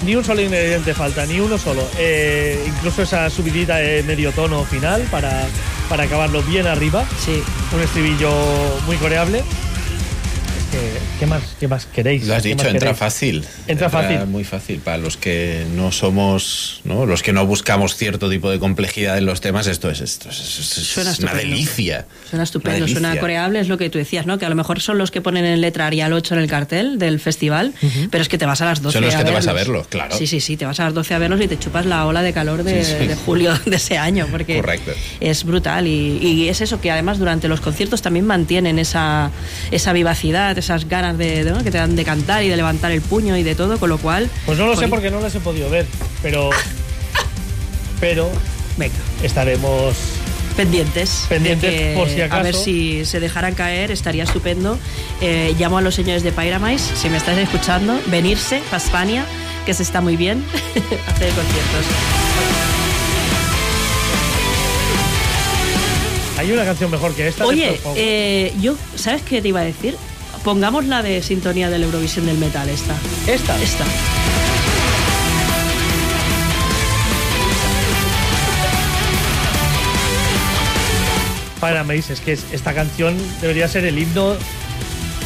Ni un solo ingrediente falta, ni uno solo. Eh, incluso esa subidita de medio tono final para, para acabarlo bien arriba. Sí. Un estribillo muy coreable. ¿qué más, qué más queréis? Lo has ¿Qué dicho, entra queréis? fácil. Entra fácil. Muy fácil. Para los que no somos, ¿no? Los que no buscamos cierto tipo de complejidad en los temas, esto es, esto es, es- es Suena una estupendo. delicia. Suena estupendo, Una suena delicia. coreable, es lo que tú decías, ¿no? Que a lo mejor son los que ponen en letra Arial 8 en el cartel del festival, pero es que te vas a las 12 Son los a que te vas a verlos. verlos, claro. Sí, sí, sí, te vas a las 12 a verlos y te chupas la ola de calor de, Sí, sí. de julio de ese año, porque Correcto. es brutal y, y es eso que además durante los conciertos también mantienen esa, esa vivacidad, esas ganas de, de- ¿no? que te dan de cantar y de levantar el puño y de todo, con lo cual... Pues no lo sé porque no las he podido ver, pero. Pero. Venga. Estaremos. pendientes. de Pendientes, que, por si A ver acaso. si se dejaran caer, estaría estupendo. Eh, llamo a los señores de Pyramise, si me estáis escuchando, venirse para España, que se está muy bien, hacer conciertos. Hay una canción mejor que esta. de Oye, eh, yo, ¿sabes qué te iba a decir? Pongamos la de sintonía del Eurovisión del Metal, esta. ¿Esta? Esta. Para Mace, es que es- esta canción debería ser el himno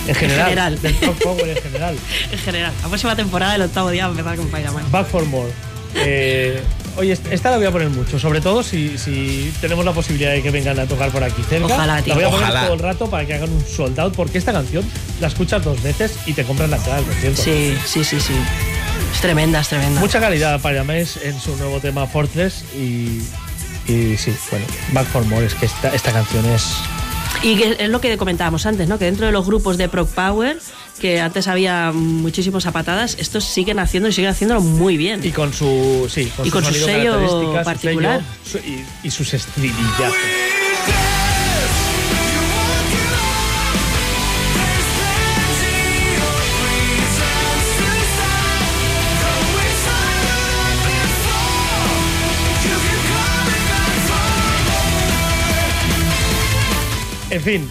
en general. general. Del Power en general. En general, la próxima temporada del octavo día va a empezar con Pyramise. Back for More. Eh, oye, est- esta la voy a poner mucho, sobre todo si, si tenemos la posibilidad de que vengan a tocar por aquí cerca. Ojalá, tío. La voy a poner Ojalá. todo el rato para que hagan un sold out, porque esta canción la escuchas dos veces y te compras la entrada del concierto. Sí, sí, sí, sí. Es tremenda, es tremenda. Mucha calidad para Mes en su nuevo tema Fortress y, y sí, bueno, Back for More, es que esta, esta canción es... Y que es lo que comentábamos antes, ¿no? Que dentro de los grupos de Proc Power, que antes había muchísimos zapatadas, estos siguen haciendo y siguen haciéndolo muy bien. Y con su, sí, con Y con su sello su particular. sello, su- y, y sus estribillazos. En fin,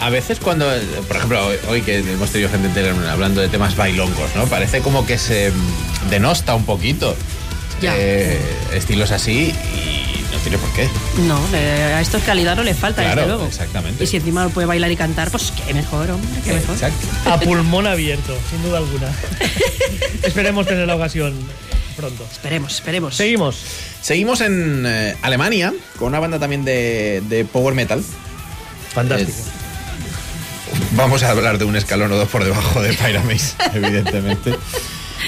A veces cuando, por ejemplo, hoy, hoy que hemos tenido gente entera hablando de temas bailongos, ¿no? Parece como que se mm, denosta un poquito Ya. eh, estilos así y no tiene por qué. No, le- a estos calidad no les falta, Claro, desde luego. exactamente. Y si encima lo puede bailar y cantar, pues qué mejor, hombre, qué mejor. Exacto. a pulmón abierto, sin duda alguna. Esperemos tener la ocasión pronto. Esperemos, esperemos. Seguimos. Seguimos en eh, Alemania con una banda también de, de power metal. Fantástico. Vamos a hablar de un escalón o dos por debajo de Pyramis, evidentemente.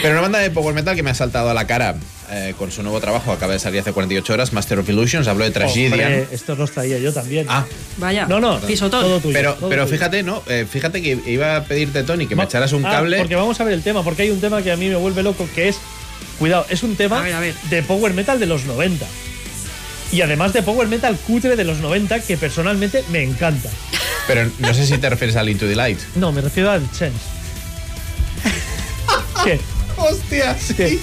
Pero una banda de power metal que me ha saltado a la cara eh, con su nuevo trabajo, acaba de salir hace 48 horas, Master of Illusions, habló de Tragedian. Estos los traía yo también. Ah, Vaya, No, no, pisotón. todo tuyo. pero, todo pero tuyo. fíjate, ¿no? Eh, fíjate que iba a pedirte, Tony, que me echaras un Ah, cable. Porque vamos a ver el tema, porque hay un tema que a mí me vuelve loco, que es, cuidado, es un tema A ver, a ver. de power metal de los 90. Y además de power metal cutre de los 90, que personalmente me encanta. Pero no sé si te refieres al Into the Light. No, me refiero al Chance. ¿Qué? ¡Hostia! Chance.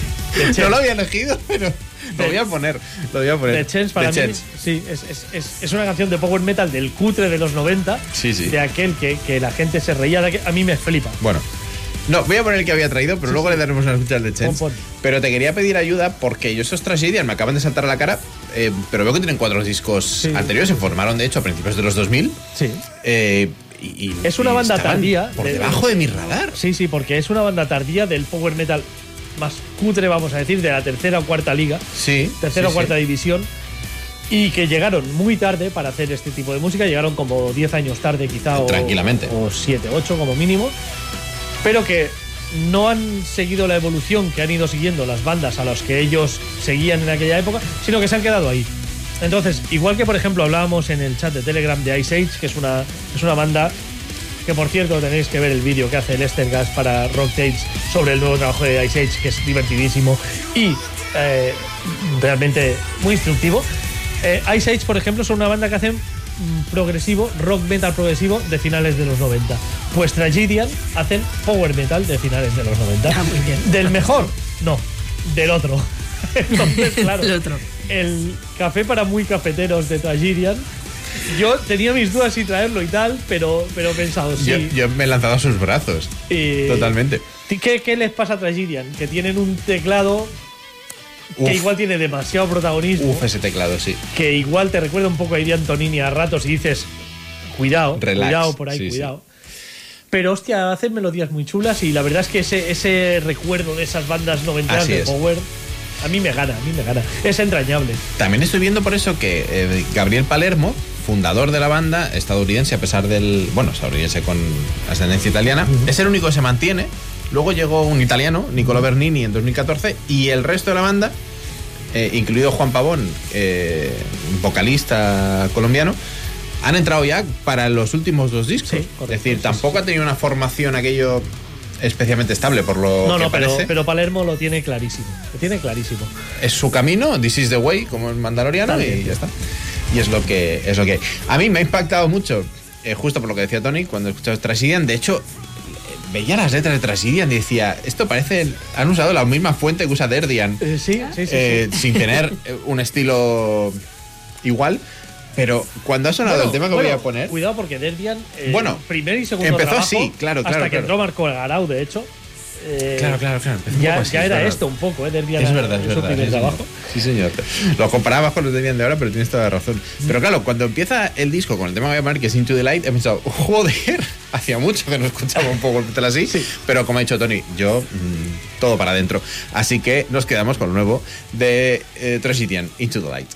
No lo había elegido, pero lo voy a poner. Lo voy a poner. The Chance para The mí, Chance. sí, es, es- es- es una canción de power metal del cutre de los 90, Sí, sí. de aquel que, que la gente se reía, de aquel- a mí me flipa. Bueno. No, voy a poner el que había traído, pero luego le daremos una escucha al de Chance. Pero te quería pedir ayuda porque yo esos Tragedian me acaban de saltar a la cara, eh, pero veo que tienen cuatro discos Sí. anteriores, se formaron de hecho a principios de los 2000. Sí. eh, y, y- Es una banda tardía. Por de- debajo de mi radar. Sí, sí, porque es una banda tardía del power metal más cutre, vamos a decir, de la tercera o cuarta liga, Sí. tercera sí, o cuarta sí. división, y que llegaron muy tarde para hacer este tipo de música, llegaron como 10 años tarde quizá, Tranquilamente. o 7, 8 como mínimo, pero que no han seguido la evolución que han ido siguiendo las bandas a las que ellos seguían en aquella época, sino que se han quedado ahí. Entonces, igual que por ejemplo hablábamos en el chat de Telegram de Ice Age, que es una, es una banda que por cierto tenéis que ver el vídeo que hace Lester Gas para Rock Tapes sobre el nuevo trabajo de Ice Age, que es divertidísimo y eh, realmente muy instructivo. Eh, Ice Age, por ejemplo, son una banda que hacen progresivo, rock metal progresivo de finales de los 90. Pues Tragedian hacen power metal de finales de los 90. Ah, muy bien. Del mejor, no, del otro. Entonces, claro, El otro. el café para muy cafeteros de Tragedian Yo tenía mis dudas si traerlo y tal, pero, pero he pensado, sí. Yo, yo me he lanzado a sus brazos. Eh, Totalmente. ¿Qué, qué les pasa a Tragidian? Que tienen un teclado que igual tiene demasiado protagonismo. Uf, ese teclado, sí. que igual te recuerda un poco a Iri Antonini a ratos y dices, cuidado, Relax. cuidado por ahí, Sí, sí. cuidado. Pero hostia, hacen melodías muy chulas y la verdad es que ese, ese recuerdo de esas bandas noventeras Así de es. Power a mí me gana, a mí me gana. Es entrañable. También estoy viendo por eso que eh, Gabriel Palermo, fundador de la banda, estadounidense, a pesar del. Bueno, estadounidense con ascendencia italiana, es el único que se mantiene. Luego llegó un italiano, Niccolo Bernini, en 2014, y el resto de la banda, eh, incluido Juan Pavón, eh, vocalista colombiano, han entrado ya para los últimos dos discos. es decir, tampoco ha tenido una formación aquello especialmente estable, por lo no, que no, pero, parece. pero Palermo lo tiene clarísimo. Lo tiene clarísimo. es su camino, this is the way, como el mandaloriano, También. y ya está. Y es lo que es lo que. A mí me ha impactado mucho, eh, justo por lo que decía Tony, cuando he escuchado Trasidian. De hecho, veía las letras de Trasidian y decía, esto parece. Han usado la misma fuente que usa Derdian. sí, sí, sí, eh, sí. Sin tener eh, un estilo igual. Pero cuando ha sonado Bueno, el tema que bueno, voy a poner. Cuidado porque Derdian, eh, Bueno, primer y segundo empezó trabajo, así, claro, hasta claro, que claro. entró Marco Garau, de hecho. Eh, Claro, claro, claro. Ya, poco así, ya es era verdad. esto un poco, ¿eh? Es verdad, es verdad. sí, trabajo. señor. Sí, señor. Lo comparabas con los de bien de ahora, pero tienes toda la razón. Pero claro, cuando empieza el disco con el tema que voy a poner, que es Into the Light, he pensado, joder, hacía mucho que no escuchaba un poco el metal así. Pero como ha dicho Tony, yo mm, todo para adentro. Así que nos quedamos con lo nuevo de eh, Into the Light.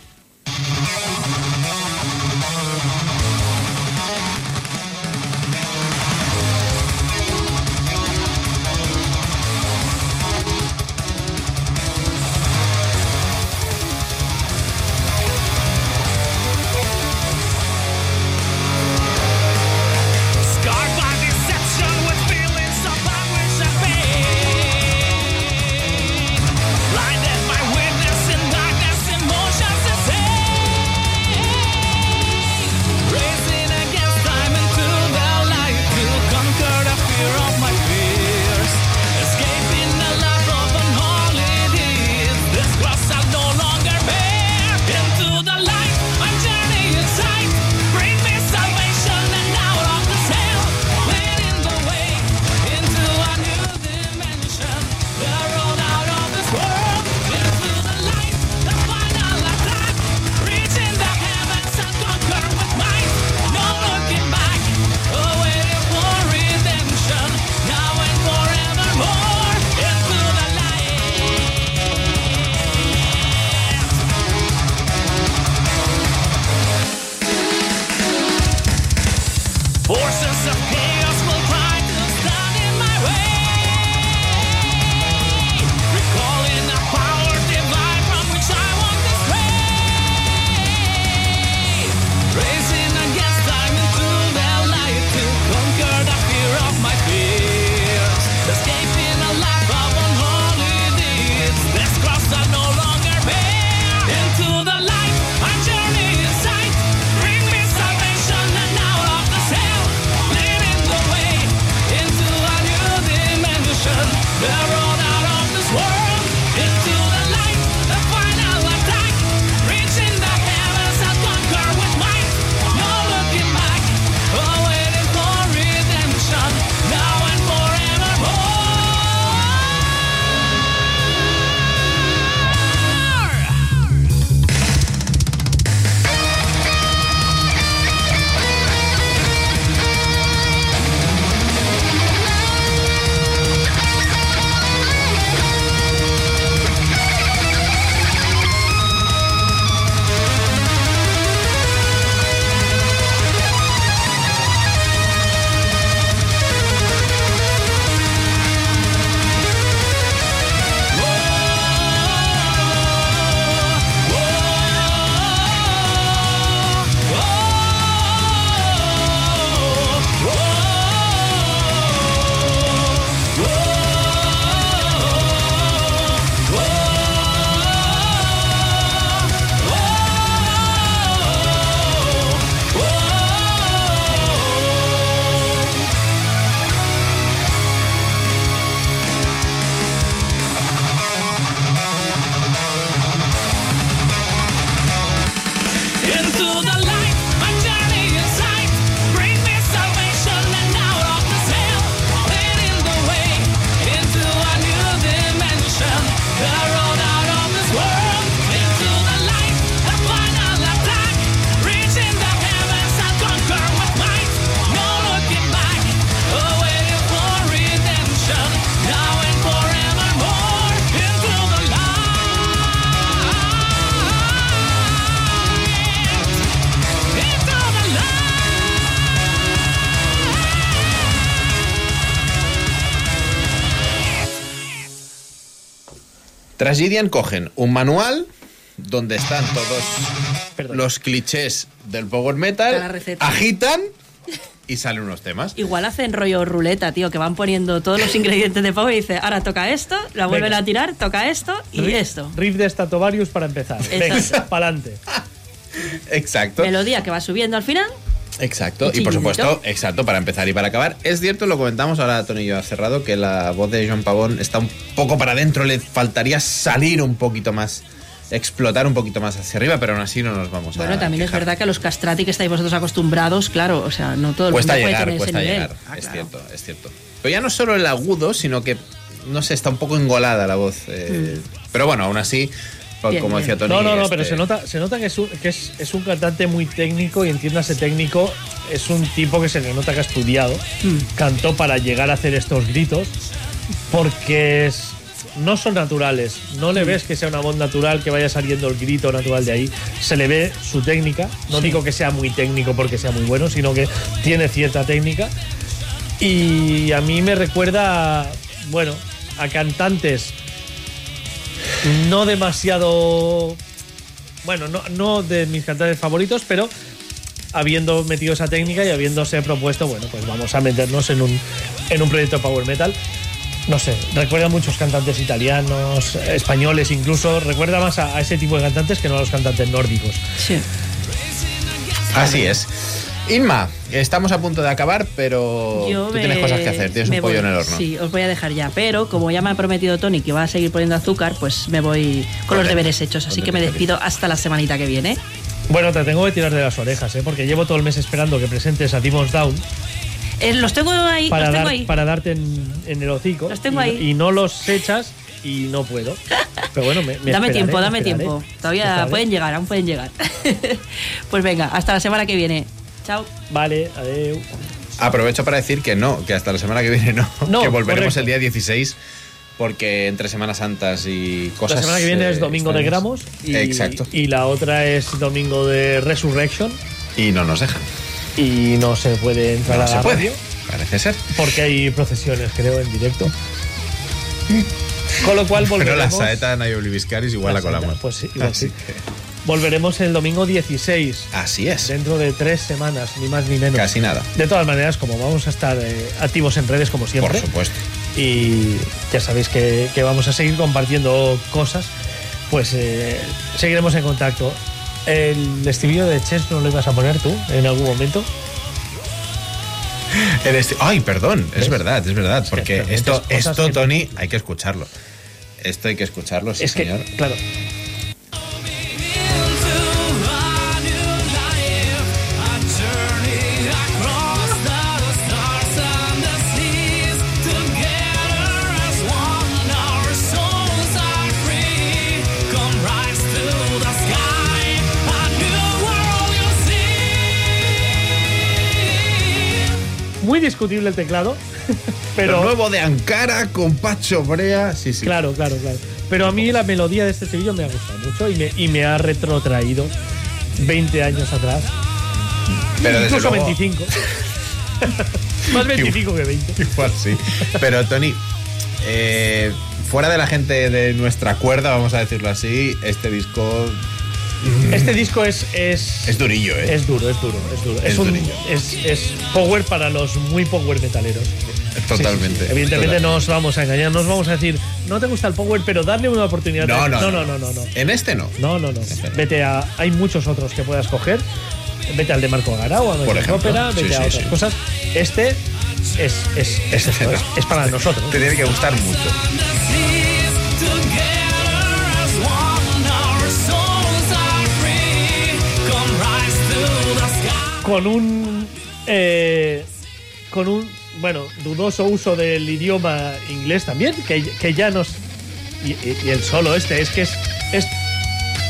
Tragedian cogen un manual donde están todos los clichés del power metal, agitan y salen unos temas. Igual hacen rollo ruleta, tío, que van poniendo todos los ingredientes de power y dice, ahora toca esto, la vuelven Venga. a tirar, toca esto y Riff- esto. Riff de Statovarius para empezar. Venga, adelante. Exacto. Melodía que va subiendo al final. Exacto, Y por supuesto, exacto, para empezar y para acabar. Es cierto, lo comentamos ahora Tony y yo ha cerrado, que la voz de John Pavón está un poco para adentro, le faltaría salir un poquito más, explotar un poquito más hacia arriba, pero aún así no nos vamos a. Bueno, también es verdad que a los castrati que estáis vosotros acostumbrados, claro, o sea, no todo el Cuesta mundo puede llegar, ese cuesta nivel. llegar, Ah, es claro. cierto, es cierto. Pero ya no solo el agudo, sino que, no sé, está un poco engolada la voz. eh, Pero bueno, aún así, Bien, como bien. decía Tony. No, no, no, este, pero se nota, se nota que, es un, que es, es un cantante muy técnico y entiéndase técnico, es un tipo que se le nota que ha estudiado, cantó para llegar a hacer estos gritos, porque es- no son naturales, no le ves que sea una voz natural, que vaya saliendo el grito natural de ahí, se le ve su técnica, no Sí. digo que sea muy técnico porque sea muy bueno, sino que tiene cierta técnica. Y a mí me recuerda, bueno, a cantantes no demasiado. Bueno, no, no de mis cantantes favoritos, pero habiendo metido esa técnica y habiéndose propuesto, bueno, pues vamos a meternos en un, en un proyecto de power metal. No sé, recuerda a muchos cantantes italianos, españoles incluso. Recuerda más a, a ese tipo de cantantes que no a los cantantes nórdicos. Sí. Así es. Inma, estamos a punto de acabar, pero Yo tú me- tienes cosas que hacer, tienes un pollo voy. en el horno. Sí, os voy a dejar ya. Pero como ya me ha prometido Tony que va a seguir poniendo azúcar, pues me voy con los deberes hechos. Así que me despido hasta la semanita que viene. Bueno, te tengo que tirar de las orejas, ¿eh? porque llevo todo el mes esperando que presentes a Demons Down Eh, los tengo ahí, para, los tengo dar- ahí. para darte en, en el hocico. Los tengo y, ahí. Y no los echas y no puedo. Pero bueno, me, me dame esperaré, tiempo, me dame esperaré. tiempo. Todavía pueden llegar, aún pueden llegar. pues venga, hasta la semana que viene. Chao. Vale, adiós. Aprovecho para decir que no, que hasta la semana que viene no, No, que volveremos correcto. el día 16 porque entre Semanas Santas y cosas la semana que viene eh, es domingo de gramos y, Exacto. y la otra es domingo de Resurrection Y no nos dejan. y no se puede entrar No a se la puede. radio Parece ser. porque hay procesiones, creo, en directo. Con lo cual Pero la volveremos. saeta de Nayo Obliviscaris igual la, La saeta, colamos. pues sí, igual Así sí. que- Volveremos el domingo 16. Así es. Dentro de tres semanas, ni más ni menos. Casi nada. De todas maneras, como vamos a estar eh, activos en redes como siempre. Por supuesto. Y ya sabéis que, que vamos a seguir compartiendo cosas. Pues eh, seguiremos en contacto. El estribillo de Chess no lo ibas a poner tú en algún momento. En este- Ay, perdón, es verdad, es verdad, porque esto, es esto, Tony, hay que escucharlo. Esto hay que escucharlo, sí, es que, señor. claro. Muy discutible el teclado. Pero Lo nuevo de Ankara con Pacho Brea, sí, sí. Claro, claro, claro. Pero a mí la melodía de este estribillo me ha gustado mucho y me, y me ha retrotraído 20 años atrás. Pero desde Incluso luego- 25. Más 25 que 20. Igual sí. Pero Tony, eh, fuera de la gente de nuestra cuerda, vamos a decirlo así, este disco Este disco es, es. es durillo, ¿eh? Es duro, es duro, es duro. Es Es, un- es, es power para los muy power metaleros. Totalmente. Sí, sí, sí. Evidentemente no os vamos a engañar, no os vamos a decir, no te gusta el power, pero darle una oportunidad. No, no, no, no. no, no, no. En este no. No, no, no. Vete a. Hay muchos otros que puedas coger. Vete al de Marco Garau, a Por ejemplo. Ópera, Sí, vete a otras cosas. Este es, es, es, esto, es, es para nosotros. Te tiene que gustar mucho. Con un. eh, con un. Bueno, dudoso uso del idioma inglés también, que, que ya nos. Y, y- y el solo este, es que es, es.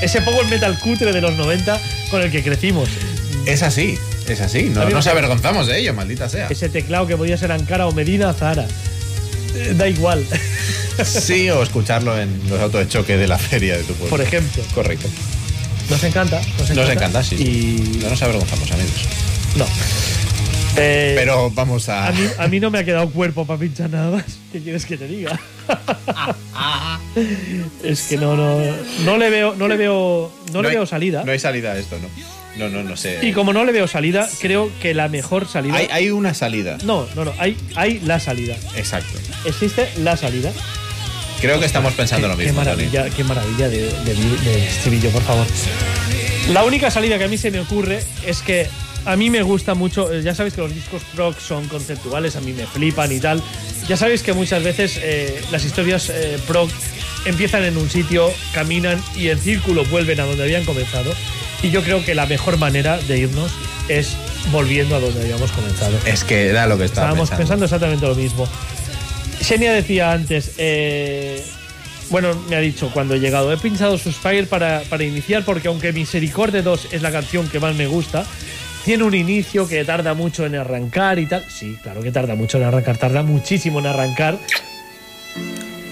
Ese power metal cutre de los 90 con el que crecimos. Es así, es así. No nos avergonzamos de ello, maldita sea. Ese teclado que podía ser Ankara o Medina Zara. Eh, Da igual. Sí, o escucharlo en los autos de choque de la feria de tu pueblo. Por ejemplo. Correcto. Nos encanta. Nos encanta. Nos encanta, sí. Y. No nos avergonzamos, amigos. No. Eh, Pero vamos a. a, mí, a mí no me ha quedado cuerpo para pinchar nada más. ¿Qué quieres que te diga? es que no, no, no le veo, no le veo, no, le hay- veo salida. No hay salida a esto, ¿no? No, no, no sé. Y como no le veo salida, creo que la mejor salida. Hay, hay una salida. No, no, no, hay, hay la salida. Exacto. Existe la salida. Creo que estamos pensando Qué- lo mismo. Qué Tony. maravilla, qué maravilla de, de, de estribillo, por favor. La única salida que a mí se me ocurre es que a mí me gusta mucho. eh, Ya sabéis que los discos rock son conceptuales, a mí me flipan y tal. Ya sabéis que muchas veces eh, las historias eh, prog empiezan en un sitio, caminan y en círculo vuelven a donde habían comenzado. Y yo creo que la mejor manera de irnos es volviendo a donde habíamos comenzado. Es que era lo que Estábamos pensando. pensando exactamente lo mismo. Xenia decía antes, eh, bueno, me ha dicho cuando he llegado, he pinchado Suspire para, para iniciar porque aunque Misericordia 2 es la canción que más me gusta, tiene un inicio que tarda mucho en arrancar y tal. Sí, claro que tarda mucho en arrancar, tarda muchísimo en arrancar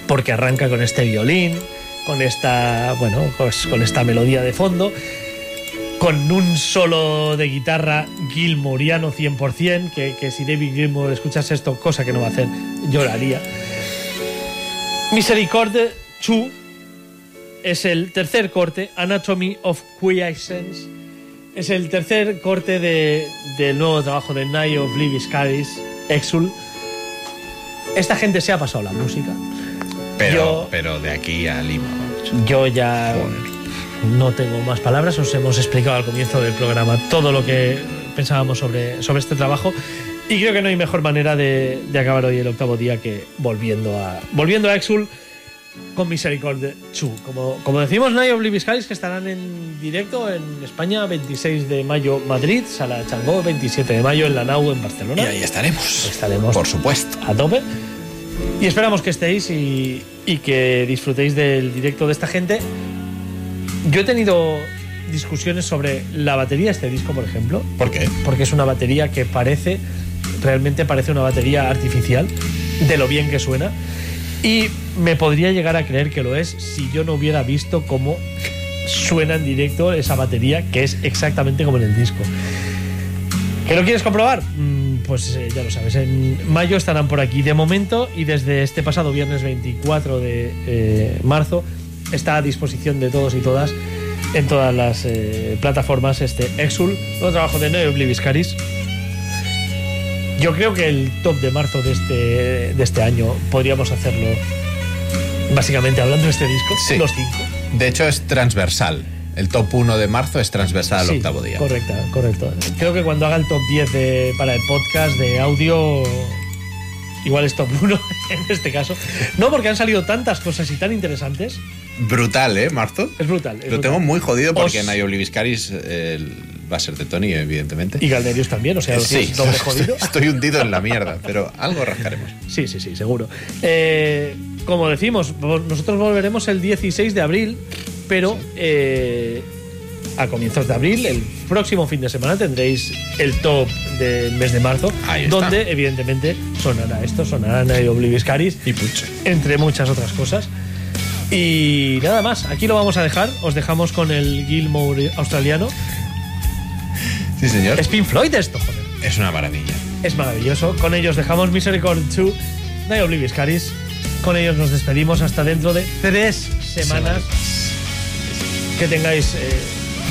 porque arranca con este violín, con esta, bueno, pues con esta melodía de fondo, con un solo de guitarra Gilmouriano 100%, que, que si David Gilmour escuchas esto, cosa que no va a hacer, lloraría. Misericordia 2 es el tercer corte, Anatomy of Quiescence. Es el tercer corte de- del nuevo trabajo de Night of Livis Caris, Exul. Esta gente se ha pasado la música. Pero, Yo- pero de aquí a Lima. Yo ya no tengo más palabras, os hemos explicado al comienzo del programa todo lo que pensábamos sobre, sobre este trabajo y creo que no hay mejor manera de, de acabar hoy el octavo día que volviendo a, volviendo a Exul con Misericordia 2. Como, como decimos, Libis Caris, que estarán en directo en España 26 de mayo Madrid, Sala Changó 27 de mayo en la Nau en Barcelona. Y ahí estaremos. Estaremos Por supuesto. a tope. Y esperamos que estéis y, y que disfrutéis del directo de esta gente. Yo he tenido discusiones sobre la batería de este disco, por ejemplo. ¿Por qué? Porque es una batería que parece, realmente parece una batería artificial, de lo bien que suena. Y me podría llegar a creer que lo es si yo no hubiera visto cómo suena en directo esa batería, que es exactamente como en el disco. ¿Que lo quieres comprobar? Mm, Pues eh, ya lo sabes, en mayo estarán por aquí de momento y desde este pasado viernes 24 de eh, marzo está a disposición de todos y todas en todas las eh, plataformas este Exul, nuevo trabajo de Neo Obliviscaris. Yo creo que el top de marzo de este, de este año podríamos hacerlo básicamente hablando de este disco, Sí. los cinco. De hecho, es transversal. El top 1 de marzo es transversal al Sí, octavo día. Correcto, correcto. Creo que cuando haga el top 10 de- para el podcast de audio, igual es top 1 en este caso. No, porque han salido tantas cosas y tan interesantes. Brutal, ¿eh, marzo? Es brutal. es Lo brutal. tengo muy jodido porque Os- Nayo Obliviscaris eh, va a ser de Tony, evidentemente. Y Galderius también, o sea, sí, doble jodido. estoy hundido en la mierda, pero algo rascaremos. Sí, sí, sí, seguro. Eh, como decimos, nosotros volveremos el 16 de abril, pero eh, a comienzos de abril, el próximo fin de semana, tendréis el top del mes de marzo, Ahí está. donde evidentemente sonará esto, sonará Night Oblivious Caris, Y pucho. entre muchas otras cosas. Y nada más, aquí lo vamos a dejar. Os dejamos con el Gilmore australiano. Sí, señor. Es Pink Floyd esto, joder. Es una maravilla. Es maravilloso. Con ellos dejamos Misericord 2, Night Oblivious Caris. Con ellos nos despedimos hasta dentro de tres semanas. Que tengáis eh,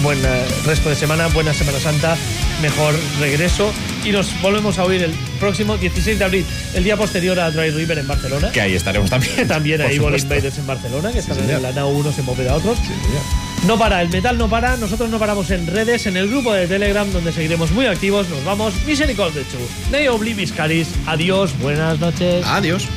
buen eh, resto de semana, buena Semana Santa, mejor regreso. Y nos volvemos a oír el próximo 16 de abril, el día posterior a Dry River en Barcelona. Que ahí estaremos también. También ahí Ball. Invaders en Barcelona, que están señor. en la NAU unos en Bóveda otros. No para, el metal no para, nosotros no paramos en redes, en el grupo de Telegram, donde seguiremos muy activos. Nos vamos, Misericordia Chu. Neo Oblivis Caris. Adiós, buenas noches. Adiós.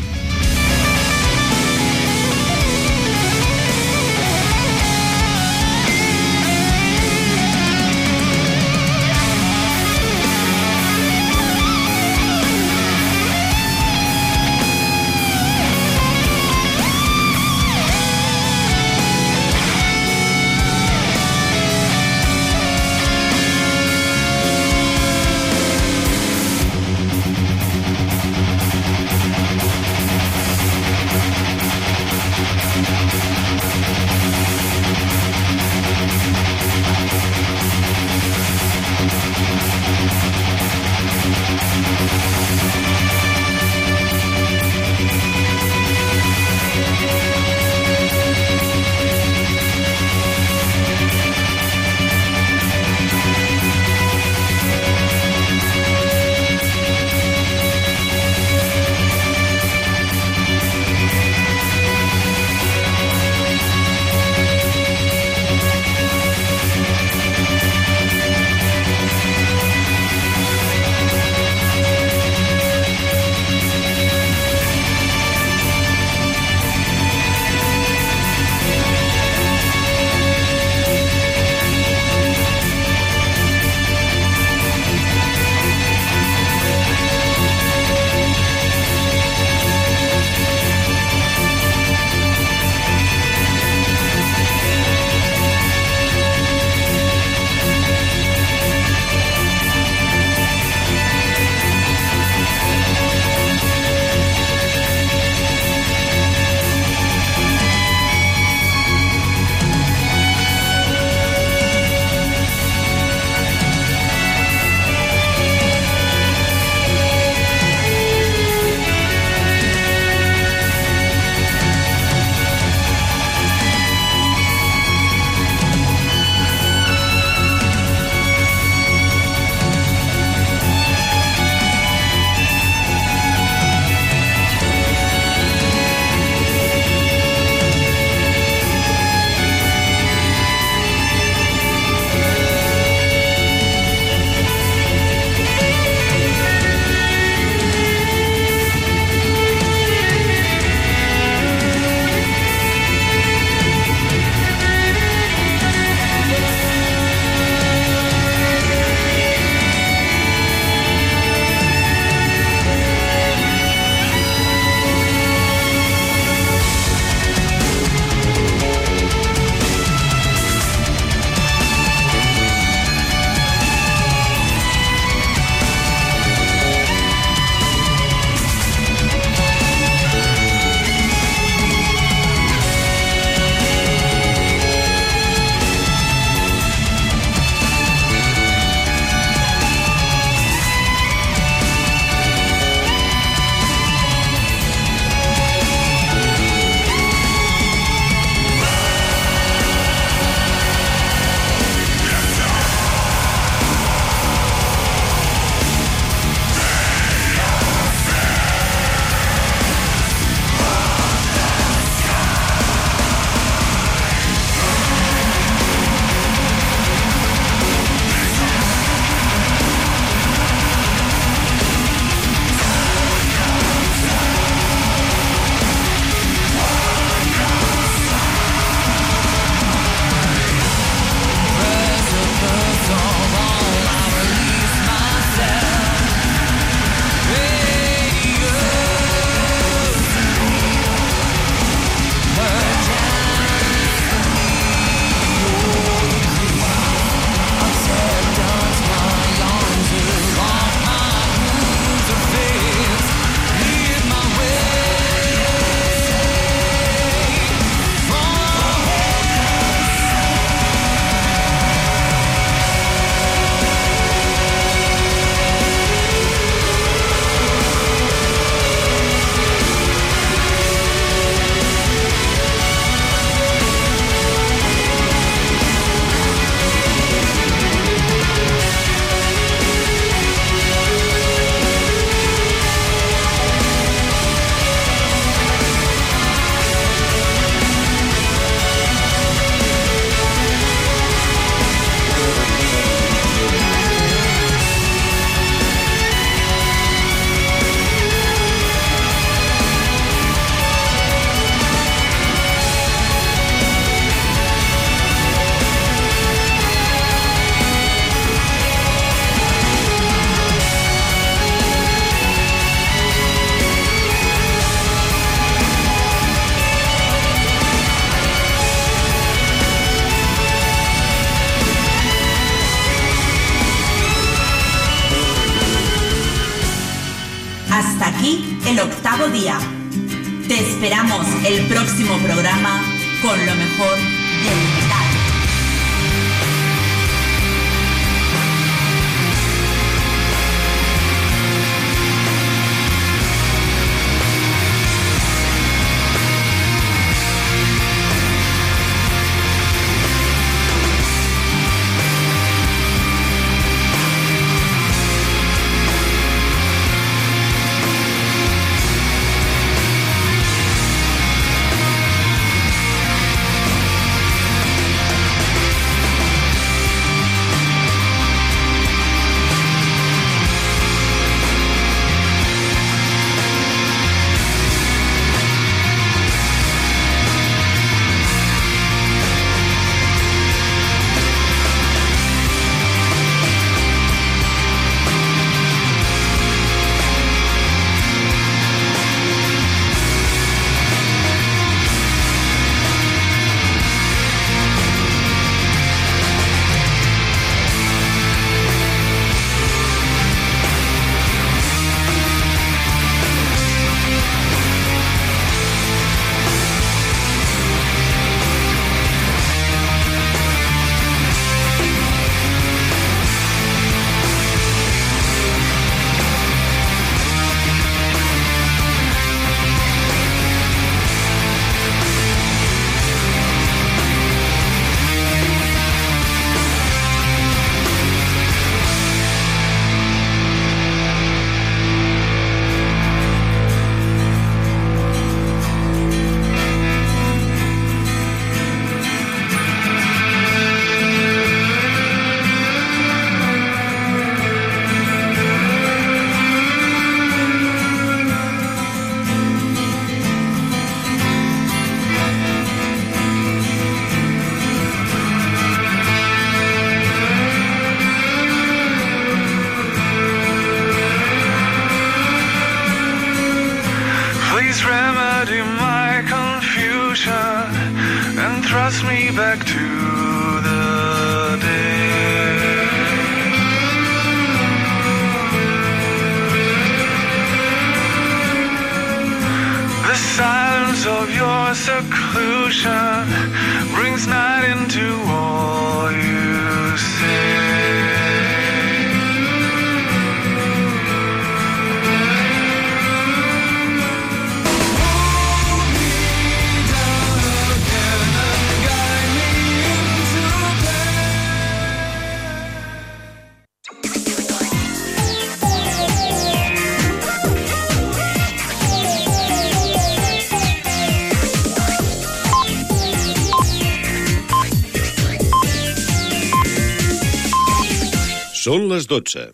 Les 12.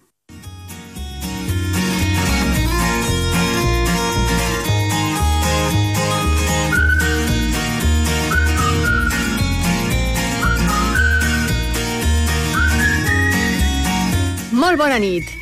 Molt bona nit.